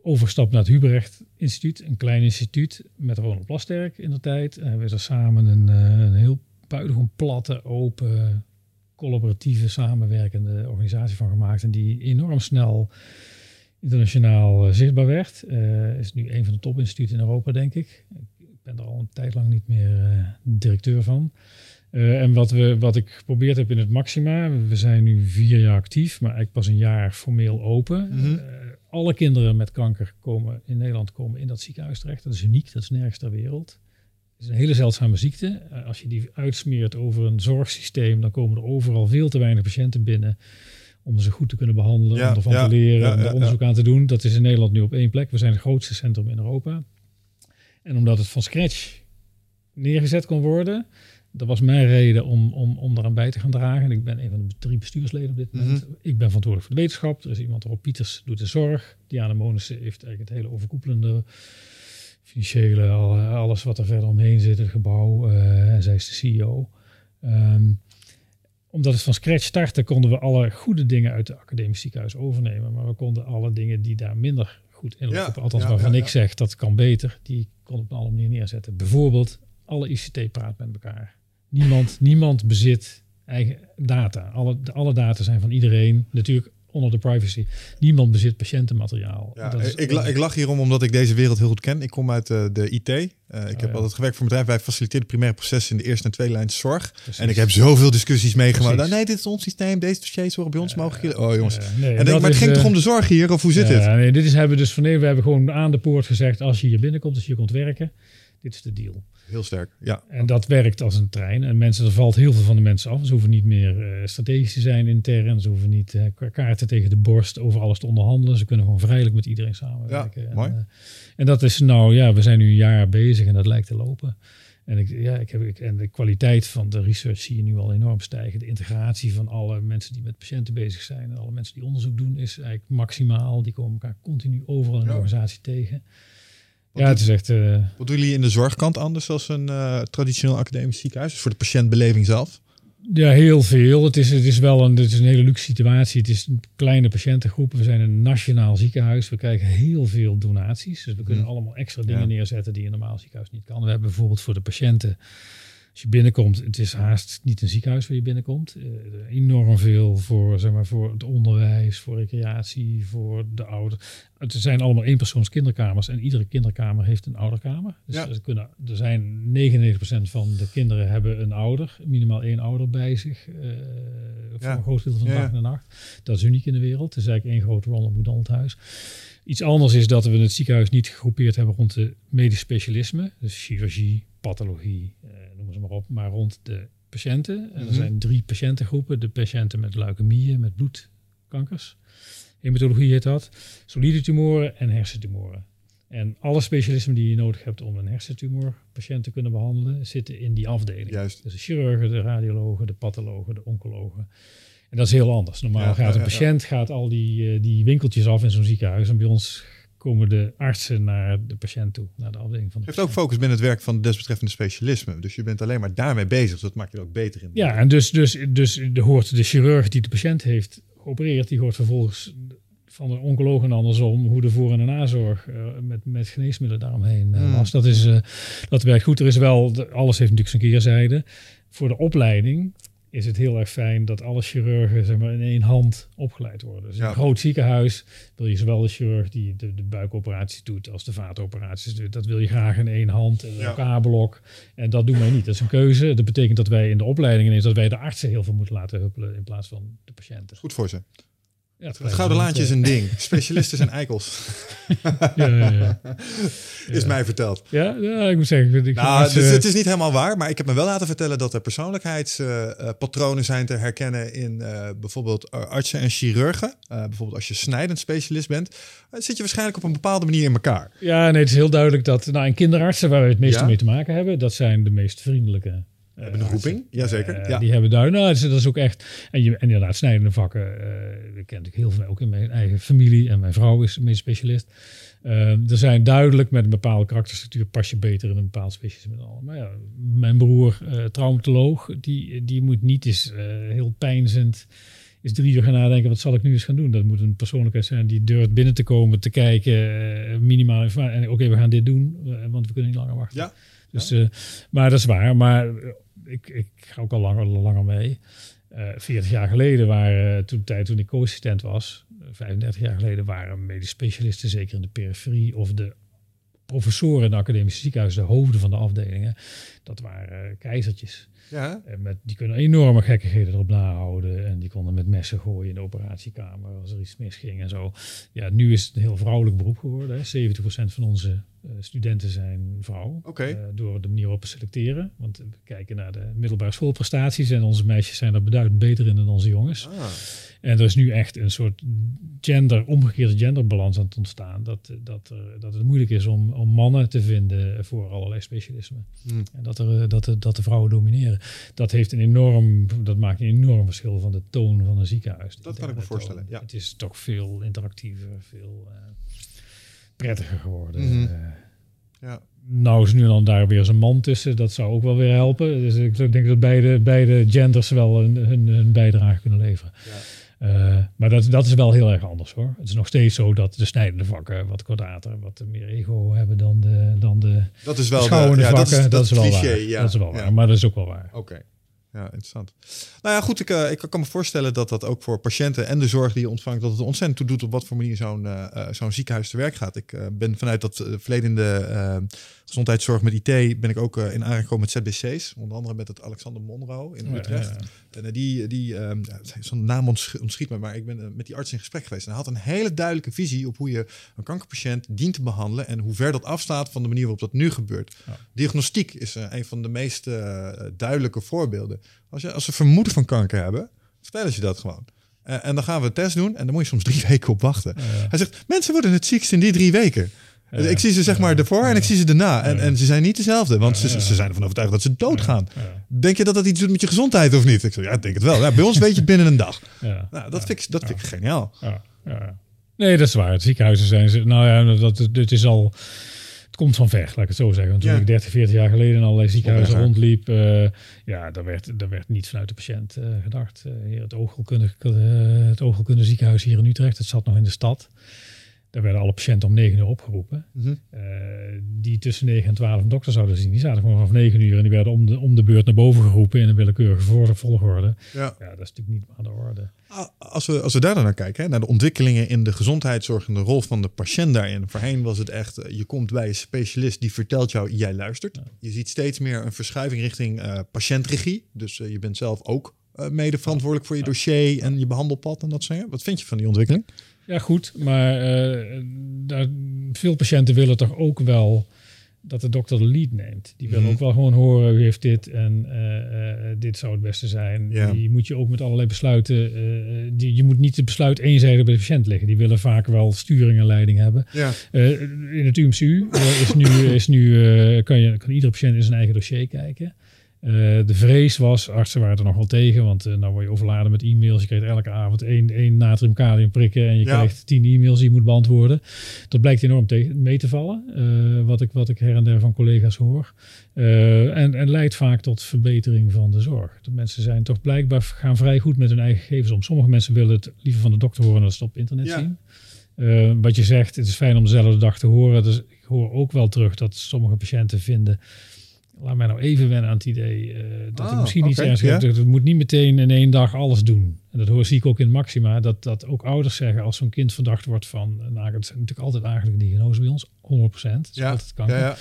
Speaker 1: overstap naar het Hubrecht Instituut, een klein instituut met Ronald Plasterk in de tijd. En we er samen een, een heel buitengewoon platte, open, collaboratieve, samenwerkende organisatie van gemaakt. En die enorm snel internationaal uh, zichtbaar werd. Uh, is nu een van de topinstituten in Europa, denk ik. Ik ben er al een tijd lang niet meer uh, directeur van. en wat, we, wat ik geprobeerd heb in het Maxima, we zijn nu vier jaar actief, maar eigenlijk pas een jaar formeel open. Mm -hmm. alle kinderen met kanker komen in Nederland komen in dat ziekenhuis terecht. Dat is uniek, dat is nergens ter wereld is een hele zeldzame ziekte. Eh, als je die uitsmeert over een zorgsysteem, dan komen er overal veel te weinig patiënten binnen om ze goed te kunnen behandelen, om ervan te leren, om er onderzoek aan te doen. Dat is in Nederland nu op één plek. We zijn het grootste centrum in Europa. En omdat het van scratch neergezet kon worden, dat was mijn reden om, om, om daaraan bij te gaan dragen. En ik ben een van de drie bestuursleden op dit moment. Mhm. Ik ben verantwoordelijk voor de wetenschap. Er is iemand, Rob Pieters, doet de zorg. Diana Monissen heeft eigenlijk het hele overkoepelende financiële, alles wat er verder omheen zit, het gebouw. Uh, en zij is de CEO. Um, omdat het van scratch startte, konden we alle goede dingen uit de academisch ziekenhuis overnemen. Maar we konden alle dingen die daar minder goed in lopen, althans waarvan ik zeg dat kan beter, die kon op een andere manier neerzetten. Bijvoorbeeld, alle ICT praat met elkaar. Niemand, niemand bezit eigen data. Alle, alle data zijn van iedereen. Natuurlijk onder de privacy. Niemand bezit patiëntenmateriaal.
Speaker 2: Ja, ik, ik, lach hierom omdat ik deze wereld heel goed ken. Ik kom uit uh, de IT. Uh, eh, ik oh, heb ja. altijd gewerkt voor een bedrijf. Wij faciliteren primaire processen in de eerste en tweede lijn zorg. Precies. En ik heb zoveel discussies meegemaakt. Nou, nee, dit is ons systeem. Deze dossiers horen bij ons mogelijk. Oh jongens. nee, en denk, maar het ging toch om de zorg hier? Of hoe zit het?
Speaker 1: Nee, dit is hebben we dus van nee, we hebben gewoon aan de poort gezegd. Als je hier binnenkomt, als je hier komt werken. Dit is de deal.
Speaker 2: Heel sterk, ja.
Speaker 1: En dat werkt als een trein. En mensen, er valt heel veel van de mensen af. Ze hoeven niet meer uh, strategisch te zijn intern. Ze hoeven niet uh, kaarten tegen de borst over alles te onderhandelen. Ze kunnen gewoon vrijelijk met iedereen samenwerken.
Speaker 2: Ja, en, mooi. Uh,
Speaker 1: en dat is nou, ja, we zijn nu een jaar bezig en dat lijkt te lopen. En, ik, ja, ik heb, ik, en de kwaliteit van de research zie je nu al enorm stijgen. De integratie van alle mensen die met patiënten bezig zijn en alle mensen die onderzoek doen is eigenlijk maximaal. Die komen elkaar continu overal in de organisatie tegen.
Speaker 2: Wat
Speaker 1: ja, het is echt. Uh,
Speaker 2: wat doen jullie in de zorgkant anders dan een uh, traditioneel academisch ziekenhuis? Dus voor de patiëntbeleving zelf?
Speaker 1: Ja, heel veel. Het is, het is wel een, het is een hele luxe situatie. Het is een kleine patiëntengroep. We zijn een nationaal ziekenhuis. We krijgen heel veel donaties. Dus we kunnen hmm. allemaal extra dingen ja. neerzetten die een normaal ziekenhuis niet kan. We hebben bijvoorbeeld voor de patiënten als je binnenkomt, het is haast niet een ziekenhuis waar je binnenkomt. Uh, enorm veel voor, zeg maar, voor het onderwijs, voor recreatie, voor de ouderen. Het zijn allemaal eenpersoons kinderkamers en iedere kinderkamer heeft een ouderkamer. Dus ja. er, kunnen, er zijn 99% van de kinderen hebben een ouder, minimaal één ouder bij zich. Uh, voor ja. een groot deel van de ja. dag en de nacht. Dat is uniek in de wereld. Het is eigenlijk één groot Ronald McDonald huis. Iets anders is dat we het ziekenhuis niet gegroepeerd hebben rond de medisch specialisme. Dus chirurgie, pathologie, eh, noem ze maar op. Maar rond de patiënten. En er mm -hmm. zijn drie patiëntengroepen. De patiënten met leukemieën, met bloedkankers. Hematologie heet dat. Solide tumoren en hersentumoren. En alle specialismen die je nodig hebt om een hersentumorpatiënt te kunnen behandelen, zitten in die afdeling.
Speaker 2: Juist.
Speaker 1: Dus de chirurgen, de radiologen, de pathologen, de oncologen. En dat is heel anders. Normaal ja, gaat een patiënt gaat al die, uh, die winkeltjes af in zo'n ziekenhuis. En bij ons komen de artsen naar de patiënt toe, naar de afdeling van de
Speaker 2: Het heeft ook focus binnen het werk van de desbetreffende specialisme. Dus je bent alleen maar daarmee bezig. Dus dat maakt je er ook beter in.
Speaker 1: Ja, en dus, dus, dus de, hoort de chirurg die de patiënt heeft geopereerd, die hoort vervolgens van de oncoloog en andersom hoe de voor- en de nazorg uh, met, met geneesmiddelen daaromheen uh, was. Dat, is, uh, dat werkt goed. Er is wel, alles heeft natuurlijk zijn keerzijde. Voor de opleiding is het heel erg fijn dat alle chirurgen zeg maar, in één hand opgeleid worden. Dus in een groot ziekenhuis wil je zowel de chirurg die de, de buikoperaties doet als de vaatoperaties doet. Dat wil je graag in één hand, in ja. blok En dat doen wij niet. Dat is een keuze. Dat betekent dat wij in de opleiding ineens dat wij de artsen heel veel moeten laten huppelen in plaats van de patiënten.
Speaker 2: Goed voor ze. Ja, het, het gouden laantje is een ding. Specialisten zijn eikels.
Speaker 1: ja, ja, ja.
Speaker 2: Is mij verteld.
Speaker 1: Ja, ik moet zeggen. Ik
Speaker 2: nou, het, is, het is niet helemaal waar, maar ik heb me wel laten vertellen dat er persoonlijkheidspatronen uh, zijn te herkennen in uh, bijvoorbeeld artsen en chirurgen. Bijvoorbeeld als je snijdend specialist bent, zit je waarschijnlijk op een bepaalde manier in elkaar.
Speaker 1: Ja, nee, het is heel duidelijk dat nou, in kinderartsen, waar we het meeste mee te maken hebben, dat zijn de meest vriendelijke
Speaker 2: hebben een roeping, jazeker.
Speaker 1: Uh,
Speaker 2: ja.
Speaker 1: Die hebben daar, nou, dat is ook echt. En, je, en inderdaad, snijdende vakken. Uh, ik ken natuurlijk heel veel, ook in mijn eigen familie. En mijn vrouw is medisch specialist. Er zijn duidelijk met een bepaalde karakterstructuur pas je beter in een bepaald specialisme. Maar ja, mijn broer, traumatoloog, die, die moet niet eens heel pijnzend is drie uur gaan nadenken, wat zal ik nu eens gaan doen? Dat moet een persoonlijkheid zijn die durft binnen te komen, te kijken, minimaal en oké, we gaan dit doen, want we kunnen niet langer wachten.
Speaker 2: Ja.
Speaker 1: Dus, ja. maar dat is waar. Maar ik, ik ga ook al langer, langer mee. Uh, 40 jaar geleden waren, toen de tijd toen ik co-assistent was, 35 jaar geleden waren medisch specialisten, zeker in de periferie, of de professoren in de academische ziekenhuizen, de hoofden van de afdelingen, dat waren keizertjes.
Speaker 2: Ja.
Speaker 1: En met, die kunnen enorme gekkigheden erop nahouden. En die konden met messen gooien in de operatiekamer als er iets misging en zo. Ja, nu is het een heel vrouwelijk beroep geworden. Hè. 70% van onze studenten zijn vrouw.
Speaker 2: Okay.
Speaker 1: Uh, door de manier waarop we selecteren. Want we kijken naar de middelbare schoolprestaties. En onze meisjes zijn er beduidend beter in dan onze jongens.
Speaker 2: Ah.
Speaker 1: En er is nu echt een soort gender, omgekeerde genderbalans aan het ontstaan. Dat, dat, er, dat het moeilijk is om, om mannen te vinden voor allerlei specialismen.
Speaker 2: Hmm.
Speaker 1: En dat, er, dat, de, dat de vrouwen domineren. Dat heeft een enorm, dat maakt een enorm verschil van de toon van een ziekenhuis.
Speaker 2: Dat kan ik me voorstellen. Ja.
Speaker 1: Het is toch veel interactiever, veel uh, prettiger geworden.
Speaker 2: Mhm.
Speaker 1: Uh,
Speaker 2: ja.
Speaker 1: Nou is nu dan daar weer een man tussen. Dat zou ook wel weer helpen. Dus ik denk dat beide, beide genders wel hun, hun, hun bijdrage kunnen leveren.
Speaker 2: Ja.
Speaker 1: Uh, maar dat, dat is wel heel erg anders hoor. Het is nog steeds zo dat de snijdende vakken wat kordater, wat meer ego hebben dan de, dan de
Speaker 2: dat is wel de, ja,
Speaker 1: vakken.
Speaker 2: Dat is, dat
Speaker 1: is wel
Speaker 2: cliché,
Speaker 1: waar.
Speaker 2: Ja.
Speaker 1: Dat is wel waar, maar dat is ook wel waar.
Speaker 2: Oké. Okay. Ja, interessant. Nou ja, goed, ik, uh, ik kan me voorstellen dat dat ook voor patiënten en de zorg die je ontvangt, dat het ontzettend toe doet op wat voor manier zo'n uh, zo'n ziekenhuis te werk gaat. Ik ben vanuit dat verledende gezondheidszorg met IT ben ik ook in aanraking gekomen met ZBC's, onder andere met het Alexander Monro in Utrecht. Ja. En die, die um, zo'n naam ontschiet me, maar ik ben met die arts in gesprek geweest. En hij had een hele duidelijke visie op hoe je een kankerpatiënt dient te behandelen en hoe ver dat afstaat van de manier waarop dat nu gebeurt. Ja. Diagnostiek is een van de meest duidelijke voorbeelden. Als, je, als ze vermoeden van kanker hebben, vertellen ze dat gewoon. Uh, en dan gaan we een test doen en dan moet je soms drie weken op wachten.
Speaker 1: Ja.
Speaker 2: Hij zegt, mensen worden het ziekst in die drie weken. Dus ik zie ze zeg maar ervoor en ik zie ze daarna. En, en ze zijn niet dezelfde, want ze, ze zijn ervan overtuigd dat ze doodgaan. Denk je dat dat iets doet met je gezondheid of niet? Ik zeg, ja, ik denk het wel. Ja, bij ons weet je het binnen een dag. Nou, dat, vind ik, dat vind ik geniaal.
Speaker 1: Nee, dat is waar. Het ziekenhuizen zijn ze. Nou ja, dat, dit is al. Het komt van ver, laat ik het zo zeggen. Want toen
Speaker 2: Ja.
Speaker 1: ik 30, 40 jaar geleden in allerlei ziekenhuizen rondliep, eh, ja, daar werd, daar werd niet vanuit de patiënt eh, gedacht. Eh, hier het, oogheelkundige, eh, het oogheelkundige ziekenhuis hier in Utrecht, het zat nog in de stad. Daar werden alle patiënten om 9 uur opgeroepen.
Speaker 2: Mhm.
Speaker 1: Eh, die tussen 9 en 12 een dokter zouden zien. Die zaten gewoon vanaf 9 uur en die werden om de, om de beurt naar boven geroepen in een willekeurige volgorde.
Speaker 2: Ja.
Speaker 1: Ja, dat is natuurlijk niet aan de orde.
Speaker 2: Als we, als we daar dan naar kijken, hè, naar de ontwikkelingen in de gezondheidszorg en de rol van de patiënt daarin. Voorheen was het echt, eh, je komt bij een specialist die vertelt jou, jij luistert. Je ziet steeds meer een verschuiving richting eh, patiëntregie. Dus je bent zelf ook mede verantwoordelijk voor je dossier en je behandelpad en dat soort dingen. Wat vind je van die ontwikkeling?
Speaker 1: Ja, goed, maar eh, daar, veel patiënten willen toch ook wel dat de dokter de lead neemt. Die willen
Speaker 2: Mhm.
Speaker 1: ook wel gewoon horen, u heeft dit en eh, eh, dit zou het beste zijn.
Speaker 2: Ja.
Speaker 1: Die moet je ook met allerlei besluiten, die, je moet niet het besluit eenzijdig bij de patiënt liggen. Die willen vaak wel sturing en leiding hebben.
Speaker 2: Ja.
Speaker 1: In het UMCU is nu, is nu kan, je, kan iedere patiënt in zijn eigen dossier kijken. Eh, de vrees was, artsen waren er nog wel tegen, want eh nou word je overladen met e-mails. Je krijgt elke avond één, één prikken en je
Speaker 2: Ja.
Speaker 1: krijgt tien e-mails die je moet beantwoorden. Dat blijkt enorm tegen, mee te vallen, eh, wat, ik, wat ik her en der van collega's hoor. En, en leidt vaak tot verbetering van de zorg. De mensen zijn toch blijkbaar gaan vrij goed met hun eigen gegevens om. Sommige mensen willen het liever van de dokter horen dan dat ze het op internet
Speaker 2: Ja.
Speaker 1: zien. Wat je zegt, het is fijn om dezelfde dag te horen. Dus ik hoor ook wel terug dat sommige patiënten vinden. Laat mij nou even wennen aan het idee eh, dat
Speaker 2: Ah,
Speaker 1: ik misschien niet
Speaker 2: ja.
Speaker 1: heb. Het moet niet meteen in één dag alles doen. En dat hoor zie ik ook in Maxima. Dat, dat ook ouders zeggen als zo'n kind verdacht wordt van. Nou, het zijn natuurlijk altijd eigenlijk diagnose bij ons. 100 Het is altijd kanker.
Speaker 2: ja, ja.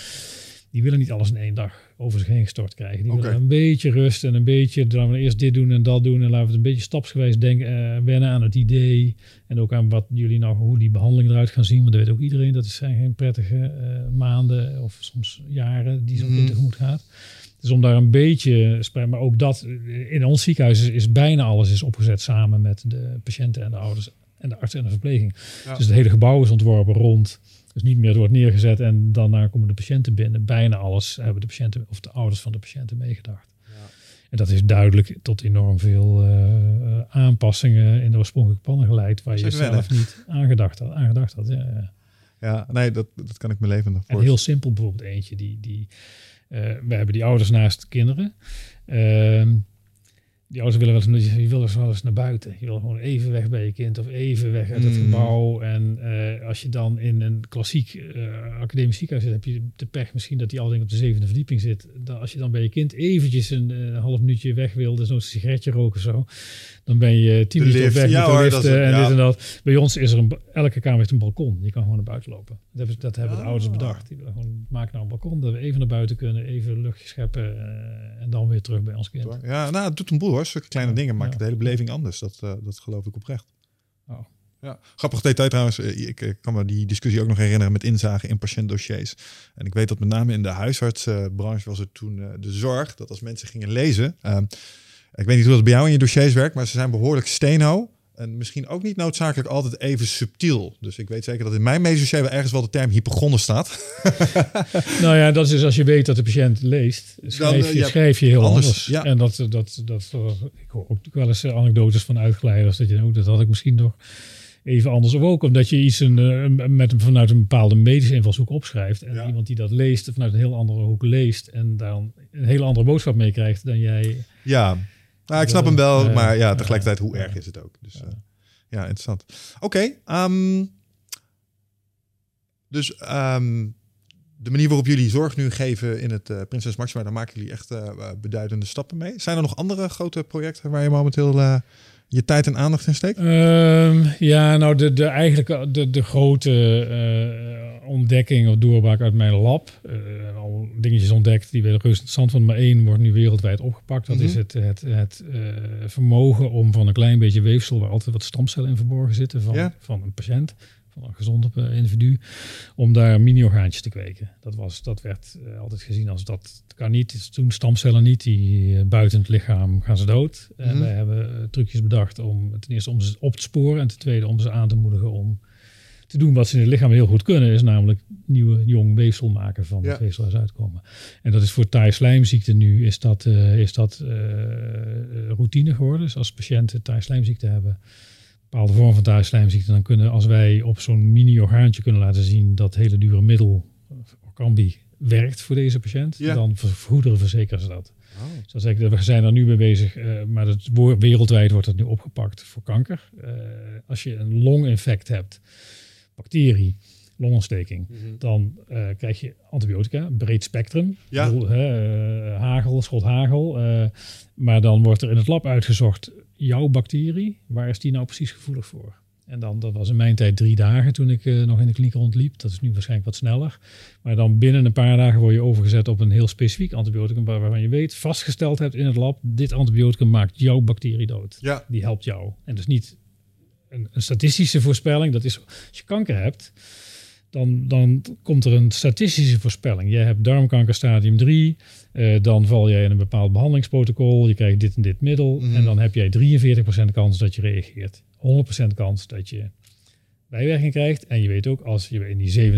Speaker 1: Die willen niet alles in één dag over zich heen gestort krijgen. Die willen een beetje rust en een beetje, dan we eerst dit doen en dat doen. En laten we het een beetje stapsgewijs denken, eh, wennen aan het idee. En ook aan wat jullie nou, hoe die behandeling eruit gaan zien. Want dat weet ook iedereen, dat zijn geen prettige eh, maanden of soms jaren die zo'n kind tegemoet gaat. Dus om daar een beetje, maar ook dat, eh, in ons ziekenhuis is, is bijna alles is opgezet samen met de patiënten en de ouders en de arts en de verpleging.
Speaker 2: Ja.
Speaker 1: Dus het hele gebouw is ontworpen rond. Dus niet meer, het wordt neergezet en daarna komen de patiënten binnen. Bijna alles hebben de patiënten of de ouders van de patiënten meegedacht. En dat is duidelijk tot enorm veel uh, aanpassingen in de oorspronkelijke plannen geleid, waar je zelf niet aangedacht had. Aangedacht had ja, ja.
Speaker 2: ja, nee, dat, dat kan ik me leven
Speaker 1: En heel simpel bijvoorbeeld eentje, die, die, uh, we hebben die ouders naast kinderen. Ehm, die ouders willen wel eens, je wil wel eens naar buiten. Je wil gewoon even weg bij je kind of even weg uit het mm. gebouw. En uh, als je dan in een klassiek uh, academisch ziekenhuis zit, heb je de pech misschien dat die al op de zevende verdieping zit. Dat als je dan bij je kind eventjes een uh, half minuutje weg wil, dus een sigaretje roken of zo, dan ben je tien minuten weg ja, met de lift en ja. dit en dat. Bij ons is er een, elke kamer heeft een balkon. Je kan gewoon naar buiten lopen. Dat hebben, dat hebben de ouders ah. bedacht. Die willen gewoon, maak nou een balkon, dat we even naar buiten kunnen, even luchtje scheppen en dan weer terug bij ons kind.
Speaker 2: Ja, nou, het doet een boel hoor. Zulke kleine dingen maken de hele beleving anders. Dat, uh, dat geloof ik oprecht. Oh. Ja, grappig detail trouwens. Eh, ik, kan me die discussie ook nog herinneren met inzagen in patiëntdossiers. En ik weet dat met name in de huisartsbranche was het toen de zorg dat als mensen gingen lezen. Ehm, ik weet niet hoe dat bij jou in je dossiers werkt, maar ze zijn behoorlijk steenho. En misschien ook niet noodzakelijk altijd even subtiel. Dus ik weet zeker dat in mijn medisch wel ergens wel de term hypochonder staat.
Speaker 1: nou ja, dat is dus als je weet dat de patiënt leest, schrijf je, Dan, schrijf je heel anders. Ja. En dat, dat, dat, ik hoor ook wel eens anekdotes van uitgeleiders dat je ook dat had ik misschien nog even anders. Of ook omdat je iets een, met, vanuit een bepaalde medische invalshoek opschrijft. En iemand die dat leest vanuit een heel andere hoek leest. En dan een hele andere boodschap meekrijgt dan jij.
Speaker 2: Ja, nou, ik snap hem wel, maar ja, tegelijkertijd, hoe erg is het ook? Dus ja, ja interessant. Oké, okay, um, ehm, dus um, de manier waarop jullie zorg nu geven in het uh, Prinses Maxima, daar maken jullie echt uh, beduidende stappen mee. Zijn er nog andere grote projecten waar je momenteel uh, je tijd en aandacht in steekt?
Speaker 1: Um, ja, nou, de, de, eigenlijk de, de grote ontdekking of doorbraak uit mijn lab. Uh, al dingetjes ontdekt die we reuze interessant vonden. Maar één wordt nu wereldwijd opgepakt. Dat is mhm. het, het, het uh, vermogen om van een klein beetje weefsel... waar altijd wat stamcellen in verborgen zitten van, van een patiënt... van een gezond uh, individu, om daar mini-orgaantjes te kweken. Dat, was, dat werd altijd gezien als dat kan niet. Toen stamcellen niet, die buiten het lichaam gaan ze dood. En mhm. wij hebben trucjes bedacht om ten eerste om ze op te sporen... en ten tweede om ze aan te moedigen om te doen wat ze in het lichaam heel goed kunnen, is namelijk nieuwe jong weefsel maken van het weefsel als uitkomen. En dat is voor taai-slijmziekte nu, is dat, uh, is dat uh, routine geworden. Dus als patiënten taai-slijmziekte hebben, bepaalde vorm van taai-slijmziekte, dan kunnen, als wij op zo'n mini-orgaantje kunnen laten zien dat hele dure middel, Orkambi, werkt voor deze patiënt, ja. dan vergoederen verzekeren ze dat. Oh. Zoals ik, we zijn er nu mee bezig, uh, maar het, wereldwijd wordt het nu opgepakt voor kanker. Als je een longinfect hebt, bacterie, longontsteking, mhm. dan uh, krijg je antibiotica, breed spectrum. Ja. Bedoel, uh, hagel, schot hagel. Uh, maar dan wordt er in het lab uitgezocht, jouw bacterie, waar is die nou precies gevoelig voor? En dan, dat was in mijn tijd drie dagen toen ik nog in de kliniek rondliep. Dat is nu waarschijnlijk wat sneller. Maar dan binnen een paar dagen word je overgezet op een heel specifiek antibioticum waarvan je weet, vastgesteld hebt in het lab, dit antibioticum maakt jouw bacterie dood. Ja. Die helpt jou. En dus niet een, een, statistische voorspelling. Dat is als je kanker hebt, dan, dan komt er een statistische voorspelling. Je hebt darmkanker stadium 3, uh, eh, dan val jij in een bepaald behandelingsprotocol, je krijgt dit en dit middel, mhm. en dan heb jij 43% kans dat je reageert. 100% kans dat je bijwerking krijgt. En je weet ook, als je in die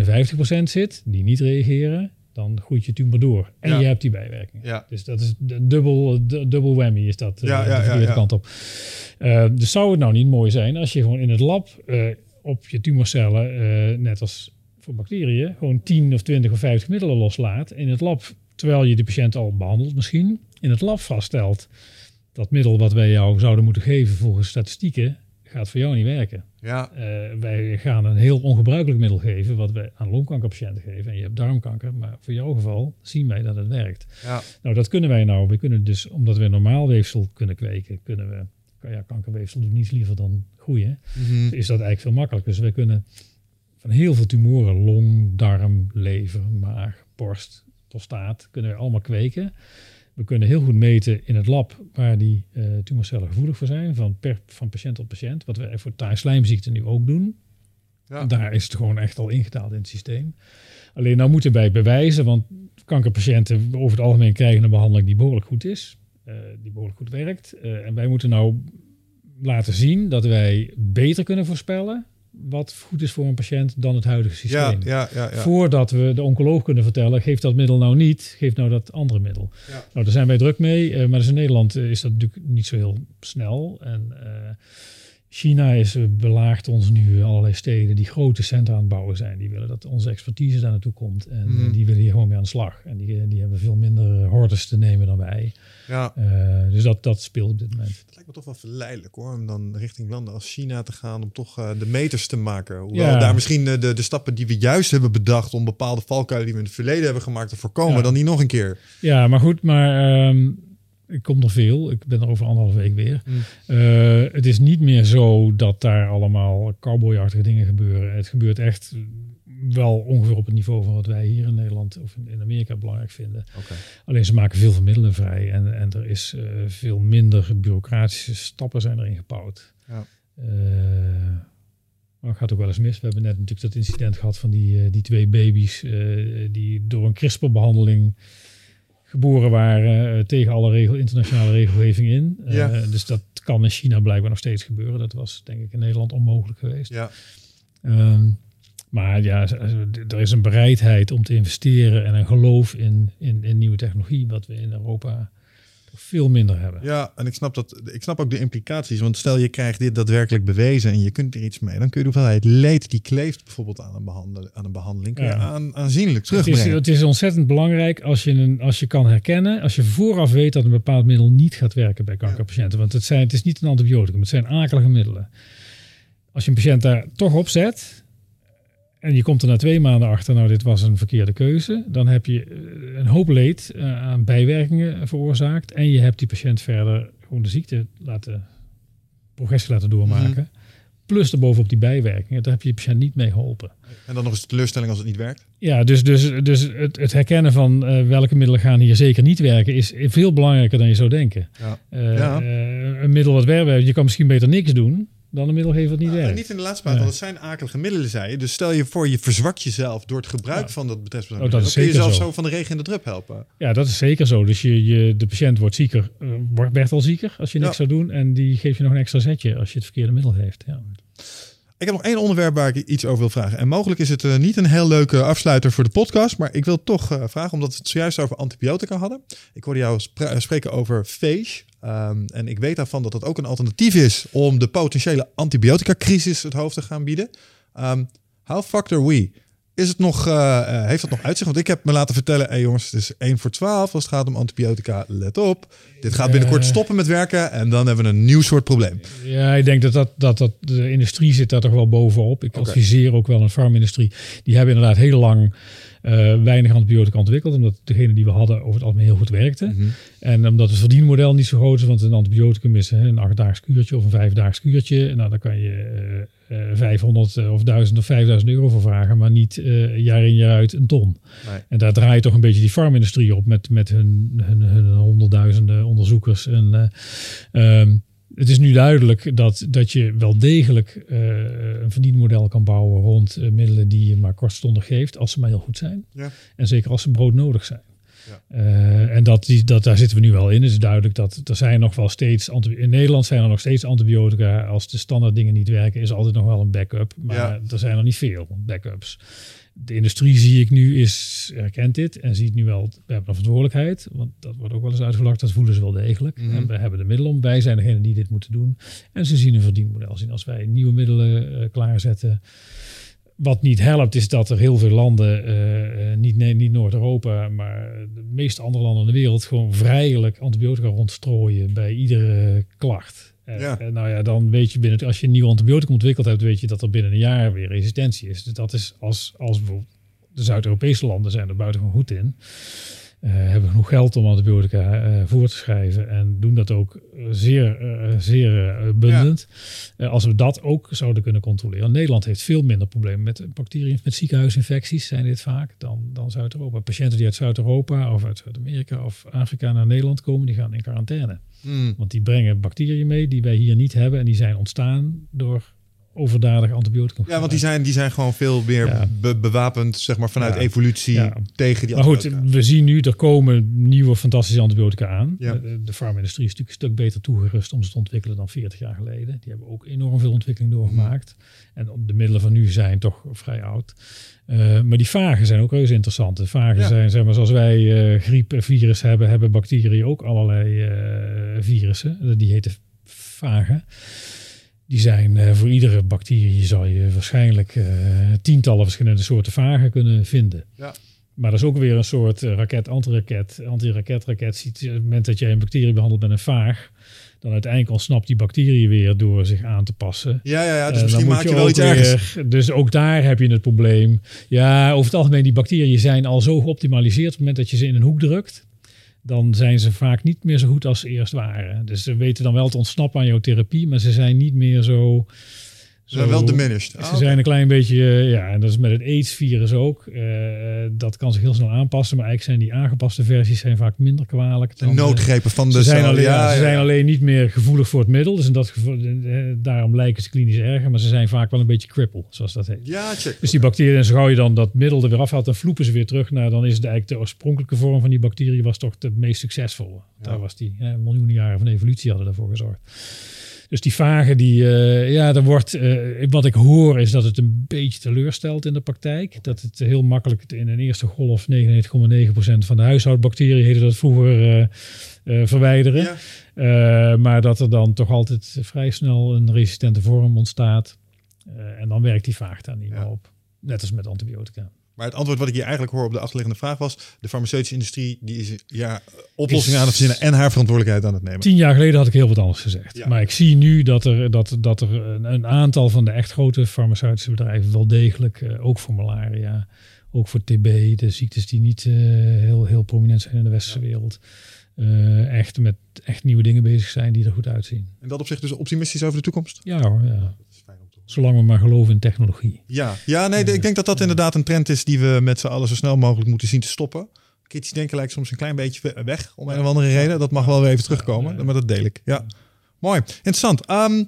Speaker 1: 57% zit, die niet reageren, dan groeit je tumor door. En je hebt die bijwerking. Ja. Dus dat is de dubbel, dubbel whammy is dat ja, uh, de verkeerde kant op. Uh, dus zou het nou niet mooi zijn als je gewoon in het lab uh, op je tumorcellen, net als voor bacteriën, gewoon 10 of 20 of 50 middelen loslaat in het lab, terwijl je de patiënt al behandelt misschien, in het lab vaststelt dat middel wat wij jou zouden moeten geven volgens statistieken, gaat voor jou niet werken. Ja. Uh, wij gaan een heel ongebruikelijk middel geven, wat wij aan longkankerpatiënten geven. En je hebt darmkanker, maar voor jouw geval zien wij dat het werkt. Ja. Nou, dat kunnen wij nou. We kunnen dus, omdat we normaal weefsel kunnen kweken, kunnen we, ja, kankerweefsel doet niets liever dan groeien. Mm Is dat eigenlijk veel makkelijker. Dus we kunnen van heel veel tumoren, long, darm, lever, maag, borst, prostaat, kunnen we allemaal kweken. We kunnen heel goed meten in het lab waar die uh, tumorcellen gevoelig voor zijn, van, per, van patiënt tot patiënt. Wat we voor taaislijmziekte nu ook doen. Ja. Daar is het gewoon echt al ingedaald in het systeem. Alleen nou moeten wij bewijzen, want kankerpatiënten over het algemeen krijgen een behandeling die behoorlijk goed is, uh, die behoorlijk goed werkt. Uh, en wij moeten nou laten zien dat wij beter kunnen voorspellen wat goed is voor een patiënt dan het huidige systeem.
Speaker 2: Ja, ja, ja.
Speaker 1: Voordat we de oncoloog kunnen vertellen, geef dat middel nou niet, geef nou dat andere middel. Nou, daar zijn wij druk mee, eh, maar dus in Nederland eh, is dat natuurlijk niet zo heel snel. En eh, China is, eh, belaagt ons nu allerlei steden die grote centra aan het bouwen zijn. Die willen dat onze expertise daar naartoe komt. En eh,
Speaker 2: Mhm.
Speaker 1: die willen hier gewoon mee aan de slag. En die, eh, die hebben veel minder hordes te nemen dan wij.
Speaker 2: ja.
Speaker 1: Dus dat, dat speelt op dit moment.
Speaker 2: Het lijkt me toch wel verleidelijk hoor, om dan richting landen als China te gaan om toch de meters te maken. Hoewel
Speaker 1: Ja.
Speaker 2: daar misschien de, de stappen die we juist hebben bedacht om bepaalde valkuilen die we in het verleden hebben gemaakt te voorkomen,
Speaker 1: Ja.
Speaker 2: dan niet nog een keer.
Speaker 1: Ja, maar goed, maar ehm, ik kom nog veel. Ik ben er over anderhalf week weer.
Speaker 2: Hmm.
Speaker 1: Eh, het is niet meer zo dat daar allemaal cowboyachtige dingen gebeuren. Het gebeurt echt wel ongeveer op het niveau van wat wij hier in Nederland of in, Amerika belangrijk vinden. Alleen ze maken veel van middelen vrij en, en er is eh, veel minder bureaucratische stappen zijn erin gebouwd.
Speaker 2: Ja.
Speaker 1: Eh, maar het gaat ook wel eens mis. We hebben net natuurlijk dat incident gehad van die, die twee baby's die door een CRISPR-behandeling geboren waren eh, tegen alle regel, internationale regelgeving in. Eh,
Speaker 2: Ja.
Speaker 1: Dus dat kan in China blijkbaar nog steeds gebeuren. Dat was denk ik in Nederland onmogelijk geweest.
Speaker 2: Ja.
Speaker 1: Ehm, maar ja, er is een bereidheid om te investeren en een geloof in, in, in nieuwe technologie, wat we in Europa veel minder hebben.
Speaker 2: ja, en ik snap, dat, ik snap ook de implicaties. Want stel je krijgt dit daadwerkelijk bewezen en je kunt er iets mee, dan kun je de hoeveelheid leed die kleeft bijvoorbeeld aan een, behandel, aan een behandeling, kun je
Speaker 1: Ja.
Speaker 2: aan, aanzienlijk
Speaker 1: Het is,
Speaker 2: terugbrengen.
Speaker 1: het is ontzettend belangrijk als je, een, als je kan herkennen, als je vooraf weet dat een bepaald middel niet gaat werken bij kankerpatiënten. Want het, zijn, het is niet een antibioticum, het zijn akelige middelen. Als je een patiënt daar toch op zet en je komt er na twee maanden achter, nou dit was een verkeerde keuze, dan heb je eh, een hoop leed eh, aan bijwerkingen veroorzaakt en je hebt die patiënt verder gewoon de ziekte laten, progressie laten doormaken. Plus daarbovenop die bijwerkingen, daar heb je je patiënt niet mee geholpen.
Speaker 2: En dan nog eens de teleurstelling als het niet werkt.
Speaker 1: Ja, dus, dus, dus het, het herkennen van eh, welke middelen gaan hier zeker niet werken, is veel belangrijker dan je zou denken.
Speaker 2: Ja. Ja.
Speaker 1: een middel wat werkt, je kan misschien beter niks doen dan een middel geven wat niet
Speaker 2: en
Speaker 1: werkt.
Speaker 2: niet in de laatste plaats, want het zijn akelige middelen, zei je. Dus stel je voor, je verzwakt jezelf door het gebruik
Speaker 1: Ja.
Speaker 2: van dat betreffende
Speaker 1: Oh, dat is
Speaker 2: kun je zelfs
Speaker 1: zo.
Speaker 2: zo van de regen in de drup helpen.
Speaker 1: Ja, dat is zeker zo. Dus je, je, de patiënt wordt zieker, eh, wordt, werd al zieker als je niks
Speaker 2: Ja.
Speaker 1: zou doen. En die geeft je nog een extra zetje als je het verkeerde middel heeft. Ja.
Speaker 2: Ik heb nog één onderwerp waar ik iets over wil vragen. En mogelijk is het eh, niet een heel leuke afsluiter voor de podcast, maar ik wil toch eh, vragen, omdat we het zojuist over antibiotica hadden. Ik hoorde jou spreken over phage. Ehm, en ik weet daarvan dat dat ook een alternatief is om de potentiële antibiotica-crisis het hoofd te gaan bieden. Ehm how fucked are we? Is het nog, eh, eh, heeft dat nog uitzicht? Want ik heb me laten vertellen, hey jongens, het is 1 voor 12 als het gaat om antibiotica. Let op. Dit gaat binnenkort stoppen met werken en dan hebben we een nieuw soort probleem.
Speaker 1: Ja, ik denk dat, dat, dat, dat de industrie zit daar toch wel bovenop. Ik adviseer ook wel een farmindustrie. Die hebben inderdaad heel lang eh, weinig antibiotica ontwikkeld, omdat degene die we hadden over het algemeen heel goed werkte.
Speaker 2: Mhm.
Speaker 1: En omdat het verdienmodel niet zo groot is, want een antibioticum is een achtdaags kuurtje of een vijfdaags kuurtje. Nou, daar kan je eh, eh, 500 of 1000 of 5000 euro voor vragen, maar niet eh, jaar in jaar uit een ton.
Speaker 2: Nee.
Speaker 1: En daar draait toch een beetje die farmindustrie op met, met hun, hun, hun honderdduizenden onderzoekers. En eh, ehm, het is nu duidelijk dat, dat je wel degelijk eh, een verdienmodel kan bouwen rond eh, middelen die je maar kortstondig geeft, als ze maar heel goed zijn.
Speaker 2: Ja.
Speaker 1: En zeker als ze broodnodig zijn.
Speaker 2: Ja.
Speaker 1: Eh, en dat, die, dat, daar zitten we nu wel in. Het is duidelijk dat er zijn nog wel steeds... In Nederland zijn er nog steeds antibiotica. Als de standaard dingen niet werken, is altijd nog wel een backup. Maar
Speaker 2: Ja.
Speaker 1: er zijn er niet veel backups. De industrie zie ik nu is, herkent dit en ziet nu wel, we hebben een verantwoordelijkheid. Want dat wordt ook wel eens uitgelakt, dat voelen ze wel degelijk.
Speaker 2: Mhm.
Speaker 1: En we hebben de middelen om, wij zijn degene die dit moeten doen. En ze zien een verdienmodel zien. Als wij nieuwe middelen eh, klaarzetten, wat niet helpt, is dat er heel veel landen, eh, eh, niet, nee, niet Noord-Europa, maar de meeste andere landen in de wereld, gewoon vrijelijk antibiotica rondstrooien bij iedere klacht.
Speaker 2: Ja.
Speaker 1: nou ja, dan weet je binnen, als je een nieuw antibioticum ontwikkeld hebt, weet je dat er binnen een jaar weer resistentie is. Dus dat is als, als bijvoorbeeld de Zuid-Europese landen zijn er buitengewoon goed in. Eh, hebben genoeg geld om antibiotica eh, voor te schrijven en doen dat ook zeer, eh, zeer bundend. Als we dat ook zouden kunnen controleren. Nederland heeft veel minder problemen met bacteriën, met ziekenhuisinfecties zijn dit vaak dan, dan Zuid-Europa. Patiënten die uit Zuid-Europa of uit Zuid-Amerika of Afrika naar Nederland komen, die gaan in quarantaine.
Speaker 2: Hmm.
Speaker 1: Want die brengen bacteriën mee die wij hier niet hebben en die zijn ontstaan door overdadig antibioticum.
Speaker 2: Ja, want die zijn, die zijn gewoon veel meer
Speaker 1: Ja.
Speaker 2: be- bewapend, zeg maar, vanuit
Speaker 1: Ja.
Speaker 2: evolutie
Speaker 1: Ja.
Speaker 2: tegen die
Speaker 1: Maar goed,
Speaker 2: antibiotica.
Speaker 1: we zien nu, er komen nieuwe fantastische antibiotica aan. De, de farmindustrie is natuurlijk een stuk beter toegerust om ze te ontwikkelen dan 40 jaar geleden. Die hebben ook enorm veel ontwikkeling doorgemaakt. En de middelen van nu zijn toch vrij oud. Eh, maar die vagen zijn ook reuze interessant. De vagen zijn, zeg maar, zoals wij eh griep en virus hebben, hebben bacteriën ook allerlei eh, virussen. Die heten vagen. Die zijn eh, voor iedere bacterie zal je waarschijnlijk eh, tientallen verschillende soorten vagen kunnen vinden.
Speaker 2: Ja.
Speaker 1: Maar dat is ook weer een soort eh, raket, anti-raket, anti-raket-raket. Ziet, Op het moment dat jij een bacterie behandelt met een vaag, dan uiteindelijk ontsnapt die bacterie weer door zich aan te passen.
Speaker 2: Ja, ja, ja. Dus misschien maak je wel
Speaker 1: ook
Speaker 2: iets ergens.
Speaker 1: Dus ook daar heb je het probleem. Ja, over het algemeen, die bacteriën zijn al zo geoptimaliseerd. Op het moment dat je ze in een hoek drukt, dan zijn ze vaak niet meer zo goed als ze eerst waren. Dus ze weten dan wel te ontsnappen aan jouw therapie, maar ze zijn niet meer zo...
Speaker 2: Ze zijn wel diminished.
Speaker 1: Ze
Speaker 2: Ah,
Speaker 1: zijn een klein beetje, eh, ja, en dat is met het AIDS-virus ook. Eh, dat kan zich heel snel aanpassen, maar eigenlijk zijn die aangepaste versies zijn vaak minder kwalijk. Dan de-
Speaker 2: noodgrepen van de
Speaker 1: ze zijn, alleen,
Speaker 2: ja,
Speaker 1: ze zijn alleen niet meer gevoelig voor het middel. Dus in dat geval, eh, daarom lijken ze klinisch erger. Maar ze zijn vaak wel een beetje cripple, zoals dat heet.
Speaker 2: Ja, check.
Speaker 1: Dus die bacteriën, en zo gauw je dan dat middel er weer afhaalt, dan vloepen ze weer terug naar, dan is het eigenlijk de oorspronkelijke vorm van die bacterie was toch de meest succesvolle. Daar was die, hè, miljoenen jaren van evolutie hadden daarvoor gezorgd. Dus die vagen, die, eh, ja, er wordt, eh, wat ik hoor is dat het een beetje teleurstelt in de praktijk. Dat het heel makkelijk in een eerste golf 99,9% van de huishoudbacteriën, heette dat vroeger, eh, verwijderen.
Speaker 2: Ja.
Speaker 1: Maar dat er dan toch altijd vrij snel een resistente vorm ontstaat. En dan werkt die vaag daar niet
Speaker 2: Ja.
Speaker 1: meer op. Net als met antibiotica.
Speaker 2: Maar het antwoord wat ik hier eigenlijk hoor op de achterliggende vraag was... de farmaceutische industrie die is ja, oplossingen aan het verzinnen... en haar verantwoordelijkheid aan het nemen.
Speaker 1: Tien jaar geleden had ik heel wat anders gezegd.
Speaker 2: Ja.
Speaker 1: Maar ik zie nu dat er, dat, dat er een, aantal van de echt grote farmaceutische bedrijven wel degelijk, eh, ook voor malaria, ook voor TB, de ziektes die niet eh, heel, heel prominent zijn in de westerse wereld, eh, echt met echt nieuwe dingen bezig zijn die er goed uitzien.
Speaker 2: In dat opzicht dus optimistisch over de toekomst?
Speaker 1: Ja hoor, ja. Zolang we maar geloven in technologie.
Speaker 2: Ja, ja nee, ik denk dat dat inderdaad een trend is... die we met z'n allen zo snel mogelijk moeten zien te stoppen. Kritisch denken lijkt soms een klein beetje we- weg... om een of andere reden. Dat mag wel weer even terugkomen, maar dat deel ik. Ja, mooi. Interessant. Ehm,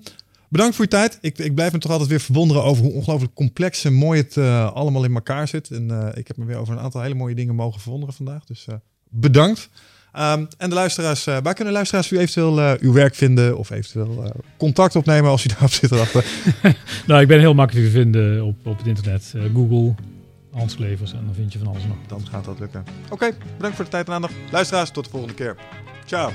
Speaker 2: bedankt voor je tijd. Ik, ik blijf me toch altijd weer verwonderen over hoe ongelooflijk complex en mooi het eh, allemaal in elkaar zit. En eh, ik heb me weer over een aantal hele mooie dingen mogen verwonderen vandaag. Dus eh, bedankt. Ehm, en de luisteraars, eh, waar kunnen luisteraars u eventueel eh, uw werk vinden of eventueel eh, contact opnemen als u daarop zit te wachten?
Speaker 1: Nou, ik ben heel makkelijk te vinden op, op het internet. Google, Hans Klevers en dan vind je van alles nog.
Speaker 2: Dan gaat dat lukken. Oké, bedankt voor de tijd en aandacht. Luisteraars, tot de volgende keer. Ciao.